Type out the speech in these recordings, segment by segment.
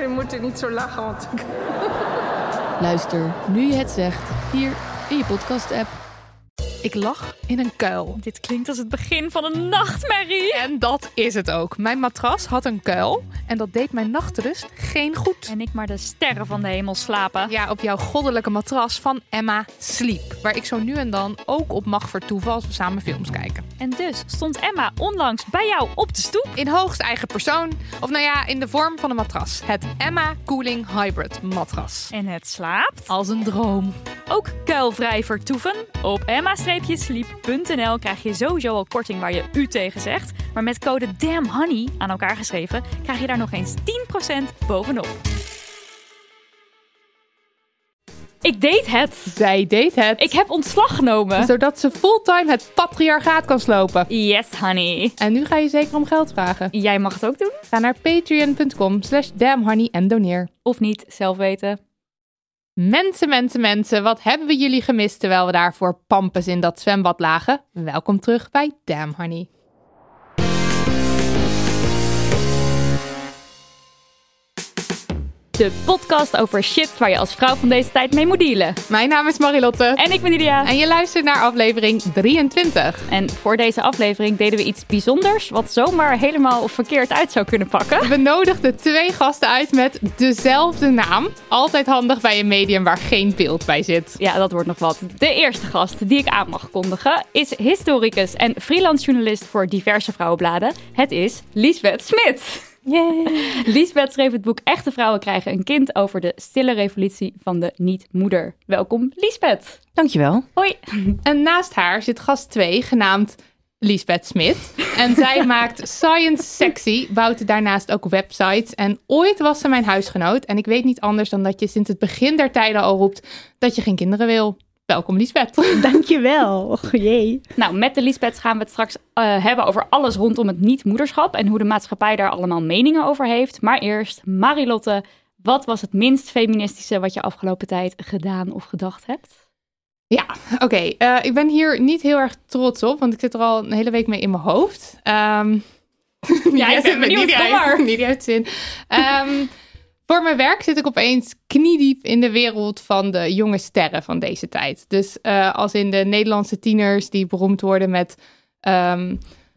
Jullie moeten niet zo lachen, want ik... Luister nu je het zegt hier in je podcast-app. Ik lag in een kuil. Dit klinkt als het begin van een nachtmerrie. En dat is het ook. Mijn matras had een kuil en dat deed mijn nachtrust geen goed. En ik maar de sterren van de hemel slapen. Ja, op jouw goddelijke matras van Emma Sleep. Waar ik zo nu en dan ook op mag vertoeven als we samen films kijken. En dus stond Emma onlangs bij jou op de stoep. In hoogst eigen persoon. Of nou ja, in de vorm van een matras. Het Emma Cooling Hybrid matras. En het slaapt. Als een droom. Ook kuilvrij vertoeven. Op emma-sleep.nl krijg je sowieso al korting waar je u tegen zegt. Maar met code DAMNHONEY aan elkaar geschreven krijg je daar nog eens 10% bovenop. Ik deed het. Zij deed het. Ik heb ontslag genomen. Zodat ze fulltime het patriarchaat kan slopen. Yes, honey. En nu ga je zeker om geld vragen. Jij mag het ook doen. Ga naar patreon.com slash damnhoney en doneer. Of niet, zelf weten. Mensen, mensen, mensen, wat hebben we jullie gemist terwijl we daar voor in dat zwembad lagen? Welkom terug bij Damn Honey. De podcast over shit waar je als vrouw van deze tijd mee moet dealen. Mijn naam is Marilotte. En ik ben Lydia. En je luistert naar aflevering 23. En voor deze aflevering deden we iets bijzonders, wat zomaar helemaal verkeerd uit zou kunnen pakken. We nodigden twee gasten uit met dezelfde naam. Altijd handig bij een medium waar geen beeld bij zit. Ja, dat wordt nog wat. De eerste gast die ik aan mag kondigen is historicus en freelance journalist voor diverse vrouwenbladen. Het is Liesbeth Smit. Liesbeth schreef het boek Echte Vrouwen krijgen een kind over de stille revolutie van de niet-moeder. Welkom, Liesbeth. Dankjewel. Hoi. En naast haar zit gast 2, genaamd Liesbeth Smit. En zij maakt Science Sexy, bouwt daarnaast ook websites. En ooit was ze mijn huisgenoot. En ik weet niet anders dan dat je sinds het begin der tijden al roept dat je geen kinderen wil. Welkom Liesbeth. Dankjewel. Jee. Nou, met de Liesbeth gaan we het straks eh, hebben over alles rondom het niet-moederschap en hoe de maatschappij daar allemaal meningen over heeft. Maar eerst, Marilotte, wat was het minst feministische wat je afgelopen tijd gedaan of gedacht hebt? Ja, oké. Eh, ik ben hier niet heel erg trots op, want ik zit er al een hele week mee in mijn hoofd. Ehm Ja, ik ben benieuwd, Niet uit, niet uit zin. Ehm, voor mijn werk zit ik opeens kniediep in de wereld van de jonge sterren van deze tijd. Dus eh, als in de Nederlandse tieners die beroemd worden met ehm,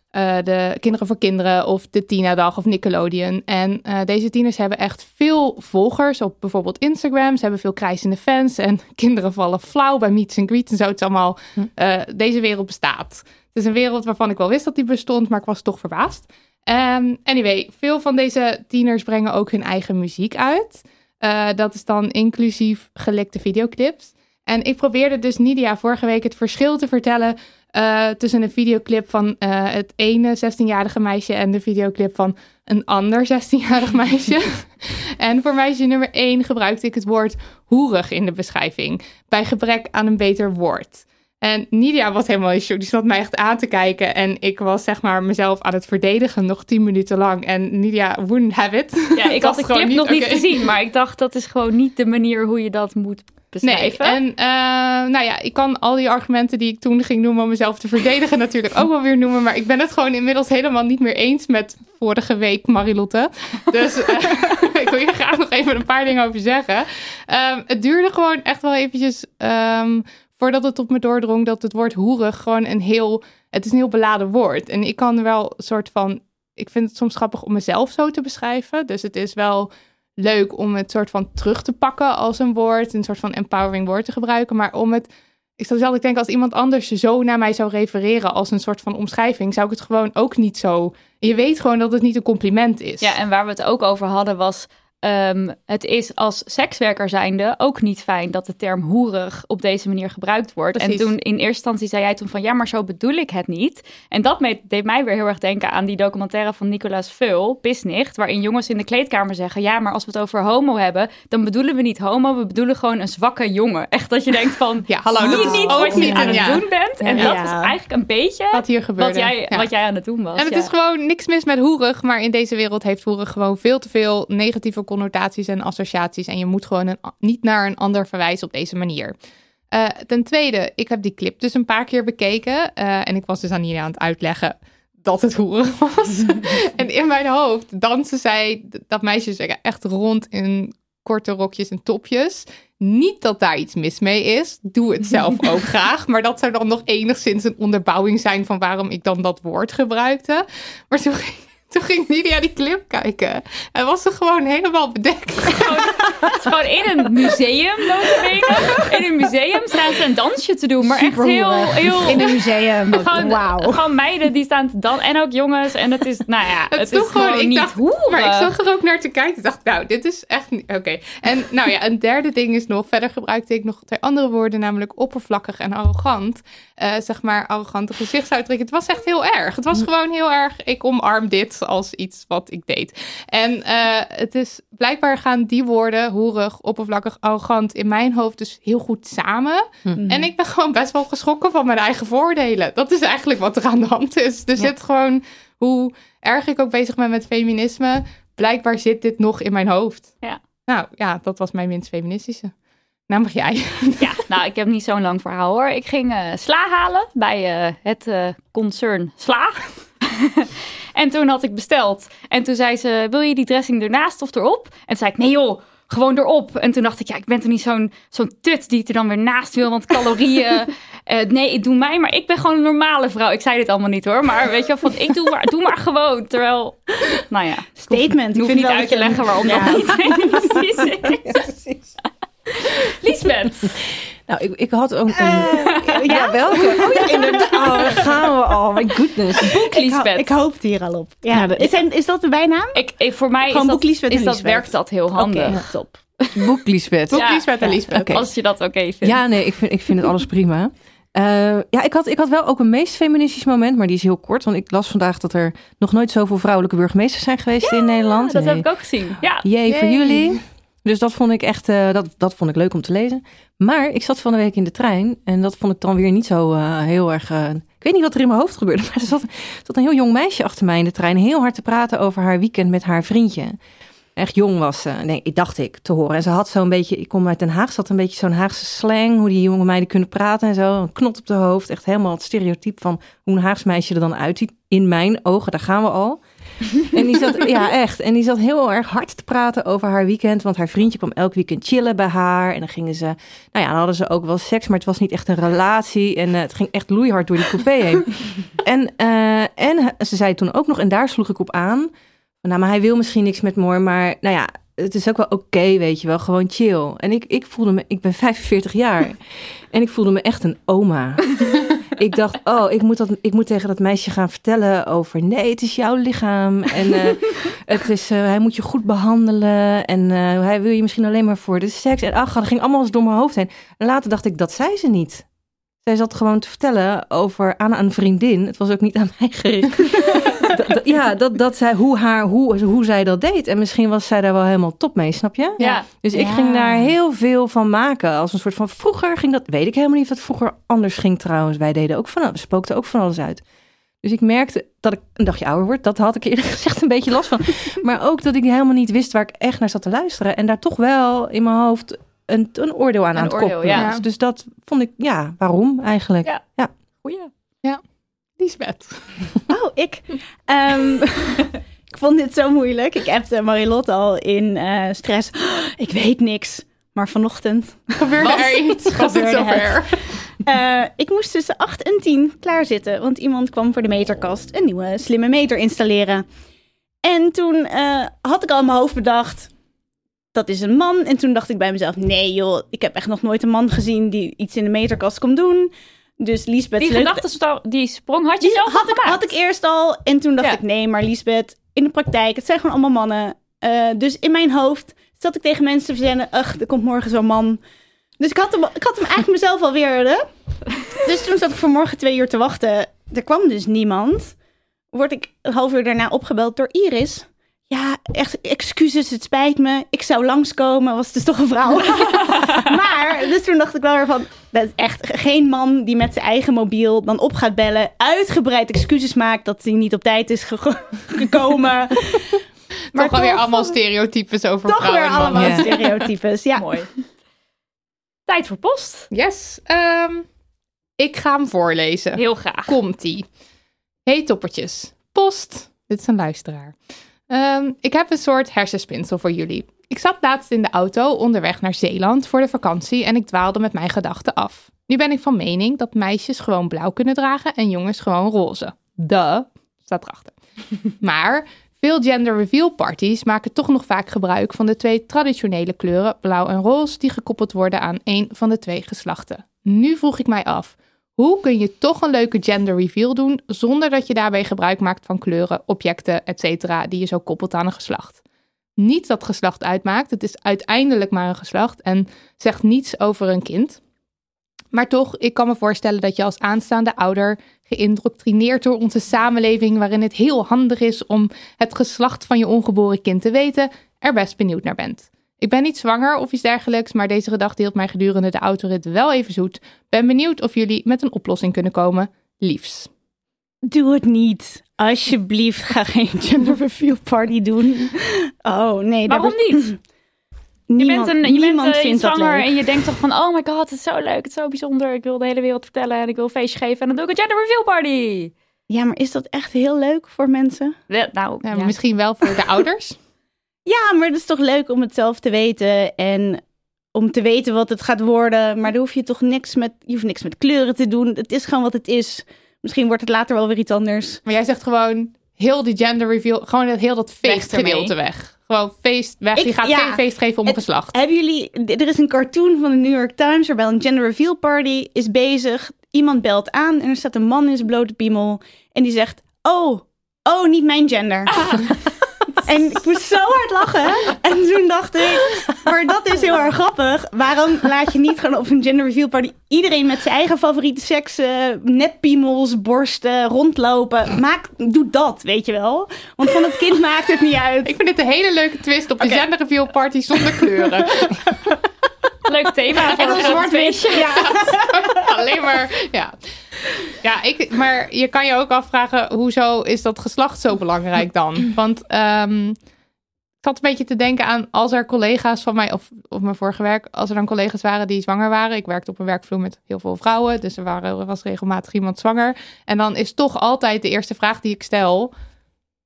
eh, de Kinderen voor Kinderen of de Tina-dag of Nickelodeon. En eh, deze tieners hebben echt veel volgers op bijvoorbeeld Instagram. Ze hebben veel krijzende fans en kinderen vallen flauw bij meets and greets en zo. Het is allemaal, eh, deze wereld bestaat. Het is een wereld waarvan ik wel wist dat die bestond, maar ik was toch verbaasd. Ehm, anyway, veel van deze tieners brengen ook hun eigen muziek uit. Eh, dat is dan inclusief gelekte videoclips. En ik probeerde dus Nidia vorige week het verschil te vertellen eh, tussen een videoclip van eh, het ene 16-jarige meisje en de videoclip van een ander 16-jarig meisje. en voor meisje nummer 1 gebruikte ik het woord hoerig in de beschrijving, bij gebrek aan een beter woord. En Nidia was helemaal in shock. Die zat mij echt aan te kijken. En ik was zeg maar mezelf aan het verdedigen nog tien minuten lang. En Nidia wouldn't have it. Ja, ik had de clip nog niet gezien, maar ik dacht dat is gewoon niet de manier hoe je dat moet Nee, beschrijven. en eh, nou ja, ik kan al die argumenten die ik toen ging noemen om mezelf te verdedigen natuurlijk ook wel weer noemen. Maar ik ben het gewoon inmiddels helemaal niet meer eens met vorige week Marilotte. Dus eh, ik wil hier graag nog even een paar dingen over zeggen. Ehm, het duurde gewoon echt wel eventjes ehm, voordat het op me doordrong dat het woord hoerig gewoon een heel, het is een heel beladen woord. En ik kan wel een soort van, ik vind het soms grappig om mezelf zo te beschrijven. Dus het is wel leuk om het soort van terug te pakken als een woord, een soort van empowering woord te gebruiken, maar om het ik zou zelf denken, als iemand anders zo naar mij zou refereren als een soort van omschrijving, zou ik het gewoon ook niet zo. Je weet gewoon dat het niet een compliment is. Ja, en waar we het ook over hadden was ehm, het is als sekswerker zijnde ook niet fijn dat de term hoerig op deze manier gebruikt wordt. Precies. En toen in eerste instantie zei jij toen van ja, maar zo bedoel ik het niet. En dat me- deed mij weer heel erg denken aan die documentaire van Nicolaas Veul, Pisnicht, waarin jongens in de kleedkamer zeggen ja, maar als we het over homo hebben, dan bedoelen we niet homo, we bedoelen gewoon een zwakke jongen. Echt dat je denkt van Ja, hallo, dat je niet wat je aan het ja. doen bent. En Ja. dat is eigenlijk een beetje Wat hier gebeurde. wat jij, wat jij aan het doen was. En het is gewoon niks mis met hoerig, maar in deze wereld heeft hoerig gewoon veel te veel negatieve connotaties en associaties. En je moet gewoon een, niet naar een ander verwijzen op deze manier. Eh, ten tweede, ik heb die clip dus een paar keer bekeken. eh, en ik was dus aan jullie aan het uitleggen dat het hoerig was. en in mijn hoofd dansen zij, dat meisjes echt rond in korte rokjes en topjes. Niet dat daar iets mis mee is. Doe het zelf ook graag. Maar dat zou dan nog enigszins een onderbouwing zijn van waarom ik dan dat woord gebruikte. Maar toen ging, toen ging Lydia die clip kijken. En was ze gewoon helemaal bedekt. Het is gewoon in een museum. In een museum staan ze een dansje te doen. Maar echt heel, heel... In een museum. Gewoon, gewoon meiden die staan te dan en ook jongens. En het is, nou ja, het, Het is toch gewoon, gewoon, ik niet dacht, hoerig. maar ik zag er ook naar te kijken. Ik dacht, nou, dit is echt niet, oké. En nou ja, een derde ding is nog, verder gebruikte ik nog twee andere woorden, namelijk oppervlakkig en arrogant. Eh, zeg maar, arrogante gezichtsuitdrukking. Het was echt heel erg. Het was gewoon heel erg, ik omarm dit als iets wat ik deed. En eh, het is, blijkbaar gaan die woorden, hoerig, oppervlakkig, arrogant, in mijn hoofd dus heel goed samen. En ik ben gewoon best wel geschrokken van mijn eigen voordelen. Dat is eigenlijk wat er aan de hand is. Er zit gewoon, hoe erg ik ook bezig ben met feminisme, blijkbaar zit dit nog in mijn hoofd. Ja. Nou ja, dat was mijn minst feministische. Nou mag jij. Ja, nou, ik heb niet zo'n lang verhaal hoor. Ik ging eh, sla halen bij eh, het concern Sla. en toen had ik besteld. En toen zei ze, wil je die dressing ernaast of erop? En toen zei ik, nee joh, gewoon erop. En toen dacht ik, ja, ik ben toch niet zo'n zo'n tut die het er dan weer naast wil, want calorieën... eh, nee, doe mij maar. Ik ben gewoon een normale vrouw. Ik zei dit allallemaal niet hoor, maar weet je wel, van ik doe maar, doe maar gewoon. Terwijl, nou ja, Statement. ik hoef vind niet uit te je- leggen waarom Ja. dat niet feministisch is. Lisbeth. Nou, ik, ik had ook een... Eh, ja, welke? Oh ja, inderdaad. Oh, gaan we. Oh, my goodness. Ik, ho- Lisbeth. ik hoopte hier al op. Ja. De- is, zijn- is dat de bijnaam? Ik, ik, voor mij Gewoon is, dat, Lisbeth is dat, werkt dat heel handig. Oké, top. Boek Lisbeth. Boek Lisbeth en Lisbeth. Als je dat oké vindt. Ja, nee, ik vind, ik vind het alles prima. Eh, ja, ik had, ik had wel ook een meest feministisch moment, maar die is heel kort. Want ik las vandaag dat er nog nooit zoveel vrouwelijke burgemeesters zijn geweest in Nederland. dat heb ik ook gezien. Ja. Jee, voor jullie. Dus dat vond ik echt eh, dat, dat vond ik leuk om te lezen. Maar ik zat van de week in de trein en dat vond ik dan weer niet zo eh, heel erg. eh, ik weet niet wat er in mijn hoofd gebeurde, maar er zat, een heel jong meisje achter mij in de trein heel hard te praten over haar weekend met haar vriendje. Echt jong was ze, nee, ik dacht ik, te horen. En ze had zo'n beetje, ik kom uit Den Haag, ze had een beetje zo'n Haagse slang, hoe die jonge meiden kunnen praten en zo. Een knot op de hoofd, echt helemaal het stereotype van hoe een Haags meisje er dan uitziet. In mijn ogen, daar gaan we al. En die zat, ja echt, en die zat heel erg hard te praten over haar weekend, want haar vriendje kwam elk weekend chillen bij haar. En dan gingen ze, nou ja, dan hadden ze ook wel seks, maar het was niet echt een relatie. En eh, het ging echt loeihard door die coupé heen. en, eh, en ze zei toen ook nog, en daar sloeg ik op aan, nou, maar hij wil misschien niks met me hoor, maar nou ja, het is ook wel oké, weet je wel, gewoon chill. En ik, ik voelde me, ik ben 45 jaar en ik voelde me echt een oma. ik dacht, oh, ik moet, dat, ik moet tegen dat meisje gaan vertellen over, nee, het is jouw lichaam en eh, het is, eh, hij moet je goed behandelen en eh, hij wil je misschien alleen maar voor de seks. En ach, dat ging allemaal eens door mijn hoofd heen. En later dacht ik, dat zei ze niet. Zij zat gewoon te vertellen over aan een vriendin. Het was ook niet aan mij gericht. Ja, dat, dat zij, hoe, haar, hoe, hoe zij dat deed. En misschien was zij daar wel helemaal top mee, snap je? Ja. Dus ik Ja. ging daar heel veel van maken. Als een soort van, vroeger ging dat, weet ik helemaal niet of dat vroeger anders ging trouwens. Wij deden ook van, we spookten ook van alles uit. Dus ik merkte dat ik een dagje ouder word. Dat had ik eerlijk gezegd een beetje last van. Maar ook dat ik helemaal niet wist waar ik echt naar zat te luisteren. En daar toch wel in mijn hoofd een, een oordeel aan Een aan het oordeel, koppelen ja. was. Dus dat vond ik, ja, waarom eigenlijk? Ja. Goeie. Lisbeth. Oh, ik. Ehm, ik vond dit zo moeilijk. Ik appte Marilotte al in eh, stress. ik weet niks. Maar vanochtend. Gebeurde Was- er iets? Was het gebeurde zover? eh, ik moest tussen 8 en 10 klaarzitten. Want iemand kwam voor de meterkast een nieuwe slimme meter installeren. En toen eh, had ik al in mijn hoofd bedacht. Dat is een man. En toen dacht ik bij mezelf: nee, joh, ik heb echt nog nooit een man gezien die iets in de meterkast komt doen. Dus Lisbeth. Die gedachte, die sprong had je Die zelf had ik, had ik eerst al. En toen dacht Ja. ik, nee, maar Lisbeth, in de praktijk, het zijn gewoon allemaal mannen. Eh, dus in mijn hoofd zat ik tegen mensen te verzinnen, ach, er komt morgen zo'n man. Dus ik had hem, ik had hem eigenlijk mezelf alweer. Hè? Dus toen zat ik vanmorgen twee uur te wachten. Er kwam dus niemand. Word ik een half uur daarna opgebeld door Iris. Ja, echt excuses, het spijt me. Ik zou langskomen, was dus toch een vrouw. maar, dus toen dacht ik wel weer van... Dat is echt geen man die met zijn eigen mobiel dan op gaat bellen... uitgebreid excuses maakt dat hij niet op tijd is ge- gekomen. Maar toch weer toch- allemaal stereotypes over Toch vrouwen weer en mannen. allemaal Ja. stereotypes. Ja. Mooi. Tijd voor post. Yes. ehm, ik ga hem voorlezen. Heel graag. Komt-ie. Hey toppertjes. Post. Dit is een luisteraar. Ehm, ik heb een soort hersenspinsel voor jullie. Ik zat laatst in de auto onderweg naar Zeeland voor de vakantie en ik dwaalde met mijn gedachten af. Nu ben ik van mening dat meisjes gewoon blauw kunnen dragen en jongens gewoon roze. Duh, staat erachter. maar veel gender reveal parties maken toch nog vaak gebruik van de twee traditionele kleuren blauw en roze die gekoppeld worden aan één van de twee geslachten. Nu vroeg ik mij af, hoe kun je toch een leuke gender reveal doen zonder dat je daarbij gebruik maakt van kleuren, objecten, etc. die je zo koppelt aan een geslacht? Niet dat geslacht uitmaakt, het is uiteindelijk maar een geslacht en zegt niets over een kind. Maar toch, ik kan me voorstellen dat je als aanstaande ouder geïndoctrineerd door onze samenleving, waarin het heel handig is om het geslacht van je ongeboren kind te weten, er best benieuwd naar bent. Ik ben niet zwanger of iets dergelijks, maar deze gedachte hield mij gedurende de autorit wel even zoet. Ben benieuwd of jullie met een oplossing kunnen komen. Liefs. Doe het niet. Alsjeblieft, ga geen gender reveal party doen. Oh, nee. Waarom niet? Niemand, je bent, een, je niemand bent eh, vindt dat zwanger leuk. en je denkt toch van... oh my god, het is zo leuk, het is zo bijzonder. Ik wil de hele wereld vertellen en ik wil een feestje geven. En dan doe ik een gender reveal party. Ja, maar is dat echt heel leuk voor mensen? Ja, Nou, Ja, ja. Misschien wel voor de ouders. Ja, maar het is toch leuk om het zelf te weten en om te weten wat het gaat worden. Maar dan hoef je toch niks met, je hoeft niks met kleuren te doen. Het is gewoon wat het is. Misschien wordt het later wel weer iets anders. Maar jij zegt gewoon heel die gender reveal, gewoon dat, heel dat feestgedeelte weg. Gewoon feest weg. Ik- je gaat ja. geen feest geven om Het- geslacht. Hebben jullie, er is een cartoon van de New York Times waarbij een gender reveal party is bezig. Iemand belt aan en er staat een man in zijn blote piemel en die zegt, oh, oh, niet mijn gender. En ik moest zo hard lachen. En toen dacht ik, maar dat is heel erg grappig. Waarom laat je niet gewoon op een gender reveal party iedereen met zijn eigen favoriete seks, eh, netpiemels, borsten, rondlopen? Maak, doe dat, weet je wel. Want van het kind maakt het niet uit. Ik vind dit een hele leuke twist op de Oké. gender reveal party zonder kleuren. leuk thema voor En een zwart feestje. Ja. Alleen maar, ja. Ja, ik, maar je kan je ook afvragen, hoezo is dat geslacht zo belangrijk dan? Want ehm, ik zat een beetje te denken aan als er collega's van mij, of, of mijn vorige werk, als er dan collega's waren die zwanger waren. Ik werkte op een werkvloer met heel veel vrouwen, dus er, waren, er was regelmatig iemand zwanger. En dan is toch altijd de eerste vraag die ik stel,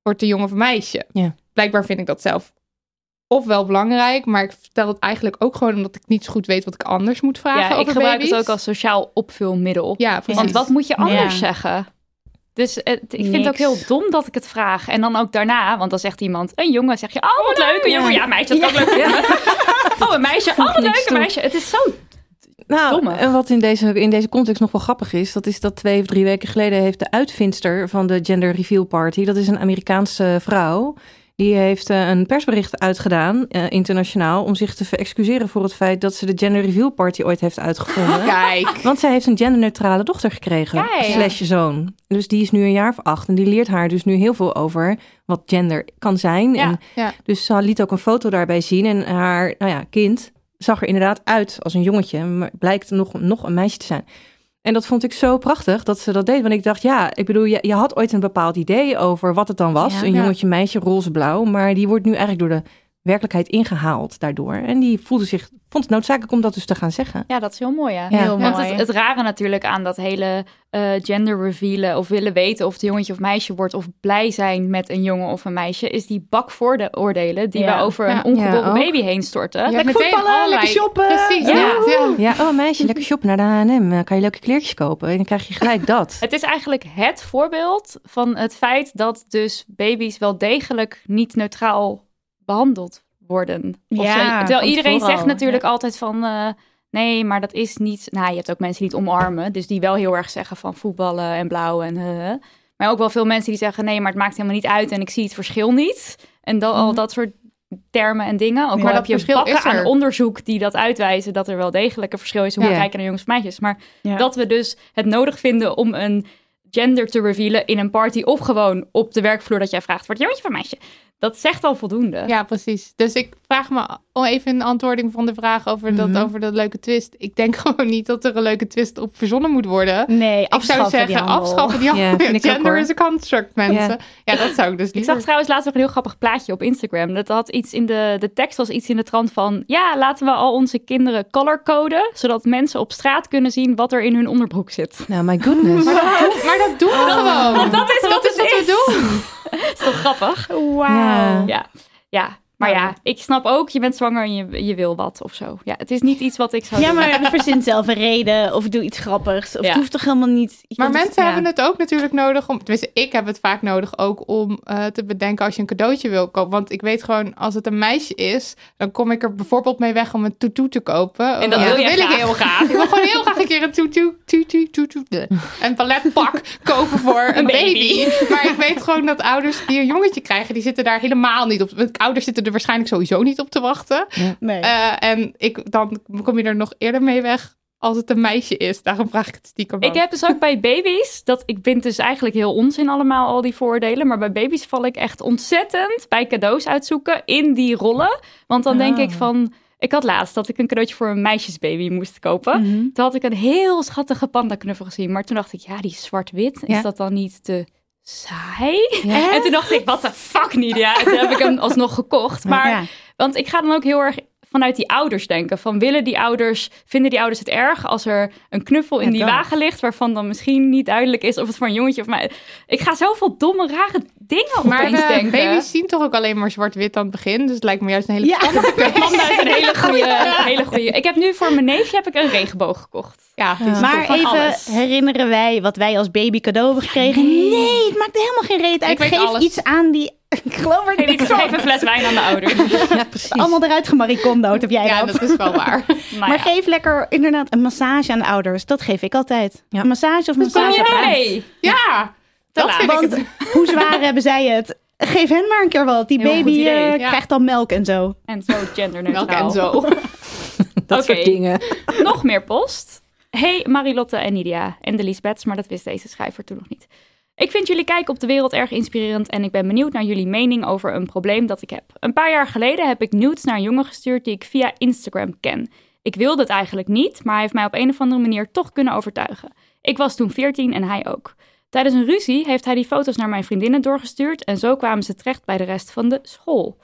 wordt de jongen of meisje? Ja. Blijkbaar vind ik dat zelf ofwel belangrijk, maar ik vertel het eigenlijk ook gewoon omdat ik niet zo goed weet wat ik anders moet vragen Ja, ik over gebruik baby's. het ook als sociaal opvulmiddel. Ja, precies. Want wat moet je anders Ja. zeggen? Dus het, ik vind het ook heel dom dat ik het vraag. En dan ook daarna, want dan zegt iemand, een jongen, zeg je, oh wat leuk. Een jongen, ja meisje, dat kan ook leuk. Oh, een meisje, oh een toe. meisje. Het is zo Nou, Domme. en wat in deze, in deze context nog wel grappig is, dat is dat twee of drie weken geleden heeft de uitvindster van de Gender Reveal Party, dat is een Amerikaanse vrouw, die heeft eh, een persbericht uitgedaan, eh, internationaal, om zich te verexcuseren voor het feit dat ze de Gender Reveal Party ooit heeft uitgevonden. Kijk. Want zij heeft een genderneutrale dochter gekregen, Kijk. slash zoon. Dus die is nu een jaar of acht en die leert haar dus nu heel veel over wat gender kan zijn. Ja, en ja. Dus ze liet ook een foto daarbij zien en haar nou ja, kind zag er inderdaad uit als een jongetje, maar blijkt nog, nog een meisje te zijn. En dat vond ik zo prachtig dat ze dat deed. Want ik dacht, ja, ik bedoel, je, je had ooit een bepaald idee over wat het dan was. Ja. een jongetje, meisje, roze-blauw. Maar die wordt nu eigenlijk door de werkelijkheid ingehaald daardoor. En die voelde zich, vond het noodzakelijk om dat dus te gaan zeggen. Ja, dat is heel mooi, ja. Ja. Heel Want mooi. het, het rare natuurlijk aan dat hele eh, gender revealen of willen weten of het jongetje of meisje wordt of blij zijn met een jongen of een meisje, is die bak voor de oordelen die Ja. we over Ja. een ongeboren baby heen storten. Lekker meteen voetballen, allerlei- lekker shoppen. Precies, Ja. ja. ja. Ja, oh meisje, lekker shoppen naar de H&M. Kan je leuke kleertjes kopen? En dan krijg je gelijk dat. Het is eigenlijk het voorbeeld van het feit dat dus baby's wel degelijk niet neutraal behandeld worden. Of Ja. Terwijl van iedereen zegt natuurlijk altijd van... eh, nee, maar dat is niet... Nou, je hebt ook mensen die het omarmen. Dus die wel heel erg zeggen van voetballen en blauw en... maar ook wel veel mensen die zeggen... nee, maar het maakt helemaal niet uit en ik zie het verschil niet. En dat, al Mhm. dat soort termen en dingen. Ook al dat heb je bakken is aan onderzoek die dat uitwijzen dat er wel degelijk een verschil is hoe we Ja. kijken naar jongens en meisjes. Maar Ja. dat we dus het nodig vinden om een gender te revealen in een party of gewoon op de werkvloer dat jij vraagt, wordt jongetje of meisje? Dat zegt al voldoende. Ja, precies. Dus ik vraag me even een antwoording van de vraag over, dat, Mhm. over dat leuke twist. Ik denk gewoon niet dat er een leuke twist op verzonnen moet worden. Nee, Ik zou afschaffen zeggen, die afschaffen die Ja, handel. ik ook, Gender is a construct, mensen. Ja, dat zou ik dus Ik liever. zag trouwens laatst nog een heel grappig plaatje op Instagram. Dat had iets in de, de tekst was iets in de trant van... Ja, laten we al onze kinderen colorcoden... zodat mensen op straat kunnen zien wat er in hun onderbroek zit. Nou, my goodness. Maar dat, doen- maar dat doen we gewoon. Want dat is wat dat is het wat we doen. Toch grappig? Ja. Ja, ja. Maar ja, ik snap ook, je bent zwanger en je, je wil wat of zo. Ja, het is niet iets wat ik zou Ja, doen. maar verzin zelf een reden of doe iets grappigs. Of Ja. het hoeft toch helemaal niet... je Maar het- mensen ja. hebben het ook natuurlijk nodig om. Tenminste, ik heb het vaak nodig ook om eh, te bedenken als je een cadeautje wil kopen. Want ik weet gewoon, als het een meisje is, dan kom ik er bijvoorbeeld mee weg om een tutu te kopen. En dat Ja, wil jij ik heel graag. Ik wil gewoon heel graag een keer een tutu, tutu, tutu, een paletpak kopen voor een, Een baby. baby. Maar ik weet gewoon dat ouders die een jongetje krijgen, die zitten daar helemaal niet op. Want Ouders zitten er waarschijnlijk sowieso niet op te wachten. Nee. Eh, en ik, dan kom je er nog eerder mee weg als het een meisje is. Daarom vraag ik het stiekem Ik ook. heb dus ook bij baby's, dat ik vind dus eigenlijk heel onzin allemaal, al die vooroordelen. Maar bij baby's val ik echt ontzettend bij cadeaus uitzoeken in die rollen. Want dan denk Ah. ik van, ik had laatst dat ik een cadeautje voor een meisjesbaby moest kopen. Mhm. Toen had ik een heel schattige panda knuffel gezien. Maar toen dacht ik, ja, die zwart-wit. Is dat dan niet te saai? Ja. En toen dacht ik, wat de fuck niet, ja. En toen heb ik hem alsnog gekocht. Maar Ja. want ik ga dan ook heel erg vanuit die ouders denken. Van willen die ouders, vinden die ouders het erg als er een knuffel in Ja, die dat. wagen ligt, waarvan dan misschien niet duidelijk is of het voor een jongetje of mij. Ik ga zoveel domme, rare dingen Maar opeens de denken. baby's zien toch ook alleen maar zwart-wit aan het begin. Dus het lijkt me juist een hele Ja. Panda is een hele goede, hele goede. Ik heb nu voor mijn neefje heb ik een regenboog gekocht. Ja, is Maar even alles. herinneren wij wat wij als baby cadeau hebben gekregen? Nee, het maakt helemaal geen reet uit. Ik weet Geef alles. iets aan die... Ik geloof er Geef, niks van. geef een fles wijn aan de ouders. Ja, precies. Allemaal eruit gemaricondood heb jij Ja, dat. dat is wel waar. Maar, Maar ja. geef lekker inderdaad een massage aan de ouders. Dat geef ik altijd. Ja. Een massage of een Kom massage. je mee? Ja, dat vind ik Want het. hoe zwaar hebben zij het? Geef hen maar een keer wat. Die Heel baby eh, Ja. krijgt dan melk en zo. En zo genderneutraal. Melk en zo. Dat soort dingen. nog meer post. Hey Marilotte en Nidia en de Lisbeths, maar dat wist deze schrijver toen nog niet. Ik vind jullie kijken op de wereld erg inspirerend en ik ben benieuwd naar jullie mening over een probleem dat ik heb. Een paar jaar geleden heb ik nudes naar een jongen gestuurd die ik via Instagram ken. Ik wilde het eigenlijk niet, maar hij heeft mij op een of andere manier toch kunnen overtuigen. Ik was toen 14 en hij ook. Tijdens een ruzie heeft hij die foto's naar mijn vriendinnen doorgestuurd en zo kwamen ze terecht bij de rest van de school.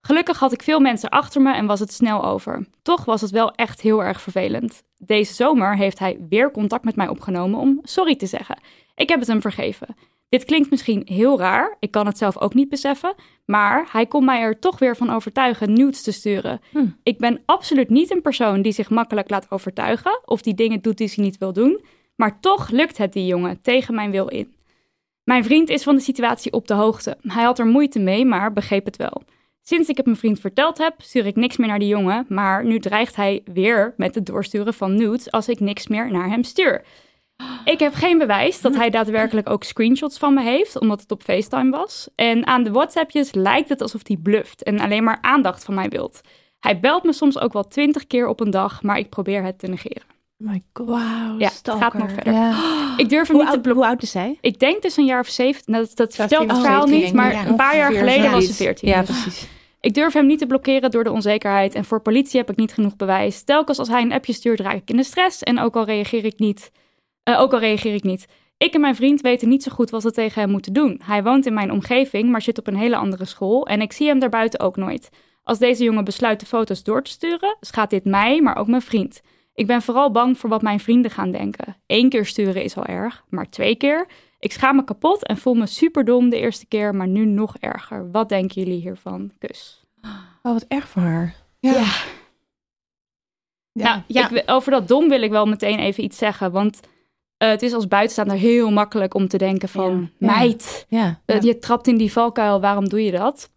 Gelukkig had ik veel mensen achter me en was het snel over. Toch was het wel echt heel erg vervelend. Deze zomer heeft hij weer contact met mij opgenomen om sorry te zeggen. Ik heb het hem vergeven. Dit klinkt misschien heel raar, ik kan het zelf ook niet beseffen, maar hij kon mij er toch weer van overtuigen nudes te sturen. Hm. Ik ben absoluut niet een persoon die zich makkelijk laat overtuigen of die dingen doet die ze niet wil doen, maar toch lukt het die jongen tegen mijn wil in. Mijn vriend is van de situatie op de hoogte. Hij had er moeite mee, maar begreep het wel. Sinds ik het mijn vriend verteld heb, stuur ik niks meer naar die jongen, maar nu dreigt hij weer met het doorsturen van nudes als ik niks meer naar hem stuur. Ik heb geen bewijs dat hij daadwerkelijk ook screenshots van me heeft, omdat het op FaceTime was. En aan de WhatsAppjes lijkt het alsof hij bluft en alleen maar aandacht van mij wilt. Hij belt me soms ook wel twintig keer op een dag, maar ik probeer het te negeren. My god. Wauw, Ja, het gaat nog verder. Ja. Ik durf hem Hoe niet te oud, blokkeren. hoe oud is zij? Ik denk dus een jaar of 17. Nou, dat dat vertelt het 17, verhaal 17, niet, maar ja, een paar jaar geleden was ze zoiets. 14. Ja, dus. precies. Ik durf hem niet te blokkeren door de onzekerheid en voor politie heb ik niet genoeg bewijs. Telkens als hij een appje stuurt, raak ik in de stress en ook al reageer ik niet. Eh, ook al reageer ik niet. Ik en mijn vriend weten niet zo goed wat we tegen hem moeten doen. Hij woont in mijn omgeving, maar zit op een hele andere school en ik zie hem daarbuiten ook nooit. Als deze jongen besluit de foto's door te sturen, schaadt dit mij, maar ook mijn vriend. Ik ben vooral bang voor wat mijn vrienden gaan denken. Eén keer sturen is al erg, maar twee keer? Ik schaam me kapot en voel me superdom de eerste keer, maar nu nog erger. Wat denken jullie hiervan? Kus. Oh, wat erg voor haar. Ja. Nou, Ja. ik, over dat dom wil ik wel meteen even iets zeggen. Want eh, het is als buitenstaander heel makkelijk om te denken van... Ja. Ja. Meid, Ja. eh, je trapt in die valkuil, waarom doe je dat?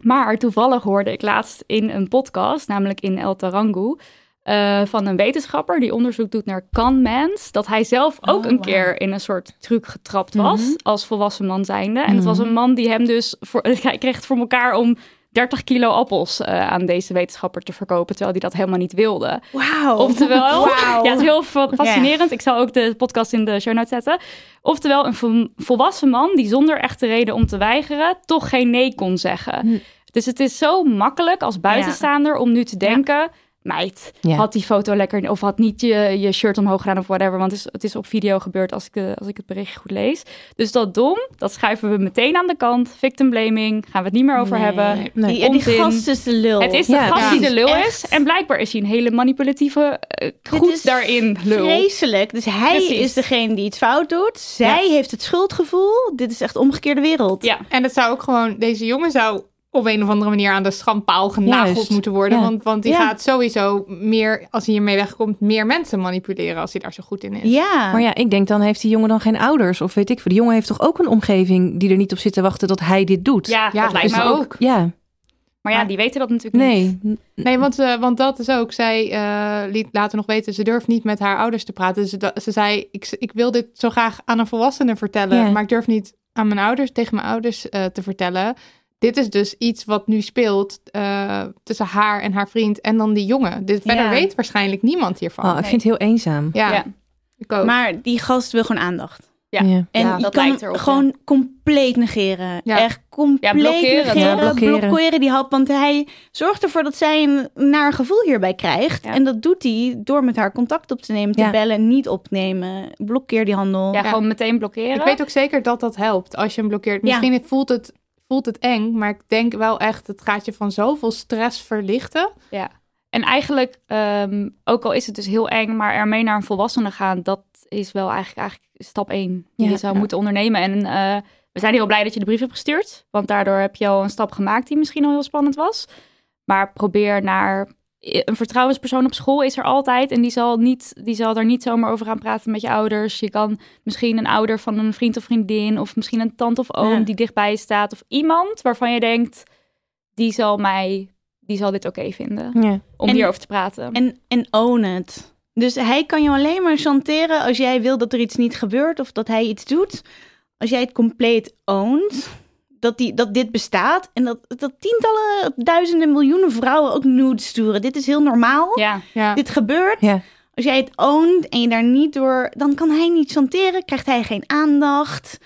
Maar toevallig hoorde ik laatst in een podcast, namelijk in El Tarangu... eh, van een wetenschapper die onderzoek doet naar Kanmans... dat hij zelf ook Oh, een keer in een soort truc getrapt was... Mhm. als volwassen man zijnde. En het was Mhm. een man die hem dus... Voor, hij kreeg het voor elkaar om 30 kilo appels eh, aan deze wetenschapper te verkopen, terwijl hij dat helemaal niet wilde. Wauw. Oftewel, ja, het is heel fa- fascinerend. Ik zal ook de podcast in de show notes zetten. Oftewel, een vol- volwassen man die zonder echte reden om te weigeren toch geen nee kon zeggen. Hm. Dus het is zo makkelijk als buitenstaander om nu te denken. Meid, Ja. had die foto lekker of had niet je, je shirt omhoog gedaan of whatever. Want het is, het is op video gebeurd als ik, de, als ik het berichtje goed lees. Dus dat dom, dat schuiven we meteen aan de kant. Victim blaming, gaan we het niet meer over Nee. hebben. Nee. Die, die gast is de lul. Het is de Ja, gast die de lul Echt. is. En blijkbaar is hij een hele manipulatieve, eh, goed daarin lul. Vreselijk. Dus hij Precies. is degene die het fout doet. Zij heeft het schuldgevoel. Dit is echt omgekeerde wereld. Ja, En het zou ook gewoon, deze jongen zou op een of andere manier aan de schandpaal genageld Juist. moeten worden. Ja. Want, want die Ja. gaat sowieso meer, als hij hiermee wegkomt, meer mensen manipuleren als hij daar zo goed in is. Ja. Maar ja, ik denk dan heeft die jongen dan geen ouders of weet ik veel. Die jongen heeft toch ook een omgeving die er niet op zit te wachten dat hij dit doet? ja, Ja, dat lijkt dus me ook. ook. Ja, Maar ja, die weten dat natuurlijk niet. nee. Nee, want, eh, want dat is ook. Zij eh, liet later nog weten, ze durft niet met haar ouders te praten. Ze, ze zei, ik, ik wil dit zo graag aan een volwassene vertellen, Ja. maar ik durf niet aan mijn ouders, tegen mijn ouders eh, te vertellen. Dit is dus iets wat nu speelt eh, tussen haar en haar vriend en dan die jongen. Dit, verder Ja. weet waarschijnlijk niemand hiervan. Oh, ik vind het heel eenzaam. ja, Ja. ik ook. Maar die gast wil gewoon aandacht. Ja. Ja. En Ja, je dat kan lijkt hem erop, gewoon compleet negeren. Ja. Echt compleet Ja, blokkeren. negeren. Ja, blokkeren. blokkeren die hap. Want hij zorgt ervoor dat zij een naar gevoel hierbij krijgt. Ja. En dat doet hij door met haar contact op te nemen, te Ja. bellen, niet opnemen. Blokkeer die handel. Ja, gewoon meteen blokkeren. Ik weet ook zeker dat dat helpt als je hem blokkeert. Ja. Misschien voelt, het, voelt het eng, maar ik denk wel echt, het gaat je van zoveel stress verlichten. En eigenlijk, ehm, ook al is het dus heel eng, maar ermee naar een volwassene gaan, dat is wel eigenlijk, eigenlijk stap één die Ja, je zou ja. moeten ondernemen. En eh, we zijn heel blij dat je de brief hebt gestuurd, want daardoor heb je al een stap gemaakt die misschien al heel spannend was. Maar probeer naar een vertrouwenspersoon op school is er altijd en die zal, niet, die zal daar niet zomaar over gaan praten met je ouders. Je kan misschien een ouder van een vriend of vriendin of misschien een tante of oom Ja. die dichtbij je staat of iemand waarvan je denkt, die zal mij, die zal dit oké vinden Ja. om En- hierover te praten. En, en own it. Dus hij kan je alleen maar chanteren als jij wil dat er iets niet gebeurt of dat hij iets doet. Als jij het compleet ownt, dat, die, dat dit bestaat en dat, dat tientallen, duizenden, miljoenen vrouwen ook nudes sturen. Dit is heel normaal. ja, Ja. Dit gebeurt. Ja. Als jij het ownt en je daar niet door, dan kan hij niet chanteren, krijgt hij geen aandacht.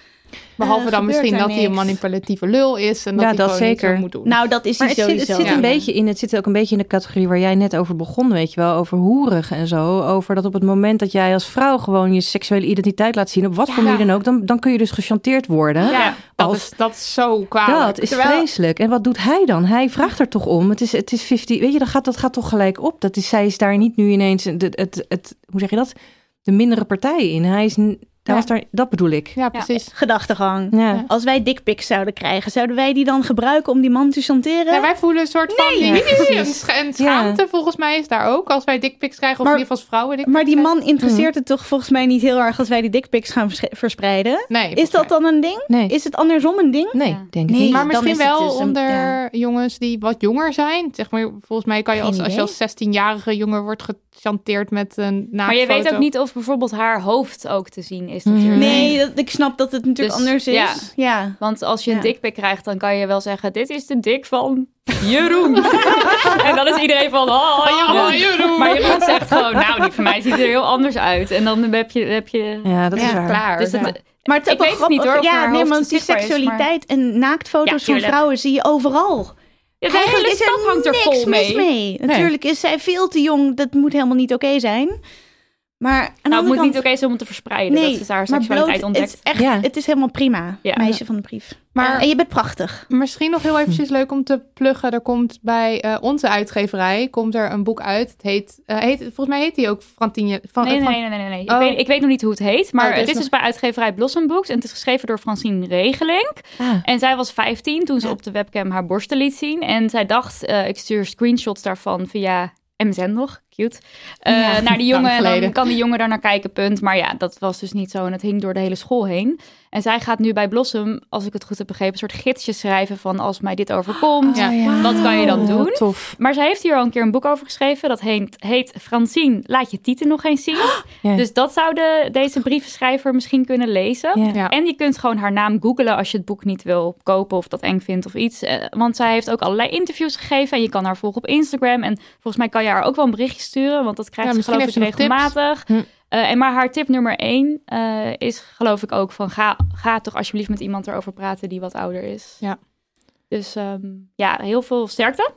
Behalve Eh, dan misschien dat hij een manipulatieve lul is en dat Ja, hij dat gewoon niet zeker. zo moet doen. Nou, dat is Maar hij het zit, het zit een beetje in, het zit ook een beetje in de categorie waar jij net over begon, weet je wel, over hoerig en zo. Over dat op het moment dat jij als vrouw gewoon je seksuele identiteit laat zien, op wat voor manier dan ook, dan, dan kun je dus gechanteerd worden. ja, dat, als- is, dat is zo kwalijk. Dat is Terwijl- vreselijk. En wat doet hij dan? Hij vraagt er toch om. Het is, het is 50. Weet je, dat gaat, dat gaat toch gelijk op. Dat is, zij is daar niet nu ineens. Het, het, het, hoe zeg je dat? De mindere partij in. Hij is. N- Daar Ja. was daar, dat bedoel ik. Ja, precies. Gedachtegang. Ja. Als wij dickpics zouden krijgen, zouden wij die dan gebruiken om die man te chanteren? Ja, wij voelen een soort van Nee, nee, precies. en scha- en schaamte volgens mij is daar ook. Als wij dickpics krijgen, of Maar- in ieder geval als vrouwen dickpics Maar die krijgen. man interesseert het toch volgens mij niet heel erg als wij die dickpics gaan vers- verspreiden? Nee, Is dat dan een ding? Nee. Is het andersom een ding? Nee, Ja. denk ik Nee, niet. Maar misschien wel dus een- onder ja. jongens die wat jonger zijn. Zeg maar, volgens mij kan je als, als je als 16-jarige jongen wordt gechanteerd met een maar je weet ook niet of bijvoorbeeld haar hoofd ook te zien is Mhm. natuurlijk. Nee, dat, ik snap dat het natuurlijk Dus, anders is. ja. Ja. Want als je een Ja. dikpik krijgt, dan kan je wel zeggen, dit is de dik van Jeroen. en dan is iedereen van, oh, Jeroen. Ja, Jeroen. Maar Jeroen zegt gewoon, nou, die van mij ziet er heel anders uit. En dan heb je... Heb je Ja, dat is Ja, waar. klaar. dus dat, ja. Maar het Ik weet het niet, hoor, of Ja, haar nee, want die is, maar- seksualiteit en naaktfoto's Ja, van vrouwen zie je overal. Ja, de hele stad hangt er niks vol mee. mee. Natuurlijk is zij veel te jong. Dat moet helemaal niet oké zijn. Maar Nou, het moet kant, niet oké zijn om het te verspreiden. Nee, dat is haar seksualiteit bloot, ontdekt. Het is, echt, Ja. het is helemaal prima, Ja. meisje van de brief. Maar- Ja, en je bent prachtig. Misschien nog heel eventjes leuk om te pluggen. Er komt bij eh, onze uitgeverij komt er een boek uit. Het heet, eh, heet, volgens mij heet die ook Frantine. Van, Nee, van- nee, nee, nee. nee, nee. Oh. Ik, weet, ik weet nog niet hoe het heet. Maar Oh, er het is dus bij uitgeverij Blossom Books. En het is geschreven door Francine Regeling. Ah. En zij was 15 toen ze Ja. op de webcam haar borsten liet zien. En zij dacht, eh, ik stuur screenshots daarvan via MSN nog, cute. Eh, Ja, naar die jongen en dan kan die jongen daar naar kijken, punt. Maar ja, dat was dus niet zo en het hing door de hele school heen. En zij gaat nu bij Blossom, als ik het goed heb begrepen, een soort gidsje schrijven van als mij dit overkomt. Ja. Wat kan je dan Oh, doen? Tof. Maar zij heeft hier al een keer een boek over geschreven. Dat heet, heet Francine, laat je titel nog eens zien. Dus dat zou de, deze brievenschrijver misschien kunnen lezen. En je kunt gewoon haar naam googlen als je het boek niet wil kopen of dat eng vindt of iets. Eh, want zij heeft ook allerlei interviews gegeven en je kan haar volgen op Instagram. En volgens mij kan je haar ook wel een berichtje sturen, want dat krijgt Ja, ze geloof ik regelmatig. Hm. Eh, en maar haar tip nummer één eh, is geloof ik ook van ga, ga toch alsjeblieft met iemand erover praten die wat ouder is. Ja. Dus ehm, ja, heel veel sterkte.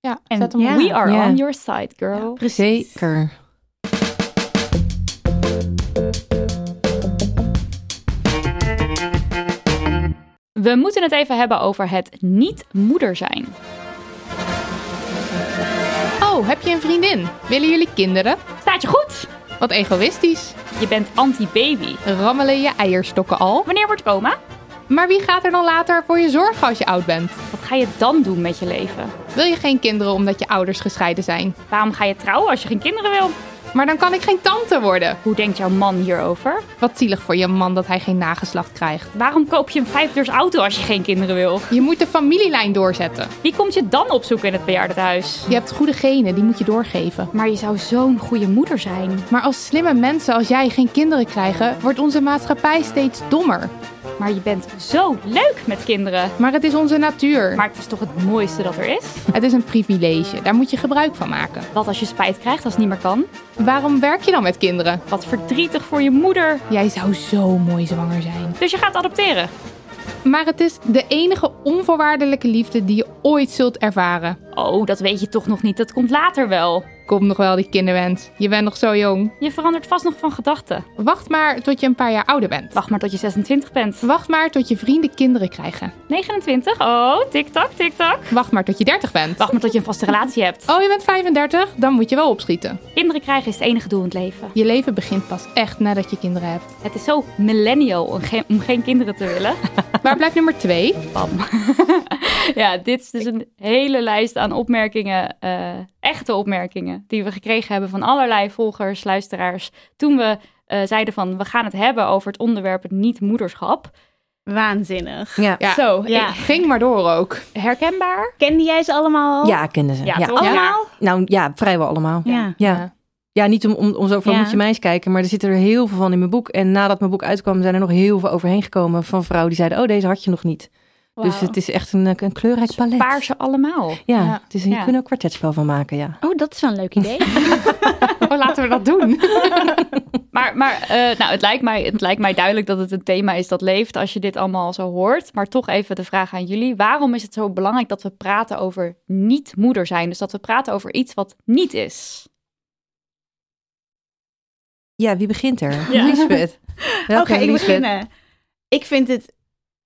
Ja, En ja. we are Ja. on your side, girl. Zeker. We moeten het even hebben over het niet moeder zijn. Oh, heb je een vriendin? Willen jullie kinderen? Staat je goed? Wat egoïstisch. Je bent anti-baby. Rammelen je eierstokken al? Wanneer wordt coma? Maar wie gaat er dan later voor je zorgen als je oud bent? Wat ga je dan doen met je leven? Wil je geen kinderen omdat je ouders gescheiden zijn? Waarom ga je trouwen als je geen kinderen wil? Maar dan kan ik geen tante worden. Hoe denkt jouw man hierover? Wat zielig voor je man dat hij geen nageslacht krijgt. Waarom koop je een vijfdeurs auto als je geen kinderen wil? Je moet de familielijn doorzetten. Wie komt je dan opzoeken in het bejaardentehuis? Je hebt goede genen, die moet je doorgeven. Maar je zou zo'n goede moeder zijn. Maar als slimme mensen als jij geen kinderen krijgen, wordt onze maatschappij steeds dommer. Maar je bent zo leuk met kinderen. Maar het is onze natuur. Maar het is toch het mooiste dat er is? Het is een privilege, daar moet je gebruik van maken. Wat als je spijt krijgt als het niet meer kan? Waarom werk je dan met kinderen? Wat verdrietig voor je moeder. Jij zou zo mooi zwanger zijn. Dus je gaat adopteren. Maar het is de enige onvoorwaardelijke liefde die je ooit zult ervaren. Oh, dat weet je toch nog niet. Dat komt later wel. Komt nog wel die kinderwens. Je bent nog zo jong. Je verandert vast nog van gedachten. Wacht maar tot je een paar jaar ouder bent. Wacht maar tot je 26 bent. Wacht maar tot je vrienden kinderen krijgen. 29? Oh, tik-tak, tik-tak. Wacht maar tot je 30 bent. Wacht maar tot je een vaste relatie hebt. Oh, je bent 35? Dan moet je wel opschieten. Kinderen krijgen is het enige doel in het leven. Je leven begint pas echt nadat je kinderen hebt. Het is zo millennial om geen, om geen kinderen te willen. Waar blijft nummer 2? Bam. ja, dit is dus een hele lijst aan opmerkingen, eh, echte opmerkingen, die we gekregen hebben van allerlei volgers, luisteraars. Toen we eh, zeiden van, we gaan het hebben over het onderwerp het niet-moederschap. Waanzinnig. Ja. Ja. Zo, Ja. ik- Ging maar door ook. herkenbaar? Kende jij ze allemaal al? Ja, kenden ze. Ja? Allemaal? Nou ja, vrijwel allemaal. Ja. Ja. Ja, niet om, om, om zo van Ja. moet je meis kijken, maar er zitten er heel veel van in mijn boek. En nadat mijn boek uitkwam, zijn er nog heel veel overheen gekomen van vrouwen die zeiden, oh, deze had je nog niet. Dus het is echt een, een kleurrijk palet. Paar ze allemaal. Ja, Ja. Het is, je Ja. kunt er ook kwartetspel van maken, ja. Oh, dat is wel een leuk idee. Oh, laten we dat doen. Maar, maar eh, nou, het, lijkt mij, het lijkt mij duidelijk dat het een thema is dat leeft als je dit allemaal zo hoort. Maar toch even de vraag aan jullie. Waarom is het zo belangrijk dat we praten over niet moeder zijn? Dus dat we praten over iets wat niet is. Ja, wie begint er? Ja. Lisbeth. Oké, ik Lisbeth? beginnen. Ik vind het...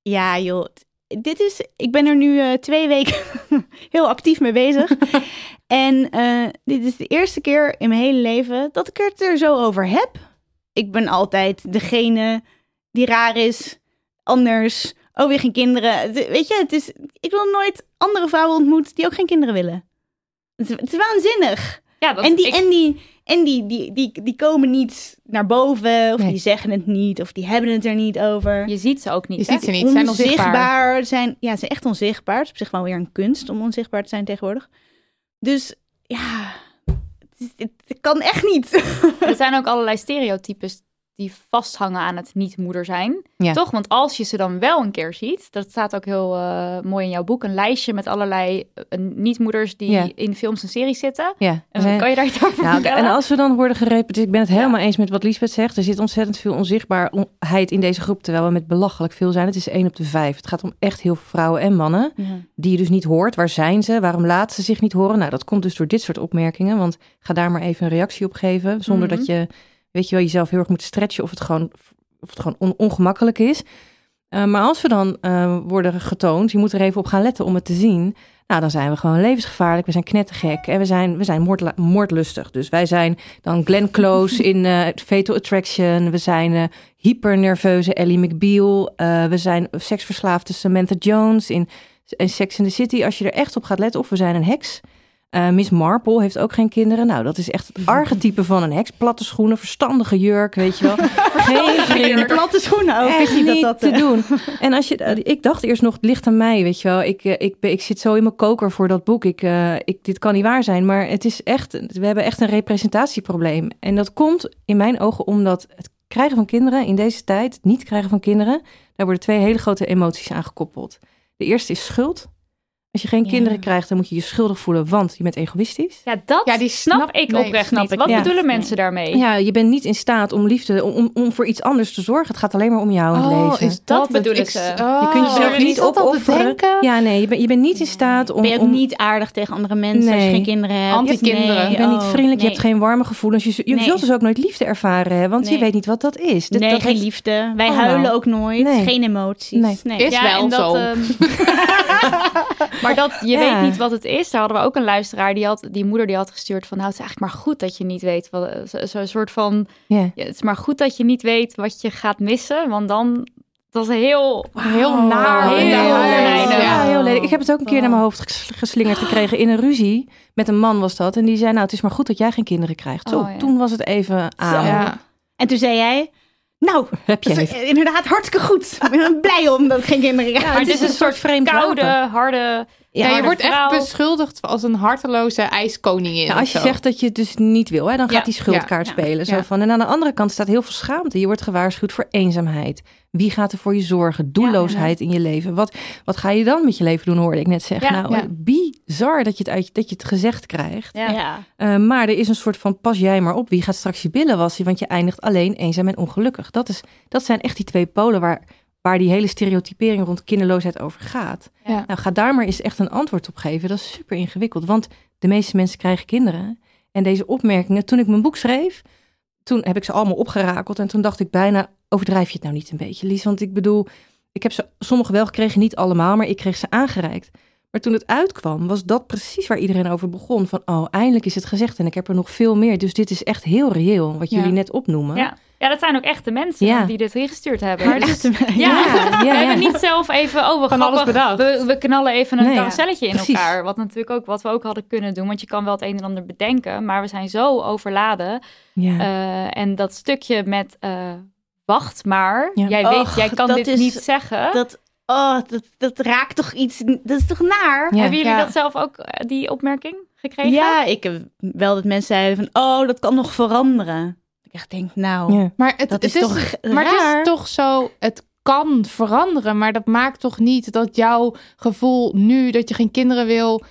Ja, joh. Dit is... Ik ben er nu eh, twee weken heel actief mee bezig. en eh, dit is de eerste keer in mijn hele leven dat ik het er zo over heb. Ik ben altijd degene die raar is, anders, oh weer geen kinderen. Weet je, het is... Ik wil nooit andere vrouwen ontmoet die ook geen kinderen willen. Het, is- het is waanzinnig. Ja, dat, En, die, ik- en, die, en die, die, die, die komen niet naar boven, of Nee. die zeggen het niet, of die hebben het er niet over. je ziet ze ook niet. Je hè? ziet ze niet, ze zijn onzichtbaar. Zijn, ja, ze zijn echt onzichtbaar. Het is op zich wel weer een kunst om onzichtbaar te zijn tegenwoordig. Dus ja, het, is- het, het kan echt niet. Er zijn ook allerlei stereotypes die vasthangen aan het niet moeder zijn. Ja. Toch? Want als je ze dan wel een keer ziet, dat staat ook heel eh, mooi in jouw boek, een lijstje met allerlei eh, niet-moeders die Ja. in films en series zitten. Ja. En Zijn- kan je daar iets over Nou, vertellen? en als we dan worden gerepeteerd, ik ben het helemaal eens met wat Lisbeth zegt. Er zit ontzettend veel onzichtbaarheid in deze groep, terwijl we met belachelijk veel zijn. Het is één op de vijf. Het gaat om echt heel veel vrouwen en mannen die je dus niet hoort. Waar zijn ze? Waarom laten ze zich niet horen? Nou, dat komt dus door dit soort opmerkingen. Want ga daar maar even een reactie op geven, zonder Mhm. dat je, weet je wel, jezelf heel erg moet stretchen of het gewoon, of het gewoon on- ongemakkelijk is. Eh, maar als we dan eh, worden getoond, je moet er even op gaan letten om het te zien. Nou, dan zijn we gewoon levensgevaarlijk. We zijn knettergek en we zijn, we zijn moordlustig. Dus wij zijn dan Glenn Close in eh, Fatal Attraction. We zijn hypernerveuze Ellie McBeal. We zijn seksverslaafde Samantha Jones in, in Sex in the City. Als je er echt op gaat letten, of we zijn een heks. Eh, Miss Marple heeft ook geen kinderen. Nou, dat is echt het archetype van een heks. Platte schoenen, verstandige jurk, weet je wel. Geen vrienden. Platte schoenen ook. Echt je dat niet dat, te eh, doen. En als je, eh, ik dacht eerst nog, het ligt aan mij, weet je wel. Ik, ik, ben- ik zit zo in mijn koker voor dat boek. Ik, ik, dit kan niet waar zijn, maar het is echt, we hebben echt een representatieprobleem. En dat komt in mijn ogen omdat het krijgen van kinderen in deze tijd, het niet krijgen van kinderen, daar worden twee hele grote emoties aan gekoppeld. De eerste is schuld. Als je geen Ja. kinderen krijgt, dan moet je je schuldig voelen, want je bent egoïstisch. Ja, dat Ja, die snap, snap- ik nee, oprecht snap niet. ik Wat bedoelen Nee. mensen daarmee? Ja, je bent niet in staat om liefde, om, om, om voor iets anders te zorgen. Het gaat alleen maar om jou in het Oh, leven. is dat, Dat bedoelen Ik- ze. Oh, Je kunt jezelf niet opofferen. Ja, nee, je bent, je bent niet in staat om... Ben je ook om niet aardig tegen andere mensen als je geen kinderen hebt? Anti-kinderen. Nee, Je bent niet oh, vriendelijk, je hebt geen warme gevoelens. Je, je Nee. zult dus ook nooit liefde ervaren, hè, want je weet niet wat dat is. Dat, nee, dat geen heeft- liefde. Wij huilen ook nooit. Nee. Geen emoties. Nee. Is wel en dat, zo. maar dat je Ja. weet niet wat het is. Daar hadden we ook een luisteraar die had, die moeder die had gestuurd van, nou, het is eigenlijk maar goed dat je niet weet wat, zo- zo'n soort van, Ja. ja, het is maar goed dat je niet weet wat je gaat missen, want dan dat is heel, Heel naar. Heel Heel. Ja, heel lelijk. Ik heb het ook een keer naar mijn hoofd ges- geslingerd gekregen in een ruzie. Met een man was dat. En die zei, nou, het is maar goed dat jij geen kinderen krijgt. Zo, Oh, ja. toen was het even aan. Ja. En toen zei jij, nou, Heb je inderdaad hartstikke goed. Ik ben blij om dat ik geen kinderen krijg. maar het is een soort vreemd koude, harde, Ja, je wordt vrouw. echt beschuldigd als een harteloze ijskoningin. Nou, als je zo. zegt dat je het dus niet wil, hè, dan gaat Ja, die schuldkaart spelen. Zo van. En aan de andere kant staat heel veel schaamte. Je wordt gewaarschuwd voor eenzaamheid. Wie gaat er voor je zorgen? Doelloosheid in je leven. Wat, wat ga je dan met je leven doen, hoorde ik net zeggen. Nou, bizar dat je, het uit, dat je het gezegd krijgt. Eh, maar er is een soort van pas jij maar op. Wie gaat straks je billen wassen? Want je eindigt alleen, eenzaam en ongelukkig. Dat, is, dat zijn echt die twee polen waar, waar die hele stereotypering rond kinderloosheid over gaat. Ja. Nou, ga daar maar eens echt een antwoord op geven. Dat is super ingewikkeld. Want de meeste mensen krijgen kinderen. En deze opmerkingen, toen ik mijn boek schreef, toen heb ik ze allemaal opgerakeld. En toen dacht ik bijna, overdrijf je het nou niet een beetje, Lies? Want ik bedoel, ik heb ze sommige wel gekregen, niet allemaal, maar ik kreeg ze aangereikt. Maar toen het uitkwam, was dat precies waar iedereen over begon. Van, oh, eindelijk is het gezegd en ik heb er nog veel meer. Dus dit is echt heel reëel, wat Ja. jullie net opnoemen. Ja. ja, dat zijn ook echte mensen Ja. die dit ingestuurd hebben. Maar Dus- ja, ja, we ja. hebben niet zelf even, oh, we grappig. We, we knallen even een Nee, ja. carouselletje in Precies. elkaar. Wat natuurlijk ook, wat we ook hadden kunnen doen. Want je kan wel het een en ander bedenken, maar we zijn zo overladen. Ja. Eh, en dat stukje met, eh, wacht maar, Ja. jij weet, jij kan dit is- niet zeggen. dat, oh, dat, dat raakt toch iets, dat is toch naar? Ja. Hebben jullie Ja. dat zelf ook, eh, die opmerking gekregen? Ja, ik heb wel dat mensen zeiden van, oh, dat kan nog veranderen. Ik echt denk, nou, Ja. Maar het, dat het is, toch Maar het raar? is toch zo, het kan veranderen, maar dat maakt toch niet dat jouw gevoel nu dat je geen kinderen wil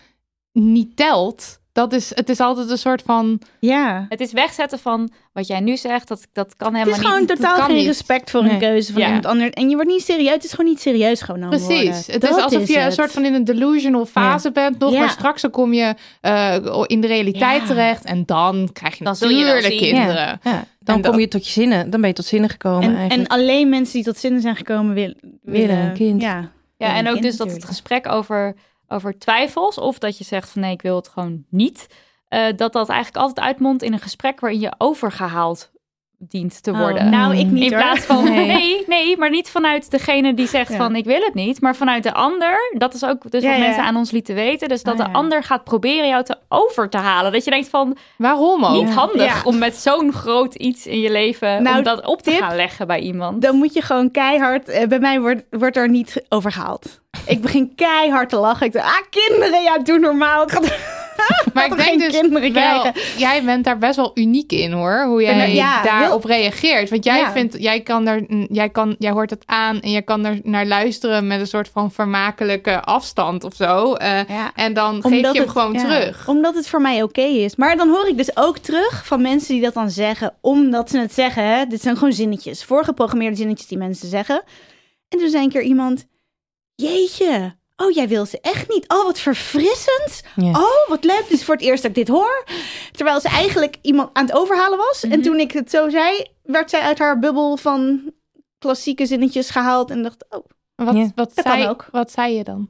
niet telt. Dat is, het is altijd een soort van. Ja. Het is wegzetten van wat jij nu zegt, dat, dat kan Het helemaal is gewoon niet. dat totaal geen niet. respect voor Nee. een keuze van Ja. iemand anders. En je wordt niet serieus, het is gewoon niet serieus genomen Precies. worden. Het Dat is alsof je een het. soort van in een delusional fase bent nog, Ja. maar straks dan kom je eh, in de realiteit Ja. terecht en dan krijg je Dan je natuurlijk zien. kinderen. Ja, dan En dat- kom je tot je zinnen. Dan ben je tot zinnen gekomen En, en alleen mensen die tot zinnen zijn gekomen willen, Willen een kind. Ja, Ja, en ook dus dat het gesprek over, over twijfels, of dat je zegt van nee, ik wil het gewoon niet, eh, dat dat eigenlijk altijd uitmondt in een gesprek waarin je overgehaald dient te Oh, worden. nou, ik niet in hoor. plaats van Nee. nee. nee, maar niet vanuit degene die zegt Ja. van ik wil het niet, maar vanuit de ander. Dat is ook dus Ja, wat ja. mensen aan ons lieten weten. Dus dat Oh, de ander gaat proberen jou te over te halen. Dat je denkt van Waarom ook? niet handig om met zo'n groot iets in je leven Nou, om dat op te tip, gaan leggen bij iemand. Dan moet je gewoon keihard... eh, bij mij wordt, wordt er niet over gehaald. Ik begin keihard te lachen. Ik denk, ah, kinderen, ja, doe normaal. Ik ga, Maar ik denk dus kinderen wel, krijgen. jij bent daar best wel uniek in hoor, hoe jij Ja, daarop reageert. Want jij Ja. vindt, jij kan er, jij kan, jij hoort het aan en jij kan er naar luisteren met een soort van vermakelijke afstand of zo. Eh, Ja. En dan geef je hem het- gewoon terug. Omdat het voor mij oké is. Maar dan hoor ik dus ook terug van mensen die dat dan zeggen. Omdat ze het zeggen. Hè? Dit zijn gewoon zinnetjes. Voorgeprogrammeerde zinnetjes die mensen zeggen. En toen zei een keer iemand... Jeetje. Oh, jij wil ze echt niet. Oh, wat verfrissend. Oh, wat leuk. Is voor het eerst dat ik dit hoor. Terwijl ze eigenlijk iemand aan het overhalen was. En Mhm. toen ik het zo zei, werd zij uit haar bubbel van klassieke zinnetjes gehaald. En dacht, oh, Wat, Ja. wat, Dat zei, kan ook. wat zei je dan?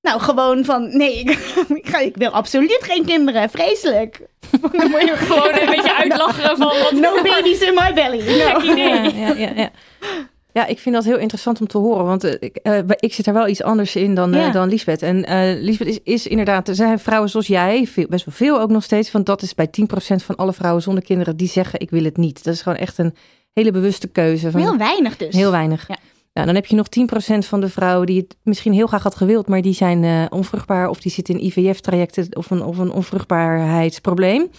nou gewoon van, nee, ik, ik, ga, ik wil absoluut geen kinderen. Vreselijk. Dan moet je Gewoon een beetje uitlachen van wat No babies in my belly. No. Ja, ja, ja, ja. Ja, ik vind dat heel interessant om te horen. Want eh, ik, eh, ik zit er wel iets anders in dan, eh, Ja. dan Lisbeth. En Lisbeth is, is inderdaad... Er zijn vrouwen zoals jij, veel, best wel veel ook nog steeds. Want dat is bij 10% van alle vrouwen zonder kinderen... die zeggen ik wil het niet. Dat is gewoon echt een hele bewuste keuze. Van, Heel weinig dus. Heel weinig. Ja. Nou, dan heb je nog 10% van de vrouwen die het misschien heel graag had gewild, maar die zijn onvruchtbaar of die zitten in IVF-trajecten of een, of een onvruchtbaarheidsprobleem.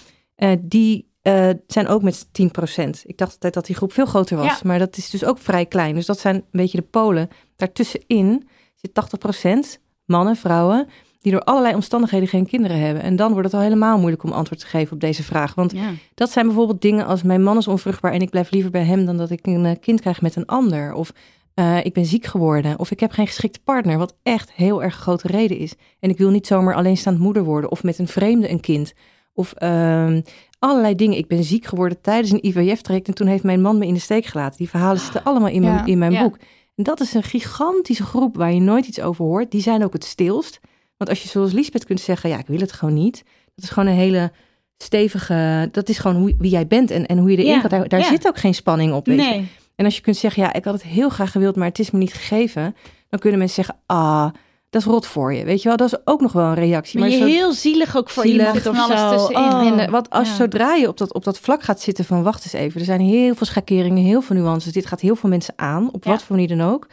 Die eh, zijn ook met 10%. Ik dacht altijd dat die groep veel groter was, Ja. maar dat is dus ook vrij klein. Dus dat zijn een beetje de polen. Daartussenin zit 80% mannen, vrouwen, die door allerlei omstandigheden geen kinderen hebben. En dan wordt het al helemaal moeilijk om antwoord te geven op deze vraag. Want Ja. dat zijn bijvoorbeeld dingen als mijn man is onvruchtbaar en ik blijf liever bij hem dan dat ik een eh, kind krijg met een ander. Of eh, ik ben ziek geworden. Of ik heb geen geschikte partner, wat echt heel erg grote reden is. En ik wil niet zomaar alleenstaand moeder worden of met een vreemde een kind. Of ehm, allerlei dingen. Ik ben ziek geworden tijdens een IVF-traject en toen heeft mijn man me in de steek gelaten. Die verhalen zitten allemaal in mijn, Ja. in mijn Ja. boek. En dat is een gigantische groep waar je nooit iets over hoort. Die zijn ook het stilst. Want als je zoals Lisbeth kunt zeggen, ja, ik wil het gewoon niet. Dat is gewoon een hele stevige, dat is gewoon hoe, wie jij bent en, en hoe je erin Ja, gaat. Daar, zit ook geen spanning op. Weet je. En als je kunt zeggen, ja, ik had het heel graag gewild, maar het is me niet gegeven. Dan kunnen mensen zeggen, ah, dat is rot voor je. Weet je wel, dat is ook nog wel een reactie. Maar je zo- heel zielig ook voor Zielig. iemand of alles zo. tussenin. Oh. en, eh, wat als ja. zodra je op dat, op dat vlak gaat zitten van wacht eens even, er zijn heel veel schakeringen, heel veel nuances. Dit gaat heel veel mensen aan, op Ja. wat voor manier dan ook.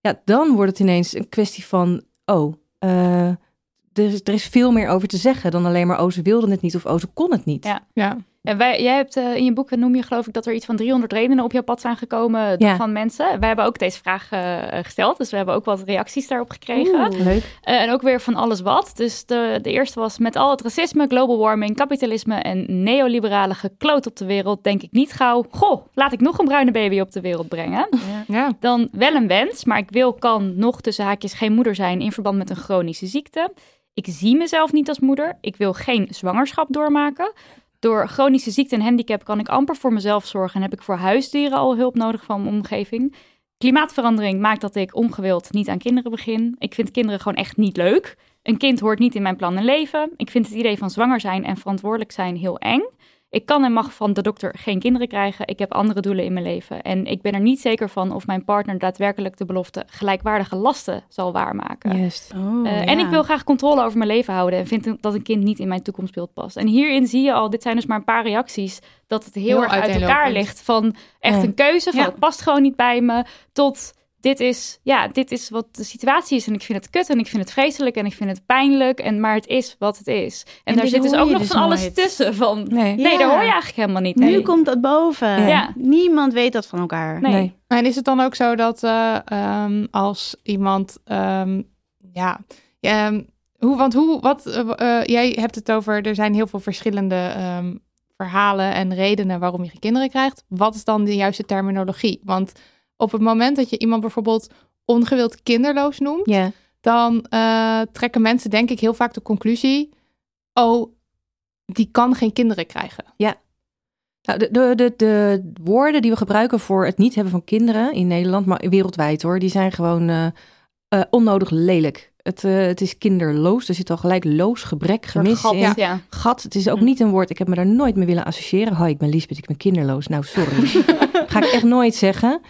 Ja, dan wordt het ineens een kwestie van, oh, eh, er, is, er is veel meer over te zeggen dan alleen maar, oh, ze wilden het niet of oh, ze kon het niet. Ja. Ja. En wij, jij hebt eh, in je boek noem je geloof ik dat er iets van 300 redenen op jouw pad zijn gekomen Ja. van mensen. Wij hebben ook deze vraag eh, gesteld, dus we hebben ook wat reacties daarop gekregen. Leuk. Eh, en ook weer van alles wat. Dus de, de eerste was met al het racisme, global warming, kapitalisme en neoliberale gekloot op de wereld, denk ik niet gauw, goh, laat ik nog een bruine baby op de wereld brengen. Ja. Dan wel een wens, maar ik wil, kan nog tussen haakjes geen moeder zijn in verband met een chronische ziekte. Ik zie mezelf niet als moeder. Ik wil geen zwangerschap doormaken. Door chronische ziekte en handicap kan ik amper voor mezelf zorgen en heb ik voor huisdieren al hulp nodig van mijn omgeving. Klimaatverandering maakt dat ik ongewild niet aan kinderen begin. Ik vind kinderen gewoon echt niet leuk. Een kind hoort niet in mijn plan en leven. Ik vind het idee van zwanger zijn en verantwoordelijk zijn heel eng. Ik kan en mag van de dokter geen kinderen krijgen. Ik heb andere doelen in mijn leven. En ik ben er niet zeker van of mijn partner daadwerkelijk de belofte gelijkwaardige lasten zal waarmaken. Juist. Oh, Eh, ja. En ik wil graag controle over mijn leven houden en vind dat een kind niet in mijn toekomstbeeld past. En hierin zie je al, dit zijn dus maar een paar reacties, dat het heel, Heel erg uit elkaar ligt. Van echt Ja. een keuze, van Ja. het past gewoon niet bij me, tot dit is, ja, dit is wat de situatie is. En ik vind het kut en ik vind het vreselijk en ik vind het pijnlijk. En, maar het is wat het is. En, En daar zit dus ook nog dus van alles nooit. tussen. Van, Nee. nee, Ja. daar hoor je eigenlijk helemaal niet. Nu Nee. komt dat boven. Ja. Niemand weet dat van elkaar. Nee. Nee. En is het dan ook zo dat eh, ehm, als iemand, ehm, ja, ehm, hoe, want hoe, wat, eh, eh, jij hebt het over, er zijn heel veel verschillende ehm, verhalen en redenen waarom je geen kinderen krijgt. Wat is dan de juiste terminologie? Want op het moment dat je iemand bijvoorbeeld ongewild kinderloos noemt, Ja. dan eh, trekken mensen denk ik heel vaak de conclusie, oh, die kan geen kinderen krijgen. Nou, de, de, de, de woorden die we gebruiken voor het niet hebben van kinderen in Nederland, maar wereldwijd hoor, die zijn gewoon eh, eh, onnodig lelijk. Het, het is kinderloos, er zit al gelijk loos, gebrek, gemis gat, in. ja. ja. Gat, het is ook niet een woord, ik heb me daar nooit mee willen associëren. Hoi, ik ben Liesbeth, ik ben kinderloos. Nou, sorry. Ga ik echt nooit zeggen.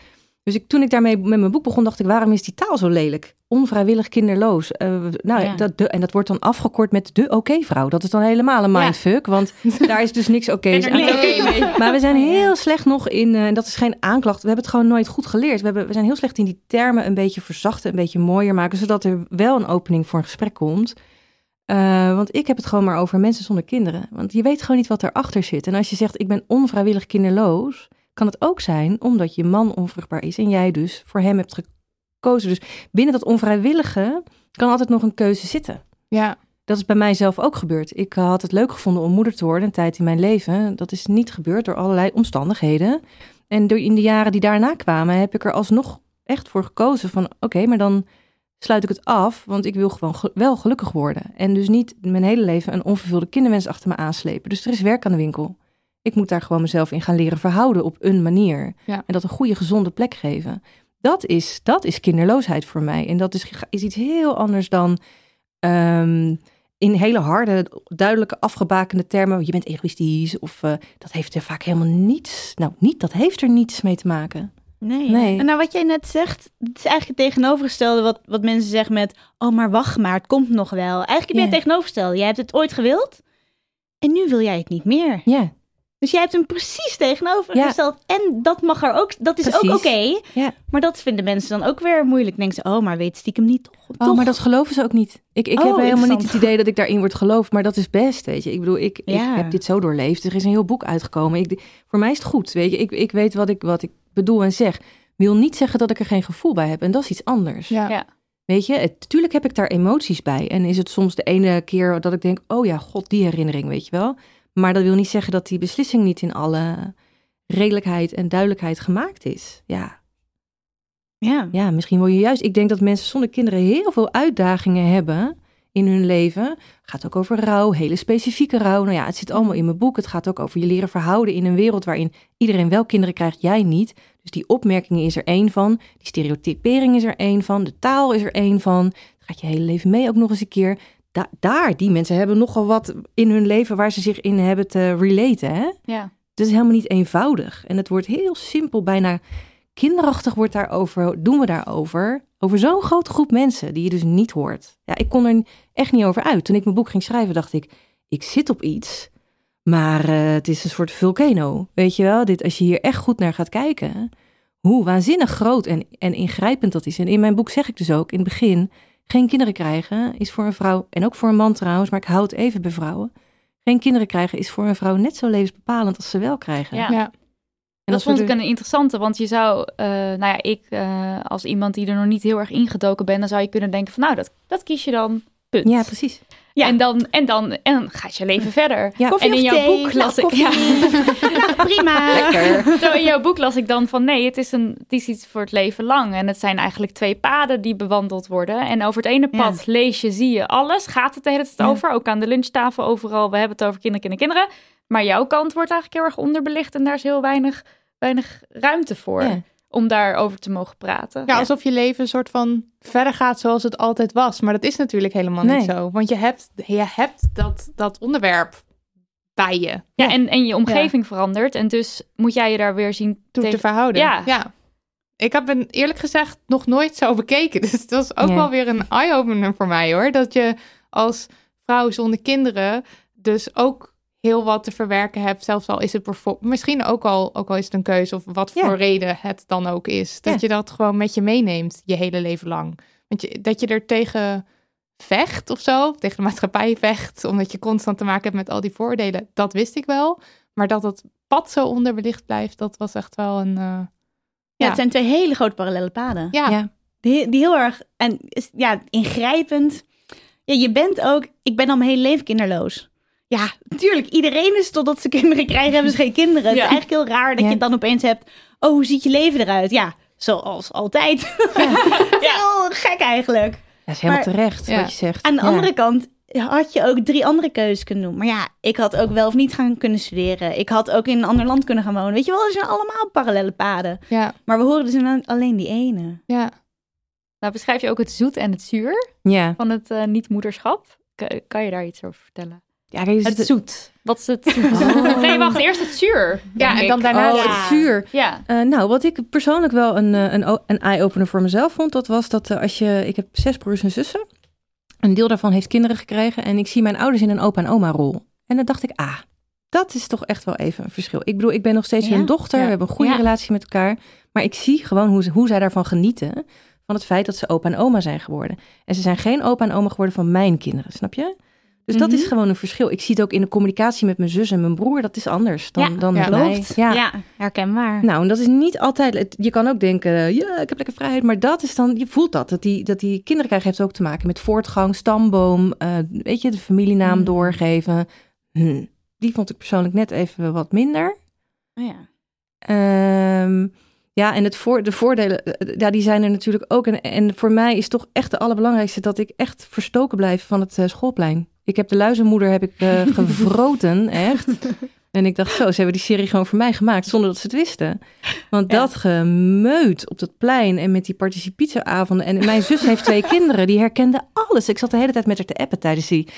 Dus ik, toen ik daarmee met mijn boek begon, dacht ik, waarom is die taal zo lelijk? Onvrijwillig kinderloos. Eh, nou, Ja. dat, de, en dat wordt dan afgekort met de oké-vrouw. Dat is dan helemaal een Ja. mindfuck, want daar is dus niks aan. oké. Maar we zijn heel slecht nog in, eh, en dat is geen aanklacht, we hebben het gewoon nooit goed geleerd. We, hebben, we zijn heel slecht in die termen een beetje verzachten, een beetje mooier maken, zodat er wel een opening voor een gesprek komt. Eh, want ik heb het gewoon maar over mensen zonder kinderen. Want je weet gewoon niet wat erachter zit. En als je zegt, ik ben onvrijwillig kinderloos, kan het ook zijn omdat je man onvruchtbaar is en jij dus voor hem hebt gekozen. Dus binnen dat onvrijwillige kan altijd nog een keuze zitten. Ja, Dat is bij mij zelf ook gebeurd. Ik had het leuk gevonden om moeder te worden, een tijd in mijn leven. Dat is niet gebeurd door allerlei omstandigheden. En door in de jaren die daarna kwamen, heb ik er alsnog echt voor gekozen van... oké, maar dan sluit ik het af, want ik wil gewoon ge- wel gelukkig worden. En dus niet mijn hele leven een onvervulde kinderwens achter me aanslepen. Dus er is werk aan de winkel. Ik moet daar gewoon mezelf in gaan leren verhouden op een manier. Ja. En dat een goede, gezonde plek geven. Dat is, dat is kinderloosheid voor mij. En dat is, is iets heel anders dan ehm, in hele harde, duidelijke, afgebakende termen. Je bent egoïstisch of eh, dat heeft er vaak helemaal niets. Nou, niet, dat heeft er niets mee te maken. Nee. Nee. En nou, wat jij net zegt, het is eigenlijk het tegenovergestelde wat, wat mensen zeggen met... Oh, maar wacht maar, het komt nog wel. Eigenlijk heb je het tegenovergestelde. Jij hebt het ooit gewild en nu wil jij het niet meer. Ja, Dus jij hebt hem precies tegenovergesteld. En dat mag er ook, dat is ook oké. Ja. Maar dat vinden mensen dan ook weer moeilijk. Denken ze, oh, maar weet stiekem niet toch? Oh, toch? maar dat geloven ze ook niet. Ik, ik Oh, heb helemaal niet het idee dat ik daarin word geloofd, maar dat is best, weet je. Ik bedoel, ik, Ja. ik heb dit zo doorleefd. Er is een heel boek uitgekomen. Ik, voor mij is het goed, weet je. Ik, ik weet wat ik, wat ik bedoel en zeg. Wil niet zeggen dat ik er geen gevoel bij heb. En dat is iets anders. Ja. Ja. Weet je, het, tuurlijk heb ik daar emoties bij. En is het soms de ene keer dat ik denk, oh ja, god, die herinnering, weet je wel. Maar dat wil niet zeggen dat die beslissing niet in alle redelijkheid en duidelijkheid gemaakt is. Ja, Ja. ja, misschien wil je juist. Ik denk dat mensen zonder kinderen heel veel uitdagingen hebben in hun leven. Het gaat ook over rouw, hele specifieke rouw. Nou ja, het zit allemaal in mijn boek. Het gaat ook over je leren verhouden in een wereld waarin iedereen wel kinderen krijgt, jij niet. Dus die opmerking is er één van. Die stereotypering is er één van. De taal is er één van. Dat gaat je hele leven mee ook nog eens een keer. Da- daar, die mensen hebben nogal wat in hun leven waar ze zich in hebben te relaten. Hè? Ja. Het is helemaal niet eenvoudig. En het wordt heel simpel, bijna kinderachtig wordt daarover, doen we daarover. Over zo'n grote groep mensen die je dus niet hoort. Ja, ik kon er echt niet over uit. Toen ik mijn boek ging schrijven, dacht ik, ik zit op iets. Maar eh, het is een soort vulcano. Weet je wel, dit, als je hier echt goed naar gaat kijken, hoe waanzinnig groot en, en ingrijpend dat is. En in mijn boek zeg ik dus ook in het begin, geen kinderen krijgen is voor een vrouw, en ook voor een man trouwens, maar ik hou het even bij vrouwen. Geen kinderen krijgen is voor een vrouw net zo levensbepalend als ze wel krijgen. Ja. Ja. En dat vond ik een interessante, want je zou, eh, nou ja, ik eh, als iemand die er nog niet heel erg ingedoken ben, dan zou je kunnen denken van, nou, dat, dat kies je dan, punt. Ja, precies. Ja. En, dan, en, dan, en dan gaat je leven verder. Ja. Koffie en in of jouw thee? boek las ik, ja, Prima. Zo in jouw boek las ik dan van nee, het is, een, het is iets voor het leven lang. En het zijn eigenlijk twee paden die bewandeld worden. En over het ene Ja. pad lees je, zie je alles. Gaat het de hele tijd Ja. over. Ook aan de lunchtafel overal. We hebben het over kinderen, kinderen, kinderen. Maar jouw kant wordt eigenlijk heel erg onderbelicht. En daar is heel weinig, weinig ruimte voor. Ja. Om daarover te mogen praten. Ja, alsof je leven een soort van verder gaat zoals het altijd was. Maar dat is natuurlijk helemaal niet zo. Want je hebt, je hebt dat, dat onderwerp bij je Ja, en, en je omgeving verandert. En dus moet jij je daar weer zien toe te tegen- verhouden. Ja. Ik heb het eerlijk gezegd nog nooit zo bekeken. Dus dat is ook Ja. wel weer een eye-opener voor mij hoor. Dat je als vrouw zonder kinderen dus ook heel wat te verwerken hebt. Zelfs al is het bijvoorbeeld misschien ook al, ook al is het een keuze of wat Ja. voor reden het dan ook is. Dat Ja. je dat gewoon met je meeneemt je hele leven lang. Want je, dat je er tegen vecht of zo, tegen de maatschappij vecht, omdat je constant te maken hebt met al die voordelen, dat wist ik wel. Maar dat het pad zo onderbelicht blijft, dat was echt wel een. eh, Ja, het zijn twee hele grote parallele paden. ja, Ja. Die, die heel erg en ja, ingrijpend. Ja, je bent ook, ik ben al mijn hele leven kinderloos. Ja, natuurlijk, iedereen is totdat ze kinderen krijgen, hebben ze geen kinderen. Het is Ja. eigenlijk heel raar dat Ja. je dan opeens hebt. Oh, hoe ziet je leven eruit? Ja, zoals altijd. Heel gek eigenlijk. Dat is helemaal Maar- terecht Ja. wat je zegt. Aan de Ja. andere kant had je ook drie andere keuzes kunnen doen. Maar ja, ik had ook wel of niet gaan kunnen studeren. Ik had ook in een ander land kunnen gaan wonen. Weet je wel, er zijn allemaal parallele paden. ja, Maar we horen dus alleen die ene. ja. Nou, beschrijf je ook het zoet en het zuur Ja. van het eh, niet-moederschap. K- kan je daar iets over vertellen? Ja, kijk, Het het zoet. Wat is het zoet? Oh. Nee, wacht. Eerst het zuur. Ja, en dan daarna Oh, het zuur. Ja. Eh, nou, wat ik persoonlijk wel een, eh, een, een eye-opener voor mezelf vond, dat was dat eh, als je, ik heb zes broers en zussen, een deel daarvan heeft kinderen gekregen en ik zie mijn ouders in een opa en oma rol. En dan dacht ik, ah, dat is toch echt wel even een verschil. Ik bedoel, ik ben nog steeds Ja, hun dochter, ja, we hebben een goede ja. relatie met elkaar, maar ik zie gewoon hoe, ze- hoe zij daarvan genieten, van het feit dat ze opa en oma zijn geworden. En ze zijn geen opa en oma geworden van mijn kinderen, snap je? Dus dat Mhm. is gewoon een verschil. Ik zie het ook in de communicatie met mijn zus en mijn broer, dat is anders dan, Ja, dan ja. Ja. Ja, herkenbaar. Nou, en dat is niet altijd. het- Je kan ook denken, eh, ja, ik heb lekker vrijheid. Maar dat is dan, je voelt dat. Dat die, dat die kinderen krijgen heeft ook te maken met voortgang, stamboom. eh, weet je, de familienaam Hmm. doorgeven. Hm, Die vond ik persoonlijk net even wat minder. Oh ja. Ehm, ja, en het voor, de voordelen, eh, ja, die zijn er natuurlijk ook. En, en voor mij is toch echt de allerbelangrijkste dat ik echt verstoken blijf van het eh, schoolplein. Ik heb de luizenmoeder heb ik eh, gevroten, echt. En ik dacht, zo, ze hebben die serie gewoon voor mij gemaakt zonder dat ze het wisten. Want Ja. dat gemeut op dat plein en met die participatieavonden. En mijn zus heeft twee kinderen, die herkenden alles. Ik zat de hele tijd met haar te appen tijdens die,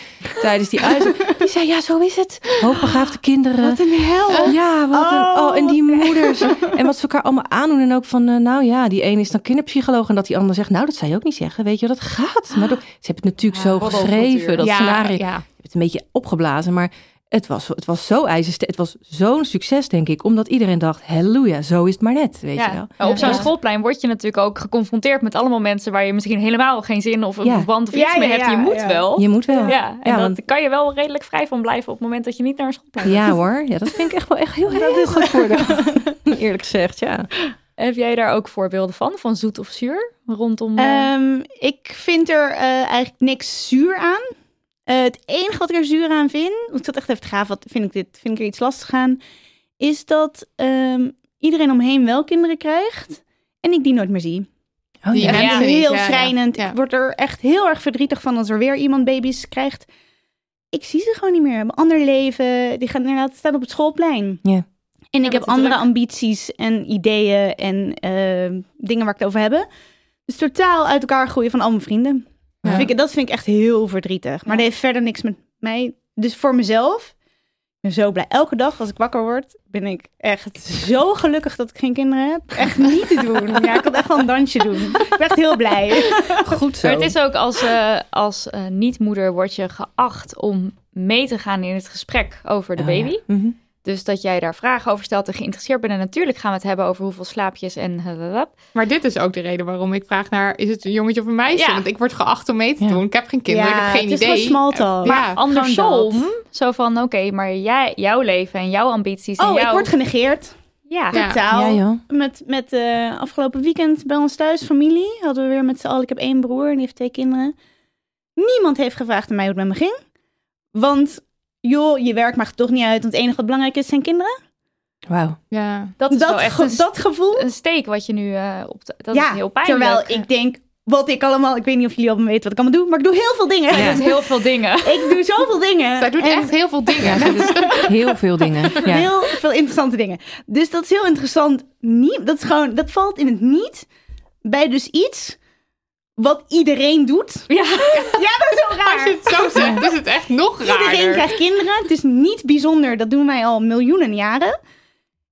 tijdens die uit. Die zei, ja, zo is het. Hoogbegaafde kinderen. Wat een hel. Ja, wat een... Oh, Oh, en die wat moeder ouders. En wat ze elkaar allemaal aandoen. En ook van, eh, nou ja, die ene is dan kinderpsycholoog. En dat die ander zegt, nou, dat zou je ook niet zeggen. Weet je, dat gaat. Maar dat- ze hebben het natuurlijk zo geschreven. Dat ja, scenario. Je hebt het een beetje opgeblazen. Maar het was, het was zo ijzersterk. Het was zo'n succes, denk ik. Omdat iedereen dacht, halleluja, zo is het maar net. Weet je wel. Ja. Op zo'n Ja. schoolplein word je natuurlijk ook geconfronteerd met allemaal mensen waar je misschien helemaal geen zin of een Ja. verband of Ja, iets mee ja, hebt. Je ja, moet ja. wel. Je moet wel. Ja, en Ja, dat want- kan je wel redelijk vrij van blijven op het moment dat je niet naar een schoolplein Ja gaat. hoor, ja, dat vind ik echt wel echt heel, heel goed voor Eerlijk gezegd, ja. Heb jij daar ook voorbeelden van? Van zoet of zuur? Rondom... Ehm, ik vind er eh, eigenlijk niks zuur aan. Eh, het enige wat ik er zuur aan vind, want ik zat echt even te gaan, wat vind ik dit, vind ik er iets lastig aan, is dat ehm, iedereen omheen wel kinderen krijgt en ik die nooit meer zie. Oh, Die ja. Heel ja, schrijnend. Ja. Ik word er echt heel erg verdrietig van als er weer iemand baby's krijgt. Ik zie ze gewoon niet meer. Een ander leven. Die gaan inderdaad staan op het schoolplein. Ja. En Ja, ik heb andere druk. ambities en ideeën en eh, dingen waar ik het over heb. Dus totaal uit elkaar groeien van al mijn vrienden. Ja. Dat, vind ik, dat vind ik echt heel verdrietig. Maar dat heeft verder niks met mij. Dus voor mezelf, ik ben zo blij. Elke dag als ik wakker word, ben ik echt zo gelukkig dat ik geen kinderen heb. Echt niet te doen. Ja, ik wil echt wel een dansje doen. Ik ben echt heel blij. Goed zo. Maar het is ook als, eh, als eh, niet-moeder word je geacht om mee te gaan in het gesprek over de Oh, ja. baby. Mhm. Dus dat jij daar vragen over stelt en geïnteresseerd bent. En natuurlijk gaan we het hebben over hoeveel slaapjes en... Maar dit is ook de reden waarom ik vraag naar, is het een jongetje of een meisje? Ja. Want ik word geacht om mee te Ja. doen. Ik heb geen kinderen, ik heb geen het idee. is gewoon small talk. Ja, Maar Andersom, zo van oké, maar jij, jouw leven en jouw ambities en Oh, jouw... ik word genegeerd. Ja, Ja. Totaal. Ja. Met, met eh, afgelopen weekend bij ons thuis, familie, hadden we weer met z'n allen. Ik heb één broer en die heeft twee kinderen. Niemand heeft gevraagd aan mij hoe het met me ging. Want, joh, je werk maakt toch niet uit. Want het enige wat belangrijk is, zijn kinderen. Wauw. ja. dat is dat, wel echt ge- een, dat gevoel. een steek wat je nu eh, op... de- dat ja, is heel pijnlijk. terwijl ik denk, wat ik allemaal... Ik weet niet of jullie allemaal weten wat ik allemaal doe, maar ik doe heel veel dingen. Doet heel veel dingen. Ik doe zoveel dingen. Zij doet En- echt heel veel dingen. Ja, heel veel dingen. Ja. Heel veel interessante dingen. Dus dat is heel interessant. Nie- dat, is gewoon, dat valt in het niet bij dus iets wat iedereen doet. Ja. Ja, dat is zo raar. Als je het zo zegt, is het echt nog Iedereen raarder. krijgt kinderen. Het is niet bijzonder. Dat doen wij al miljoenen jaren.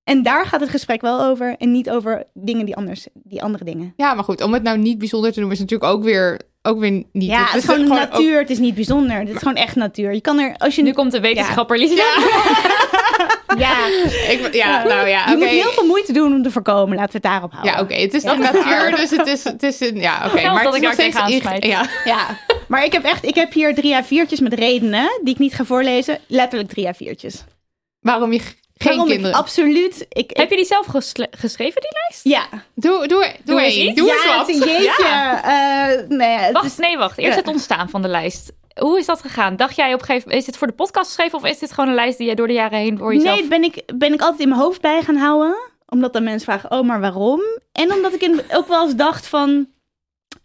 En daar gaat het gesprek wel over. En niet over dingen die anders, die andere dingen. Ja, maar goed, om het nou niet bijzonder te doen, is natuurlijk ook weer, ook weer niet. Ja, het is gewoon natuur. Het is niet bijzonder. Het is gewoon echt natuur. Je kan er, als je Nu komt de wetenschapper Lisa. Ja, ook- ik, ja, nou ja, je moet heel veel moeite doen om te voorkomen. Laten we het daarop houden. Ja, oké, het is Ja. natuur, dus het is, het is een, ja, oké. Maar dat het ik is nog daar steeds tegenaan smijt. Ja, Ja, maar ik heb echt, ik heb hier drie A4'tjes met redenen die ik niet ga voorlezen. Letterlijk drie A4'tjes. waarom je geen Waarom ik kinderen... absoluut. Ik, ik- Heb je die zelf geschreven, die lijst? ja. Doe, doe, doe, Doe eens iets. Doe ja, eens wat. het is een jeetje. Eh, nee, het Wacht, is- nee, wacht. Eerst Ja. het ontstaan van de lijst. Hoe is dat gegaan? Dacht jij op een gegeven moment, is dit voor de podcast geschreven of is dit gewoon een lijst die jij door de jaren heen voor jezelf... Nee, ben ik, ben ik altijd in mijn hoofd bij gaan houden. Omdat dan mensen vragen, oh, maar waarom? En omdat ik in, ook wel eens dacht van...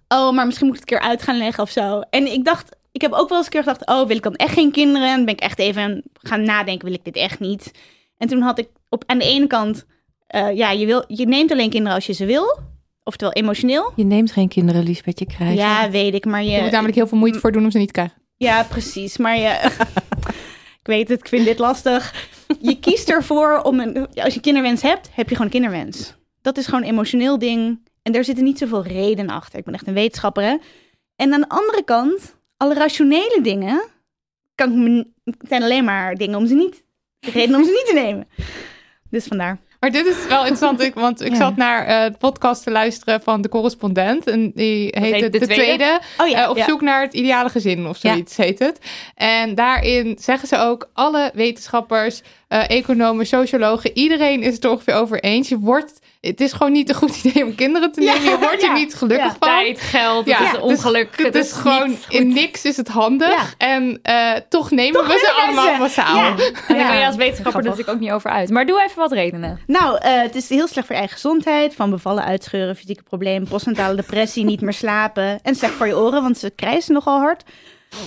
Oh, maar misschien moet ik het een keer uit gaan leggen of zo. En ik dacht, ik heb ook wel eens een keer gedacht... Oh, wil ik dan echt geen kinderen? En ben ik echt even gaan nadenken, wil ik dit echt niet? En toen had ik op, aan de ene kant... eh, ja, je, wil, je neemt alleen kinderen als je ze wil. Oftewel emotioneel. Je neemt geen kinderen, Liesbeth, je krijgt. Ja, weet ik, maar je... Je moet namelijk heel veel moeite voor doen om ze niet te krijgen. Ja, precies. Maar je... ik weet het, ik vind dit lastig. Je kiest ervoor om een... Als je kinderwens hebt, heb je gewoon een kinderwens. Dat is gewoon een emotioneel ding. En daar zitten niet zoveel redenen achter. Ik ben echt een wetenschapper, hè. En aan de andere kant, alle rationele dingen... Kan zijn alleen maar dingen om ze niet... Redenen om ze niet te nemen. Dus vandaar. Maar dit is wel interessant, ik, want ik Ja. zat naar eh, de podcast te luisteren van De Correspondent. En die heette heet De, De Tweede. Tweede? Oh ja, Eh, op ja. zoek naar het ideale gezin of Ja. zoiets heet het. En daarin zeggen ze ook, alle wetenschappers, eh, economen, sociologen, iedereen is het er ongeveer over eens. Je wordt, het is gewoon niet een goed idee om kinderen te Ja, nemen. Je wordt ja, er niet gelukkig ja. van. Tijd, geld, Ja, het is dus ongeluk. Het is gewoon, in niks is het handig. Ja. En eh, toch nemen we ze allemaal massaal. Ja. En daar kan je als wetenschapper natuurlijk ook niet over uit. Maar doe even wat redenen. Nou, eh, het is heel slecht voor je eigen gezondheid. Van bevallen, uitscheuren, fysieke problemen, postnatale depressie, niet meer slapen. En slecht voor je oren, want ze krijsen nogal hard.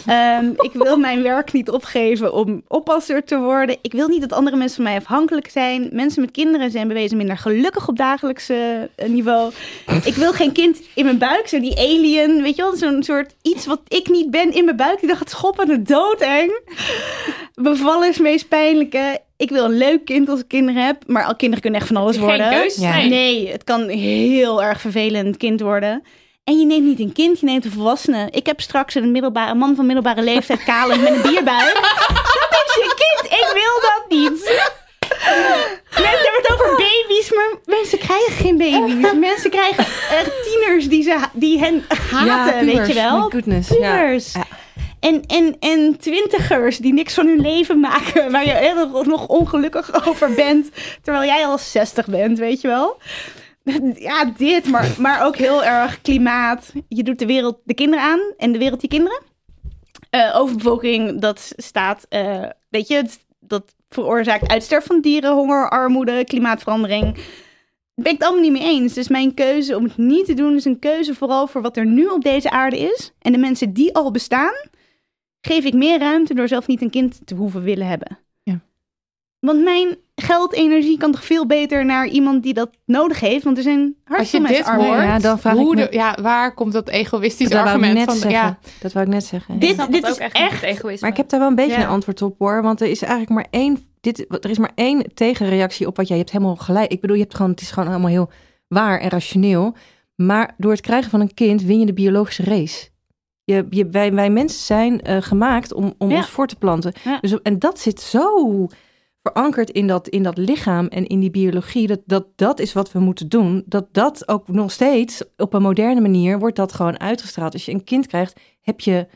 Ehm, ik wil mijn werk niet opgeven om oppasser te worden. Ik wil niet dat andere mensen van mij afhankelijk zijn. Mensen met kinderen zijn bewezen minder gelukkig op dagelijkse eh, niveau. Ik wil geen kind in mijn buik, zo die alien, weet je wel, zo'n soort iets wat ik niet ben in mijn buik. Die dacht het schoppen, de doodeng. bevallen is het meest pijnlijke. Ik wil een leuk kind als ik kinderen heb. Maar al kinderen kunnen echt van alles Geen worden. keus? Ja. Nee. Nee, het kan heel erg vervelend kind worden. En je neemt niet een kind, je neemt een volwassene. Ik heb straks een, middelbare, een man van middelbare leeftijd, kalend, met een bierbuik. Dat is je kind. Ik wil dat niet. Mensen hebben het over baby's, maar mensen krijgen geen baby's. Mensen krijgen echt tieners die, ze, die hen haten, weet je wel. My goodness. Ja. Pubers. Ja. En, en, en twintigers die niks van hun leven maken, waar je heel nog ongelukkig over bent, terwijl jij al 60 bent, weet je wel. Ja, dit, maar, maar ook heel erg klimaat. Je doet de wereld de kinderen aan en de wereld die kinderen. Eh, overbevolking, dat staat, eh, weet je, dat veroorzaakt uitsterven van dieren, honger, armoede, klimaatverandering. Daar ben ik het allemaal niet mee eens. Dus mijn keuze om het niet te doen is een keuze vooral voor wat er nu op deze aarde is. En de mensen die al bestaan, geef ik meer ruimte door zelf niet een kind te hoeven willen hebben. Ja. Want mijn geld, energie kan toch veel beter naar iemand die dat nodig heeft. Want er zijn Als je hartstikke mensen dit arm. hoort, Ja, dan vraag hoe ik me- de- ja, waar komt dat egoïstische Dat argument net van? zeggen. Ja, Dat wou ik net zeggen. Dit- dit is echt, echt- egoïsme. Maar ik heb daar wel een beetje Ja. een antwoord op hoor. Want er is eigenlijk maar één. Dit, er is maar één tegenreactie op wat jij je hebt helemaal gelijk. Ik bedoel, je hebt gewoon, het is gewoon allemaal heel waar en rationeel. Maar door het krijgen van een kind win je de biologische race. Je, je, wij, wij mensen zijn eh, gemaakt om, om Ja. ons voor te planten. Ja. Dus, en dat zit zo verankerd in dat, in dat lichaam en in die biologie. Dat, dat dat is wat we moeten doen. Dat dat ook nog steeds op een moderne manier wordt dat gewoon uitgestraald. Als je een kind krijgt, heb je,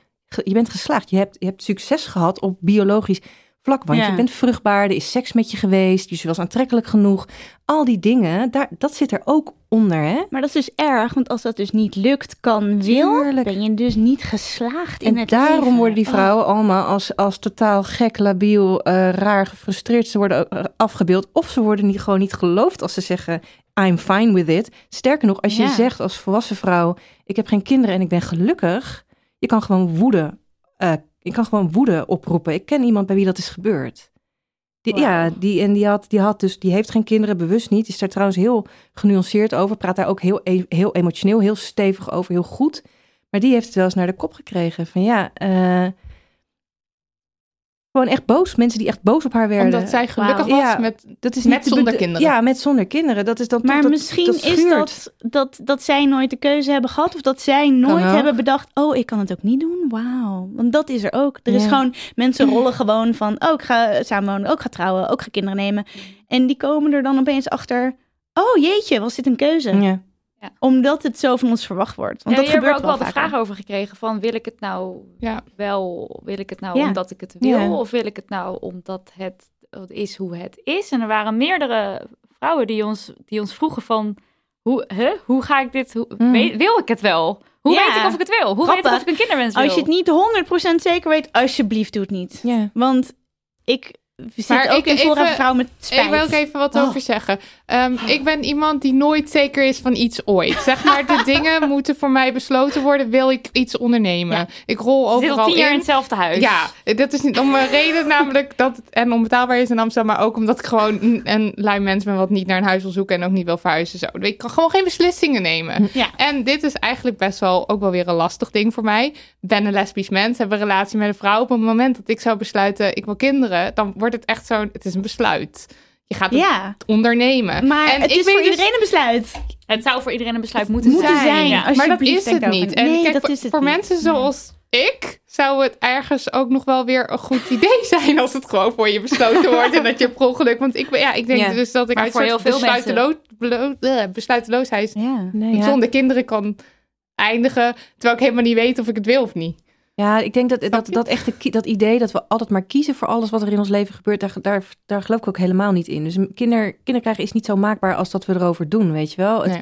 je bent geslaagd. Je hebt, je hebt succes gehad op biologisch vlak. Want Ja. je bent vruchtbaar, er is seks met je geweest. Dus je was aantrekkelijk genoeg. Al die dingen, daar, dat zit er ook onder. Hè? Maar dat is dus erg, want als dat dus niet lukt, kan, wil, Tuurlijk. ben je dus niet geslaagd in En het daarom leven. worden die Oh. vrouwen allemaal als, als totaal gek, labiel, eh, raar, gefrustreerd. Ze worden eh, afgebeeld. Of ze worden niet, gewoon niet geloofd als ze zeggen, I'm fine with it. Sterker nog, als je zegt als volwassen vrouw, ik heb geen kinderen en ik ben gelukkig. Je kan gewoon woede, eh, je kan gewoon woede oproepen. Ik ken iemand bij wie dat is gebeurd. Die, Ja, die, en die had, die had dus, die heeft geen kinderen, bewust niet. Is daar trouwens heel genuanceerd over. Praat daar ook heel, e- heel emotioneel, heel stevig over, heel goed. Maar die heeft het wel eens naar de kop gekregen. Van ja, eh, gewoon echt boos. Mensen die echt boos op haar werden. omdat zij gelukkig was Ja. met... dat is met niet de zonder kinderen. Ja, met zonder kinderen. Dat is dan Maar toch, dat, misschien dat is dat, dat dat zij nooit de keuze hebben gehad. Of dat zij nooit hebben bedacht, oh, ik kan het ook niet doen. Wauw. Want dat is er ook. Er is gewoon, mensen rollen gewoon van, oh, ik ga samenwonen. Ook ga trouwen. Ook ga kinderen nemen. En die komen er dan opeens achter, oh jeetje, was dit een keuze? Ja. Omdat het zo van ons verwacht wordt. Want ja, dat gebeurt ook wel wel de vraag over gekregen van wil ik het nou Ja. wel, wil ik het nou Ja. omdat ik het wil Ja. of wil ik het nou omdat het is hoe het is? En er waren meerdere vrouwen die ons, die ons vroegen van hoe, huh, hoe ga ik dit, hoe, Mm. weet- wil ik het wel? Hoe Ja. weet ik of ik het wil? Hoe weet ik of ik een kinderwens wil? Als je het niet 100% zeker weet, alsjeblieft doe het niet. Ja. Want ik zit Maar ook ik in voorraad even- vrouw met spijt. Ik wil ook even wat Oh. over zeggen. Ehm, Ik ben iemand die nooit zeker is van iets ooit. Zeg maar, de dingen moeten voor mij besloten worden. Wil ik iets ondernemen? Ja. Ik rol overal tien jaar in in. hetzelfde huis. Ja, dat is niet om een reden namelijk dat het en onbetaalbaar is in Amsterdam, maar ook omdat ik gewoon een, een lui mens ben wat niet naar een huis wil zoeken en ook niet wil verhuizen. Zo. Ik kan gewoon geen beslissingen nemen. Ja. En dit is eigenlijk best wel ook wel weer een lastig ding voor mij. Ik ben een lesbisch mens, heb een relatie met een vrouw. Op het moment dat ik zou besluiten, ik wil kinderen, dan wordt het echt zo'n, het is een besluit. Je gaat het Ja, ondernemen. maar en het ik is voor dus- iedereen een besluit. Het zou voor iedereen een besluit moeten, Moeten zijn. zijn. Ja. Als- maar dat is het niet. over. En Nee, kijk, dat voor, is het voor niet. mensen Nee. zoals ik zou het ergens ook nog wel weer een goed idee zijn als het gewoon voor je besloten wordt en dat je per ongeluk. Want ik, ja, ik denk Ja. dus dat ik Maar uit voor heel veel belo- eh, besluiteloosheid Ja. Nee, ja. zonder kinderen kan eindigen, terwijl ik helemaal niet weet of ik het wil of niet. Ja, ik denk dat dat, dat echte kie- dat idee dat we altijd maar kiezen voor alles wat er in ons leven gebeurt, daar, daar, daar geloof ik ook helemaal niet in. Dus kinder, kinderen krijgen is niet zo maakbaar als dat we erover doen, weet je wel. Het, Nee.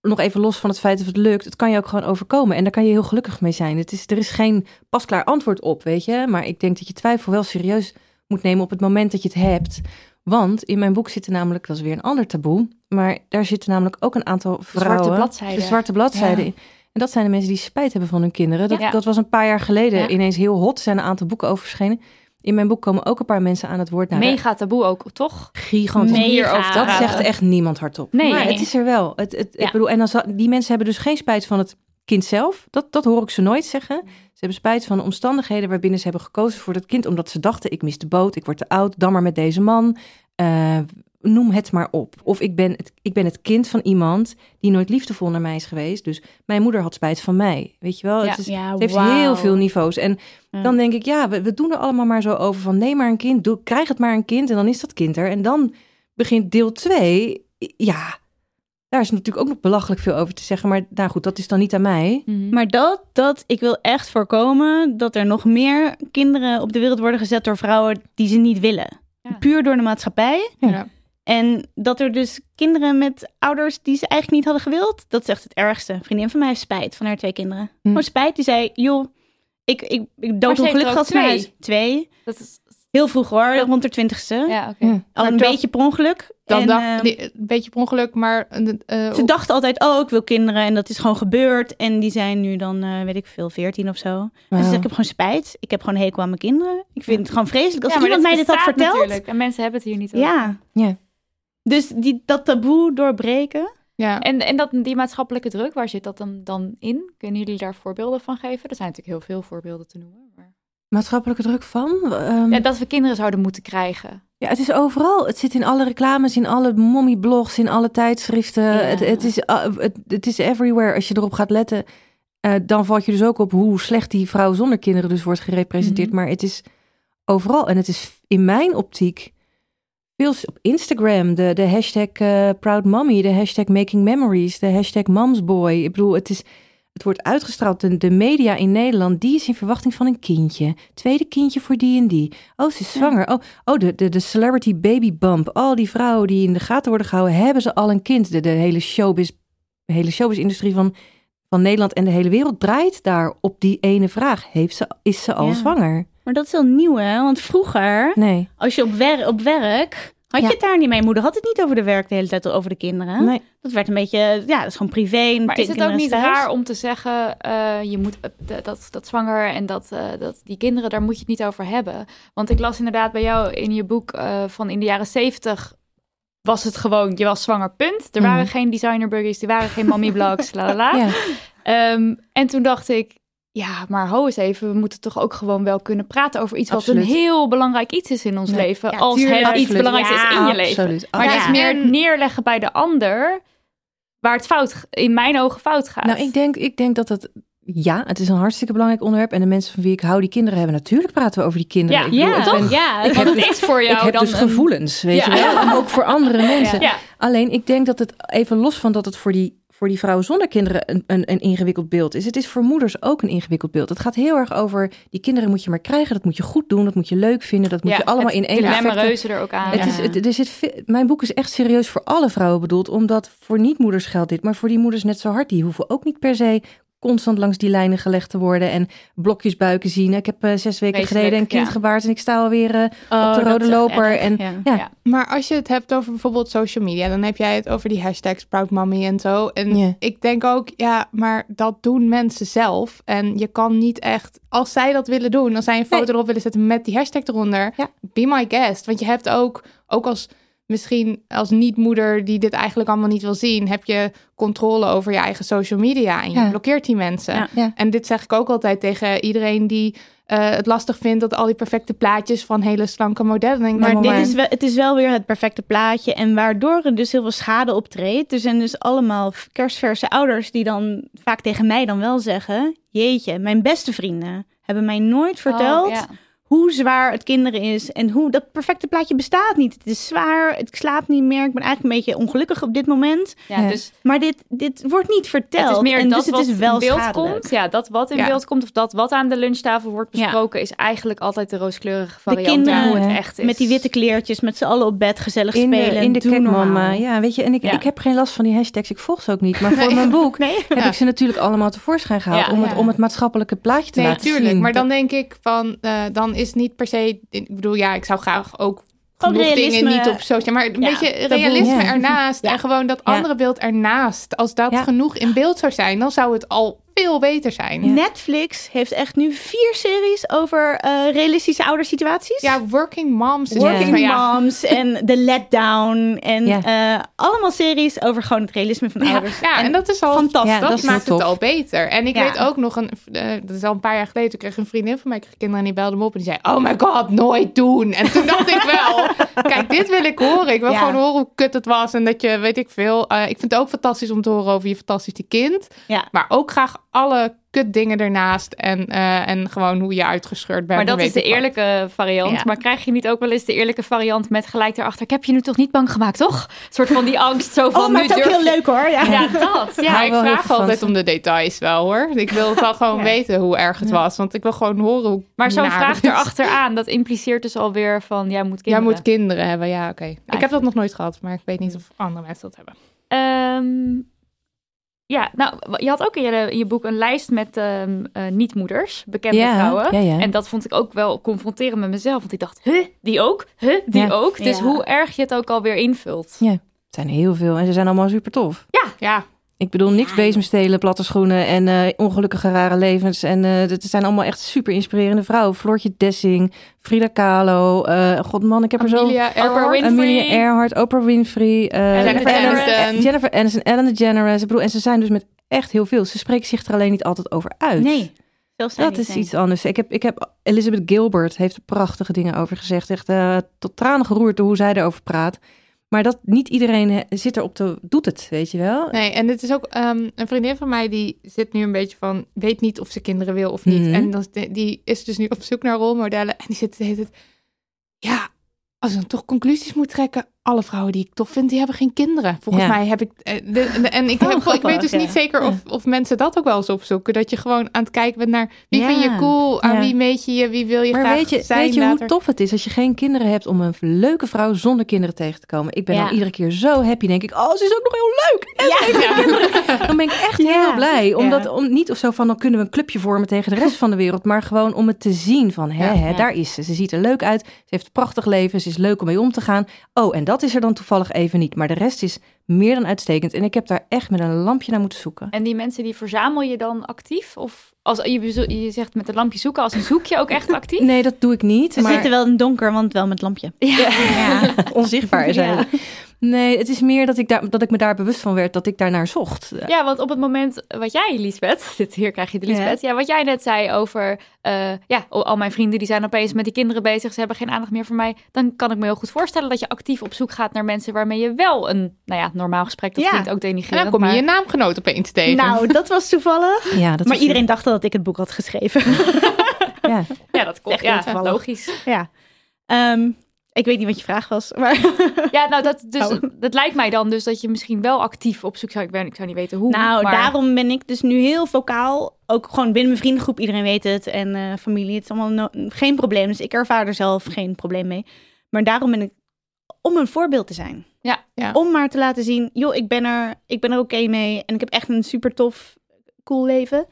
Nog even los van het feit of het lukt, het kan je ook gewoon overkomen en daar kan je heel gelukkig mee zijn. Het is, er is geen pasklaar antwoord op, weet je. Maar ik denk dat je twijfel wel serieus moet nemen op het moment dat je het hebt. Want in mijn boek zitten namelijk, dat is weer een ander taboe, maar daar zitten namelijk ook een aantal vrouwen. zwarte bladzijden. De zwarte bladzijden. Ja. in. En dat zijn de mensen die spijt hebben van hun kinderen. Dat, Ja. dat was een paar jaar geleden Ja. ineens heel hot. Er zijn een aantal boeken over verschenen. In mijn boek komen ook een paar mensen aan het woord. Nou, Mega taboe ook, toch? gigantisch. Hierover Dat zegt echt niemand hardop. Nee. Maar het is er wel. Het, het, Ja. Bedoel, en dan, za- die mensen hebben dus geen spijt van het kind zelf. Dat, dat hoor ik ze nooit zeggen. Ze hebben spijt van de omstandigheden waarbinnen ze hebben gekozen voor dat kind. Omdat ze dachten, ik mis de boot, ik word te oud, dan maar met deze man. Eh, noem het maar op. Of ik ben het, ik ben het kind van iemand die nooit liefdevol naar mij is geweest. Dus mijn moeder had spijt van mij. Weet je wel? Ja. Het, is, Ja, het heeft heel veel niveaus. En Ja. dan denk ik, ja, we, we doen er allemaal maar zo over van... neem maar een kind, doe, krijg het maar een kind en dan is dat kind er. En dan begint deel 2. Ja, daar is natuurlijk ook nog belachelijk veel over te zeggen. Maar nou goed, dat is dan niet aan mij. Mhm. Maar dat, dat, ik wil echt voorkomen dat er nog meer kinderen op de wereld worden gezet door vrouwen die ze niet willen. Ja. Puur door de maatschappij. Ja. En dat er dus kinderen met ouders die ze eigenlijk niet hadden gewild, dat is echt het ergste. Een vriendin van mij heeft spijt van haar twee kinderen. Hm. Gewoon spijt, die zei, joh, ik, ik, ik doodongelukkig er ook als naar twee? huis. Twee. Dat is, Heel vroeg hoor, Dat- rond de twintigste. ja, oké. Ja. Al een beetje per ongeluk. Dan En, dacht ehm, die- een beetje per ongeluk, maar eh, Ze dachten altijd, oh, ik wil kinderen. En dat is gewoon gebeurd. En die zijn nu dan, eh, weet ik veel, veertien of zo. Zegt, ik heb gewoon spijt. Ik heb gewoon een hekel aan mijn kinderen. Ik vind het gewoon vreselijk. Als Ja, iemand mij dit had verteld. natuurlijk. En mensen hebben het hier niet over. Ja. Ja. Dus die, dat taboe doorbreken. ja. En, en dat, die maatschappelijke druk, waar zit dat dan, dan in? Kunnen jullie daar voorbeelden van geven? Er zijn natuurlijk heel veel voorbeelden te noemen. Maar... Maatschappelijke druk van? Ehm, Ja, dat we kinderen zouden moeten krijgen. Ja, het is overal. Het zit in alle reclames, in alle mommyblogs, in alle tijdschriften. Het, het, is, uh, het, het is everywhere. Als je erop gaat letten, eh, dan valt je dus ook op hoe slecht die vrouw zonder kinderen dus wordt gerepresenteerd. Mhm. Maar het is overal. En het is in mijn optiek veel op Instagram. De, de hashtag eh, Proud Mommy, de hashtag Making Memories, de hashtag Momsboy. Ik bedoel, het is... Het wordt uitgestraald. De, de media in Nederland, die is in verwachting van een kindje. Tweede kindje voor die en die. Oh, ze is zwanger. Oh, Oh, de, de, de celebrity baby bump. Al die vrouwen die in de gaten worden gehouden, hebben ze al een kind. De, de hele showbiz, de hele showbiz-industrie van, van Nederland en de hele wereld draait daar op die ene vraag. Heeft ze, is ze al Ja. zwanger? Maar dat is heel nieuw, hè? Want vroeger, Nee. als je op, wer op werk... Had je het daar niet mee? Moeder had het niet over de werk de hele tijd, over de kinderen. nee. Dat werd een beetje, ja, dat is gewoon privé. Maar is het ook niet thuis. raar om te zeggen, eh, je moet eh, dat, dat zwanger en dat, eh, dat die kinderen, daar moet je het niet over hebben. Want ik las inderdaad bij jou in je boek eh, van in de jaren zeventig was het gewoon, je was zwanger, punt. Er waren Mhm. geen designerbuggies, er waren geen mommy blogs, la la la. Ja. Ehm, en toen dacht ik, ja, maar ho eens even, we moeten toch ook gewoon wel kunnen praten over iets wat een heel belangrijk iets is in ons Ja. leven. Ja, als tuurlijk. het iets belangrijks is in je leven. Absoluut. Maar het is meer En- neerleggen bij de ander waar het fout, in mijn ogen fout gaat. Nou, ik denk, ik denk dat het... Ja, het is een hartstikke belangrijk onderwerp. En de mensen van wie ik hou, die kinderen hebben... Natuurlijk praten we over die kinderen. Ja, ik bedoel, Ja, ik ben- ja. ik Want heb het is voor jou ik heb dan dus een- gevoelens, weet Ja. je wel. En ook voor andere mensen. Ja. Alleen, ik denk dat het even los van dat het voor die, voor die vrouwen zonder kinderen een, een, een ingewikkeld beeld is. Het is voor moeders ook een ingewikkeld beeld. Het gaat heel erg over, die kinderen moet je maar krijgen. Dat moet je goed doen, dat moet je leuk vinden. Dat moet Ja, je allemaal in één reuzen er ook aan. Het ja. is, het, er zit mijn boek is echt serieus voor alle vrouwen bedoeld. Omdat voor niet-moeders geldt dit. Maar voor die moeders net zo hard. Die hoeven ook niet per se constant langs die lijnen gelegd te worden. En blokjes buiken zien. Ik heb eh, zes weken geleden een kind ja. gebaard. En ik sta alweer Oh, op de dat rode loper. En ja. ja. Maar als je het hebt over bijvoorbeeld social media, dan heb jij het over die hashtags Proud Mommy en zo. En Ja. ik denk ook, ja, maar dat doen mensen zelf. En je kan niet echt, als zij dat willen doen, als zij een foto Nee. erop willen zetten met die hashtag eronder, Ja. be my guest. Want je hebt ook, ook als misschien als niet-moeder die dit eigenlijk allemaal niet wil zien, heb je controle over je eigen social media en je Ja. blokkeert die mensen. Ja. Ja. En dit zeg ik ook altijd tegen iedereen die eh, het lastig vindt dat al die perfecte plaatjes van hele slanke modellen. denk Maar dit is wel, het is wel weer het perfecte plaatje. En waardoor er dus heel veel schade optreedt. Er zijn dus allemaal kerstverse ouders die dan vaak tegen mij dan wel zeggen... Jeetje, mijn beste vrienden hebben mij nooit verteld Oh, ja. Hoe zwaar het kinderen is. En hoe dat perfecte plaatje bestaat niet. Het is zwaar, ik slaap niet meer. Ik ben eigenlijk een beetje ongelukkig op dit moment. Ja, Ja. dus Maar dit, dit wordt niet verteld. het is meer en dat dus het wat is wel in beeld schadelijk. komt. Ja, dat wat in Ja. beeld komt of dat wat aan de lunchtafel wordt Ja. besproken... is eigenlijk altijd de rooskleurige De variant kinderen van hoe het echt is. Met die witte kleertjes, met z'n allen op bed gezellig in spelen. de, in de kekmama. Ja, weet je, en ik, Ja. ik heb geen last van die hashtags. Ik volg ze ook niet. Maar voor mijn boek Nee? heb Ja. ik ze natuurlijk allemaal tevoorschijn gehaald. Ja. om, het, om het maatschappelijke plaatje te Nee, laten tuurlijk. zien. Maar dan denk ik van, eh, dan is niet per se. Ik bedoel, ja, ik zou graag ook. Gewoon genoeg realisme. dingen niet op social, maar een Ja, beetje taboe. realisme Ja. ernaast Ja. en gewoon dat Ja. andere beeld ernaast. Als dat Ja. genoeg in beeld zou zijn, dan zou het al veel beter zijn. Netflix heeft echt nu vier series over eh, realistische oudersituaties. Ja, Working Moms. is Working ja, Moms en The Letdown. En eh, allemaal series over gewoon het realisme van Ja, ouders. ja, en dat is al fantastisch. Ja, dat, maakt het al beter. En ik Ja. weet ook nog, een, eh, dat is al een paar jaar geleden, toen kreeg een vriendin van mij kreeg kinderen en die belde me op en die zei, oh my god, nooit doen. En toen dacht ik wel, kijk, dit wil ik horen. Ik wil Ja. gewoon horen hoe kut het was en dat je, weet ik veel. eh, ik vind het ook fantastisch om te horen over je fantastische kind. Ja. Maar ook graag alle kut dingen ernaast en, eh, en gewoon hoe je uitgescheurd bent. Maar dat is de eerlijke variant. Ja. Maar krijg je niet ook wel eens de eerlijke variant met gelijk daarachter... ik heb je nu toch niet bang gemaakt, toch? Een soort van die angst zo van... Oh, maar nu het is ook heel leuk hoor. Ja. Ja, dat. Ja, maar ik vraag altijd om de details wel hoor. Ik wil het wel gewoon Ja. weten hoe erg het was. Want ik wil gewoon horen hoe Maar zo'n vraag is. erachteraan, dat impliceert dus alweer van... jij moet Jij kinderen. moet kinderen hebben, ja, oké. Ik heb dat nog nooit gehad, maar ik weet niet of andere mensen dat hebben. Ehm, ja, nou, je had ook in je, in je boek een lijst met ehm, eh, niet-moeders, bekende Ja, vrouwen. ja, ja. En dat vond ik ook wel confronterend met mezelf. Want ik dacht, huh, die ook? Huh, die Ja. ook? Dus Ja. hoe erg je het ook alweer invult. Het zijn heel veel en ze zijn allemaal super tof. Ja, Ik bedoel, niks bezemstelen, platte schoenen en eh, ongelukkige rare levens. En eh het zijn allemaal echt super inspirerende vrouwen. Floortje Dessing, Frida Kahlo. eh God man, ik heb er zo... Oprah Earhart. Winfrey. Amelia Earhart, Oprah Winfrey, eh, Jennifer Aniston. Jennifer Aniston, Ellen DeGeneres. Ik bedoel, en ze zijn dus met echt heel veel. Ze spreken zich er alleen niet altijd over uit. Nee. Dat is iets anders. Ik heb, ik heb Elizabeth Gilbert heeft er prachtige dingen over gezegd. Echt eh, tot tranen geroerd door hoe zij erover praat. Maar dat niet iedereen he- zit erop te doet het, weet je wel? Nee, en dit is ook ehm, een vriendin van mij die zit nu een beetje van, weet niet of ze kinderen wil of niet. Mhm. En dan, die is dus nu op zoek naar rolmodellen en die zit de hele tijd, ja, als ik dan toch conclusies moet trekken, alle vrouwen die ik tof vind, die hebben geen kinderen. Volgens Ja. mij heb ik, eh, en ik, Oh, heb, ik weet dus ja. niet zeker of, of mensen dat ook wel eens opzoeken. Dat je gewoon aan het kijken bent naar, wie Ja. vind je cool, aan wie meet je je, wie wil je Maar graag weet je, zijn weet je hoe tof het is als je geen kinderen hebt om een leuke vrouw zonder kinderen tegen te komen? Ik ben Ja. dan iedere keer zo happy, denk ik. Oh, ze is ook nog heel leuk. En. Dan ben ik echt heel blij. Omdat, om, niet of zo van, dan kunnen we een clubje vormen tegen de rest van de wereld. Maar gewoon om het te zien van, hè, hè, daar is ze. Ze ziet er leuk uit. Ze heeft een prachtig leven. Ze is leuk om mee om te gaan. Oh, en dat is er dan toevallig even niet. Maar de rest is meer dan uitstekend. En ik heb daar echt met een lampje naar moeten zoeken. En die mensen, die verzamel je dan actief? Of als je, je zegt met een lampje zoeken, als een zoek je ook echt actief? Nee, dat doe ik niet. Ze maar... zitten wel in het donker, want wel met lampje. Ja. onzichtbaar zijn. Ja. Nee, het is meer dat ik, daar, dat ik me daar bewust van werd dat ik daarnaar zocht. Ja, want op het moment wat jij, Lisbeth, dit hier krijg je de Lisbeth, ja. wat jij net zei over, eh, ja, al mijn vrienden die zijn opeens met die kinderen bezig, ze hebben geen aandacht meer voor mij, dan kan ik me heel goed voorstellen dat je actief op zoek gaat naar mensen waarmee je wel een, nou ja, normaal gesprek, dat Ja. klinkt ook En dan kom je maar- je naamgenoot opeens tegen. Nou, dat was toevallig. Ja, dat maar iedereen dacht dat ik het boek had geschreven. Ja. Ja, dat klopt. Echt Ja, logisch. ja. Ehm, ik weet niet wat je vraag was, maar... Ja, nou, dat, dus, Oh. dat lijkt mij dan dus dat je misschien wel actief op zoek zou. Ik, ben, ik zou niet weten hoe. Nou, maar... daarom ben ik dus nu heel vocaal. Ook gewoon binnen mijn vriendengroep, iedereen weet het. En eh, familie, het is allemaal no- geen probleem. Dus ik ervaar er zelf geen probleem mee. Maar daarom ben ik om een voorbeeld te zijn. Ja. Ja. Om maar te laten zien, joh, ik ben er, ik ben er oké mee. En ik heb echt een super tof, cool leven.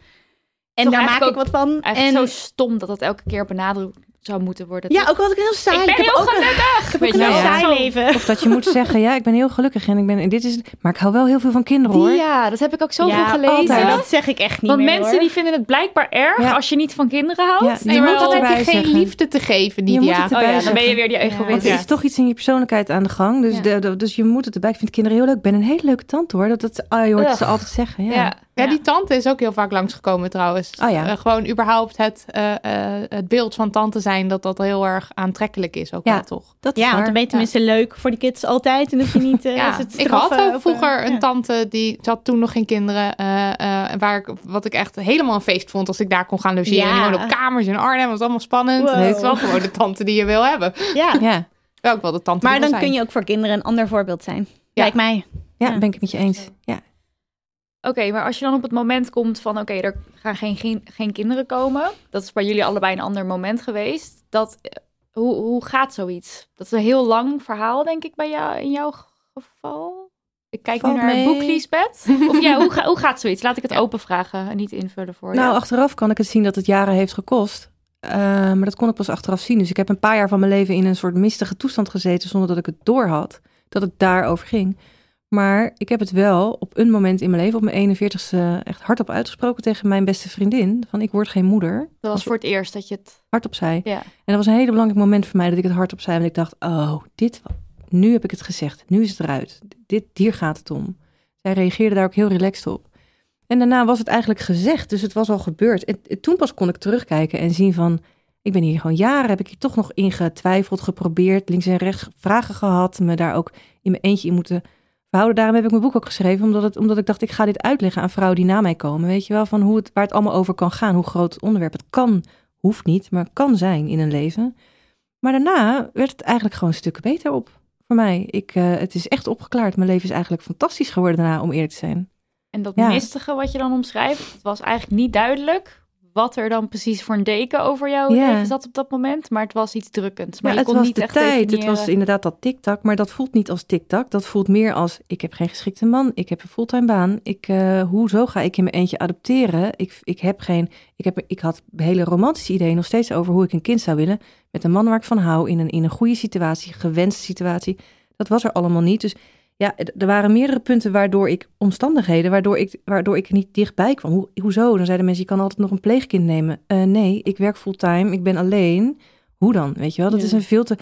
En Toch daar maak ik wat van. Eigenlijk en zo stom dat dat elke keer benadrukt zou moeten worden. ja, toch? ook al had ik een heel saai. ik ben heb heel ook een, gelukkig. ik heb een je heel. Ja. saai leven. Of dat je moet zeggen, ja, ik ben heel gelukkig en ik ben en dit is. Maar ik hou wel heel veel van kinderen hoor. Die, ja, dat heb ik ook zoveel Ja, gelezen. altijd. Dat zeg ik echt niet Want meer, mensen hoor. die vinden het blijkbaar erg Ja. als je niet van kinderen houdt. Ja, En je moet je geen zeggen. liefde te geven, Je moet Nidia. het Oh erbij ja, dan ben je weer die Want egoïst. er is toch iets in je persoonlijkheid aan de gang. Dus, Ja. de, de- dus je moet het erbij. Ik vind kinderen heel leuk. Ik ben een hele leuke tante hoor. Dat, dat, ah, je hoort Ugh. ze altijd zeggen. Ja. Ja. Ja, die tante is ook heel vaak langsgekomen trouwens. Oh ja. Eh, gewoon überhaupt het, eh, eh, het beeld van tante zijn, dat dat heel erg aantrekkelijk is ook Ja. wel, toch? Dat is Ja, want dan ben je tenminste leuk voor die kids altijd. En hoef je niet Ja, ze te ik straffen had ook vroeger een tante, die had toen nog geen kinderen, eh, eh, waar ik, wat ik echt helemaal een feest vond als ik daar kon gaan logeren. Ja. En die woonde op kamers in Arnhem, was allemaal spannend. Wow. Het is wel gewoon de tante die je wil hebben. Ja. Ja. Wel ook wel de tante Maar dan kun je ook voor kinderen een ander voorbeeld zijn. Ja. Lijkt mij. ja, Ja. ben ik het met je eens. Ja. Oké, maar als je dan op het moment komt van... oké, er gaan geen, geen, geen kinderen komen. Dat is bij jullie allebei een ander moment geweest. Dat, eh, hoe, hoe gaat zoiets? Dat is een heel lang verhaal, denk ik, bij jou, in jouw geval. Ik kijk Valt nu naar het boek, Liesbeth. Of ja, hoe, ga, hoe gaat zoiets? Laat ik het open vragen en niet invullen voor Nou, je. achteraf kan ik het zien dat het jaren heeft gekost. Eh, maar dat kon ik pas achteraf zien. Dus ik heb een paar jaar van mijn leven in een soort mistige toestand gezeten zonder dat ik het door had. Dat het daarover ging. Maar ik heb het wel op een moment in mijn leven, op mijn 41ste, echt hardop uitgesproken tegen mijn beste vriendin. Van ik word geen moeder. Dat was voor het eerst dat je het... Hardop zei. Ja. En dat was een hele belangrijk moment voor mij dat ik het hardop zei. Want ik dacht, oh, dit, nu heb ik het gezegd. Nu is het eruit. Dit, hier gaat het om. Zij reageerde daar ook heel relaxed op. En daarna was het eigenlijk gezegd, dus het was al gebeurd. En, en toen pas kon ik terugkijken en zien van, ik ben hier gewoon jaren, heb ik hier toch nog in getwijfeld, geprobeerd, links en rechts vragen gehad, me daar ook in mijn eentje in moeten verhouden. Daarom heb ik mijn boek ook geschreven, omdat, het, omdat ik dacht, ik ga dit uitleggen aan vrouwen die na mij komen. Weet je wel, van hoe het, waar het allemaal over kan gaan, hoe groot het onderwerp het kan, hoeft niet, maar kan zijn in een leven. Maar daarna werd het eigenlijk gewoon stukken beter op voor mij. Ik, eh, het is echt opgeklaard. Mijn leven is eigenlijk fantastisch geworden daarna, om eerlijk te zijn. En dat Ja. mistige wat je dan omschrijft, het was eigenlijk niet duidelijk wat er dan precies voor een deken over leven zat op dat moment, maar het was iets drukkends. Maar Ja, je het was niet de echt tijd. Het was inderdaad dat tiktak, maar dat voelt niet als tiktak. Dat voelt meer als ik heb geen geschikte man, ik heb een fulltime baan. Ik, eh, hoezo ga ik in mijn eentje adopteren? Ik, ik heb geen, ik, heb, ik had hele romantische ideeën nog steeds over hoe ik een kind zou willen met een man waar ik van hou in een, in een goede situatie, gewenste situatie. Dat was er allemaal niet. Dus ja, er waren meerdere punten waardoor ik omstandigheden, waardoor ik, waardoor ik niet dichtbij kwam. Hoe, hoezo? Dan zeiden mensen, je kan altijd nog een pleegkind nemen. Eh, nee, ik werk fulltime, ik ben alleen. Hoe dan? Weet je wel? Dat Ja. is een veel te.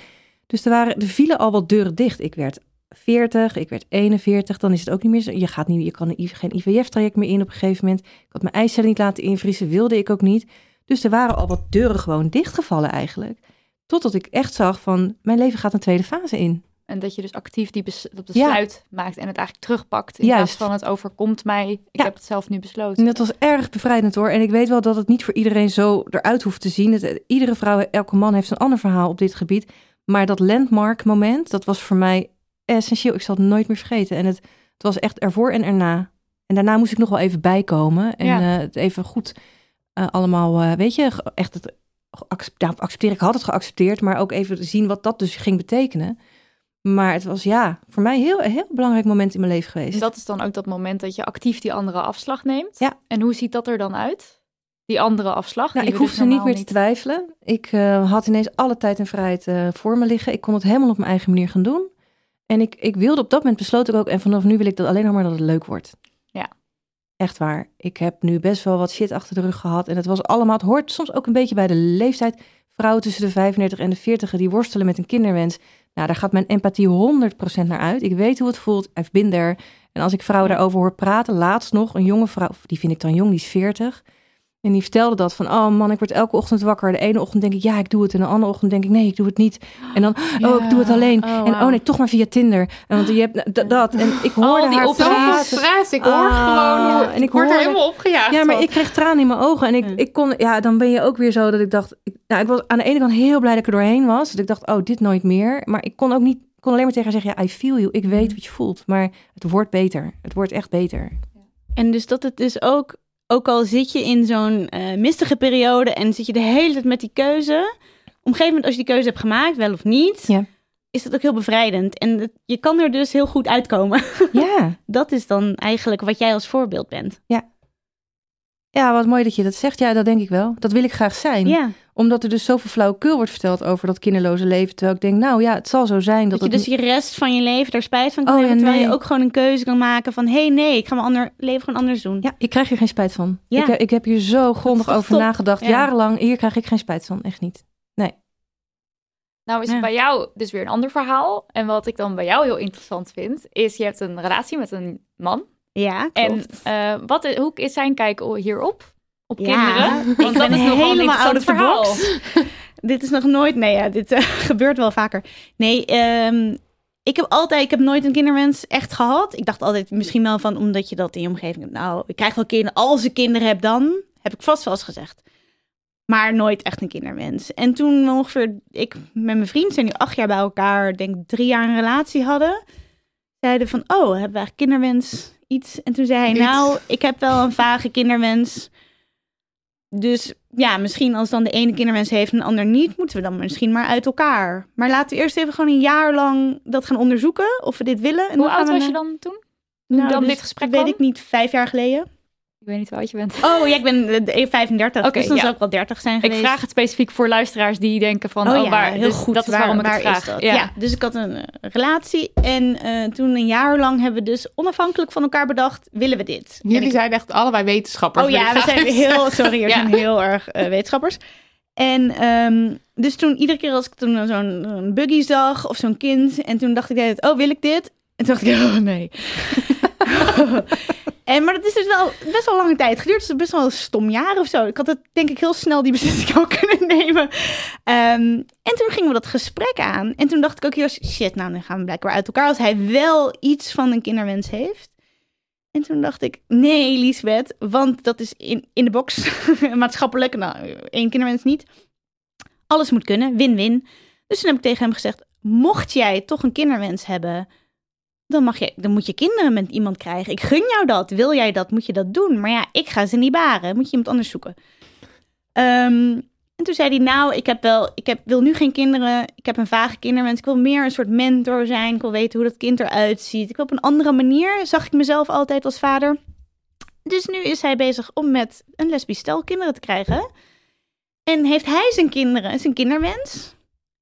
Dus er, waren, er vielen al wat deuren dicht. Ik werd 40, ik werd 41, dan is het ook niet meer zo. Je, gaat niet, je kan geen IVF-traject meer in op een gegeven moment. Ik had mijn eicellen niet laten invriezen, wilde ik ook niet. Dus er waren al wat deuren gewoon dichtgevallen eigenlijk. Totdat ik echt zag van, mijn leven gaat een tweede fase in. En dat je dus actief die bes dat besluit maakt en het eigenlijk terugpakt. In Juist. plaats van het overkomt mij, ik Ja. heb het zelf nu besloten. En dat was erg bevrijdend hoor. En ik weet wel dat het niet voor iedereen zo eruit hoeft te zien. Het, iedere vrouw, elke man heeft een ander verhaal op dit gebied. Maar dat landmark moment, dat was voor mij essentieel. Ik zal het nooit meer vergeten. En het, het was echt ervoor en erna. En daarna moest ik nog wel even bijkomen. En Ja. eh, het even goed eh, allemaal, eh, weet je, echt het accepteren. Ik had het geaccepteerd, maar ook even zien wat dat dus ging betekenen. Maar het was ja, voor mij een heel, een heel belangrijk moment in mijn leven geweest. Dus dat is dan ook dat moment dat je actief die andere afslag neemt. Ja. En hoe ziet dat er dan uit? Die andere afslag? Nou, die ik we hoefde dus niet meer te twijfelen. Ik eh, had ineens alle tijd en vrijheid eh, voor me liggen. Ik kon het helemaal op mijn eigen manier gaan doen. En ik, ik wilde op dat moment besloot ik ook, en vanaf nu wil ik dat alleen nog maar dat het leuk wordt. Ja. Echt waar. Ik heb nu best wel wat shit achter de rug gehad. En het was allemaal, het hoort soms ook een beetje bij de leeftijd. Vrouwen tussen de 35 en de 40 die worstelen met een kinderwens. Nou, daar gaat mijn empathie 100% naar uit. Ik weet hoe het voelt. I've been there. En als ik vrouwen daarover hoor praten, laatst nog, een jonge vrouw, die vind ik dan jong, die is 40. En die vertelde dat van, oh man, ik word elke ochtend wakker. De ene ochtend denk ik, ja, ik doe het. En de andere ochtend denk ik, nee, ik doe het niet. En dan, oh, ik doe het alleen. Oh, en oh nee, toch maar via Tinder. En want je hebt dat. En ik hoorde Al die haar praten. stress. Ik hoor Ah, gewoon hoe, en ik word er helemaal opgejaagd. Ja, maar van. ik kreeg tranen in mijn ogen. En ik, Ja. ik kon, ja, dan ben je ook weer zo dat ik dacht, ik, nou, ik was aan de ene kant heel blij dat ik er doorheen was. Dat ik dacht, oh, dit nooit meer. Maar ik kon ook niet, ik kon alleen maar tegen haar zeggen, ja, I feel you. Ik weet wat je voelt. Maar het wordt beter. Het wordt echt beter. En dus dat het dus ook, ook al zit je in zo'n eh, mistige periode en zit je de hele tijd met die keuze. Op een gegeven moment, als je die keuze hebt gemaakt, wel of niet, Ja. is dat ook heel bevrijdend. En je kan er dus heel goed uitkomen. Ja. Dat is dan eigenlijk wat jij als voorbeeld bent. Ja, wat mooi dat je dat zegt. Ja, dat denk ik wel. Dat wil ik graag zijn. Ja, Omdat er dus zoveel flauwekul wordt verteld over dat kinderloze leven. Terwijl ik denk, nou ja, het zal zo zijn dat, dat je het dus je rest van je leven daar spijt van kan Oh, ja, hebben. Terwijl nee. je ook gewoon een keuze kan maken van... hé, hey, nee, ik ga mijn ander, leven gewoon anders doen. Ja, ik krijg hier geen spijt van. Ja. Ik, heb- ik heb hier zo grondig over top? nagedacht. Ja. Jarenlang. Hier krijg ik geen spijt van. Echt niet. Nou is Ja. het bij jou dus weer een ander verhaal. En wat ik dan bij jou heel interessant vind, is je hebt een relatie met een man. Ja, En klopt. eh, wat is, hoe is zijn kijk hierop? Op Ja, kinderen? ik Want dat is nogal een helemaal the verhaal. box. dit is nog nooit... Nee, ja, dit eh, gebeurt wel vaker. Nee, ehm, ik heb altijd... Ik heb nooit een kinderwens echt gehad. Ik dacht altijd misschien wel van... Omdat je dat in je omgeving hebt. Nou, ik krijg wel kinderen. Als ik kinderen heb, dan... Heb ik vast wel eens gezegd. Maar nooit echt een kinderwens. En toen ongeveer... Ik met mijn vriend zijn nu acht jaar bij elkaar... Denk drie jaar een relatie hadden. Zeiden van... Oh, hebben we eigenlijk kinderwens? Iets. En toen zei hij... Nou, ik heb wel een vage kinderwens... Dus ja, misschien als dan de ene kinderwens heeft en de ander niet, moeten we dan misschien maar uit elkaar. Maar laten we eerst even gewoon een jaar lang dat gaan onderzoeken of we dit willen. En Hoe dan oud we was je dan toen? Nou, dan dus dit gesprek Weet kwam? ik niet, vijf jaar geleden. Ik weet niet hoe oud je bent. Oh, ja, ik ben eh, 35, Oké, dus dan ja. zou ik wel 30 zijn Ik geweest. vraag het specifiek voor luisteraars die denken van, oh, ja, waar, heel dus goed. Dat is waar, waarom ik waar het vraag. dat? Ja. dus ik had een eh, relatie en eh, toen een jaar lang hebben we dus onafhankelijk van elkaar bedacht, willen we dit? En Jullie ik- zijn echt allebei wetenschappers. Oh ja, ik we zijn heel, sorry, we Ja. zijn heel erg eh, wetenschappers. En ehm, dus toen, iedere keer als ik toen zo'n buggy zag of zo'n kind, en toen dacht ik, oh, wil ik dit? En toen dacht ik, oh nee. en, maar dat is dus wel best wel lange tijd geduurd. Dus best wel een stom jaar of zo. Ik had het denk ik heel snel die beslissing ook kunnen nemen. Ehm, en toen gingen we dat gesprek aan. En toen dacht ik ook heel shit, nou dan gaan we blijkbaar uit elkaar als hij wel iets van een kinderwens heeft. En toen dacht ik, nee, Liesbeth, want dat is in, in de box maatschappelijk. Nou, één kinderwens niet. Alles moet kunnen, win-win. Dus toen heb ik tegen hem gezegd, mocht jij toch een kinderwens hebben, dan, mag je, dan moet je kinderen met iemand krijgen. Ik gun jou dat. Wil jij dat, moet je dat doen. Maar ja, ik ga ze niet baren. Moet je iemand anders zoeken. Ehm, en toen zei hij, nou, ik heb wel, ik heb, wil nu geen kinderen. Ik heb een vage kinderwens. Ik wil meer een soort mentor zijn. Ik wil weten hoe dat kind eruit ziet. Ik wil op een andere manier, zag ik mezelf altijd als vader. Dus nu is hij bezig om met een lesbisch stel kinderen te krijgen. En heeft hij zijn kinderen, zijn kinderwens.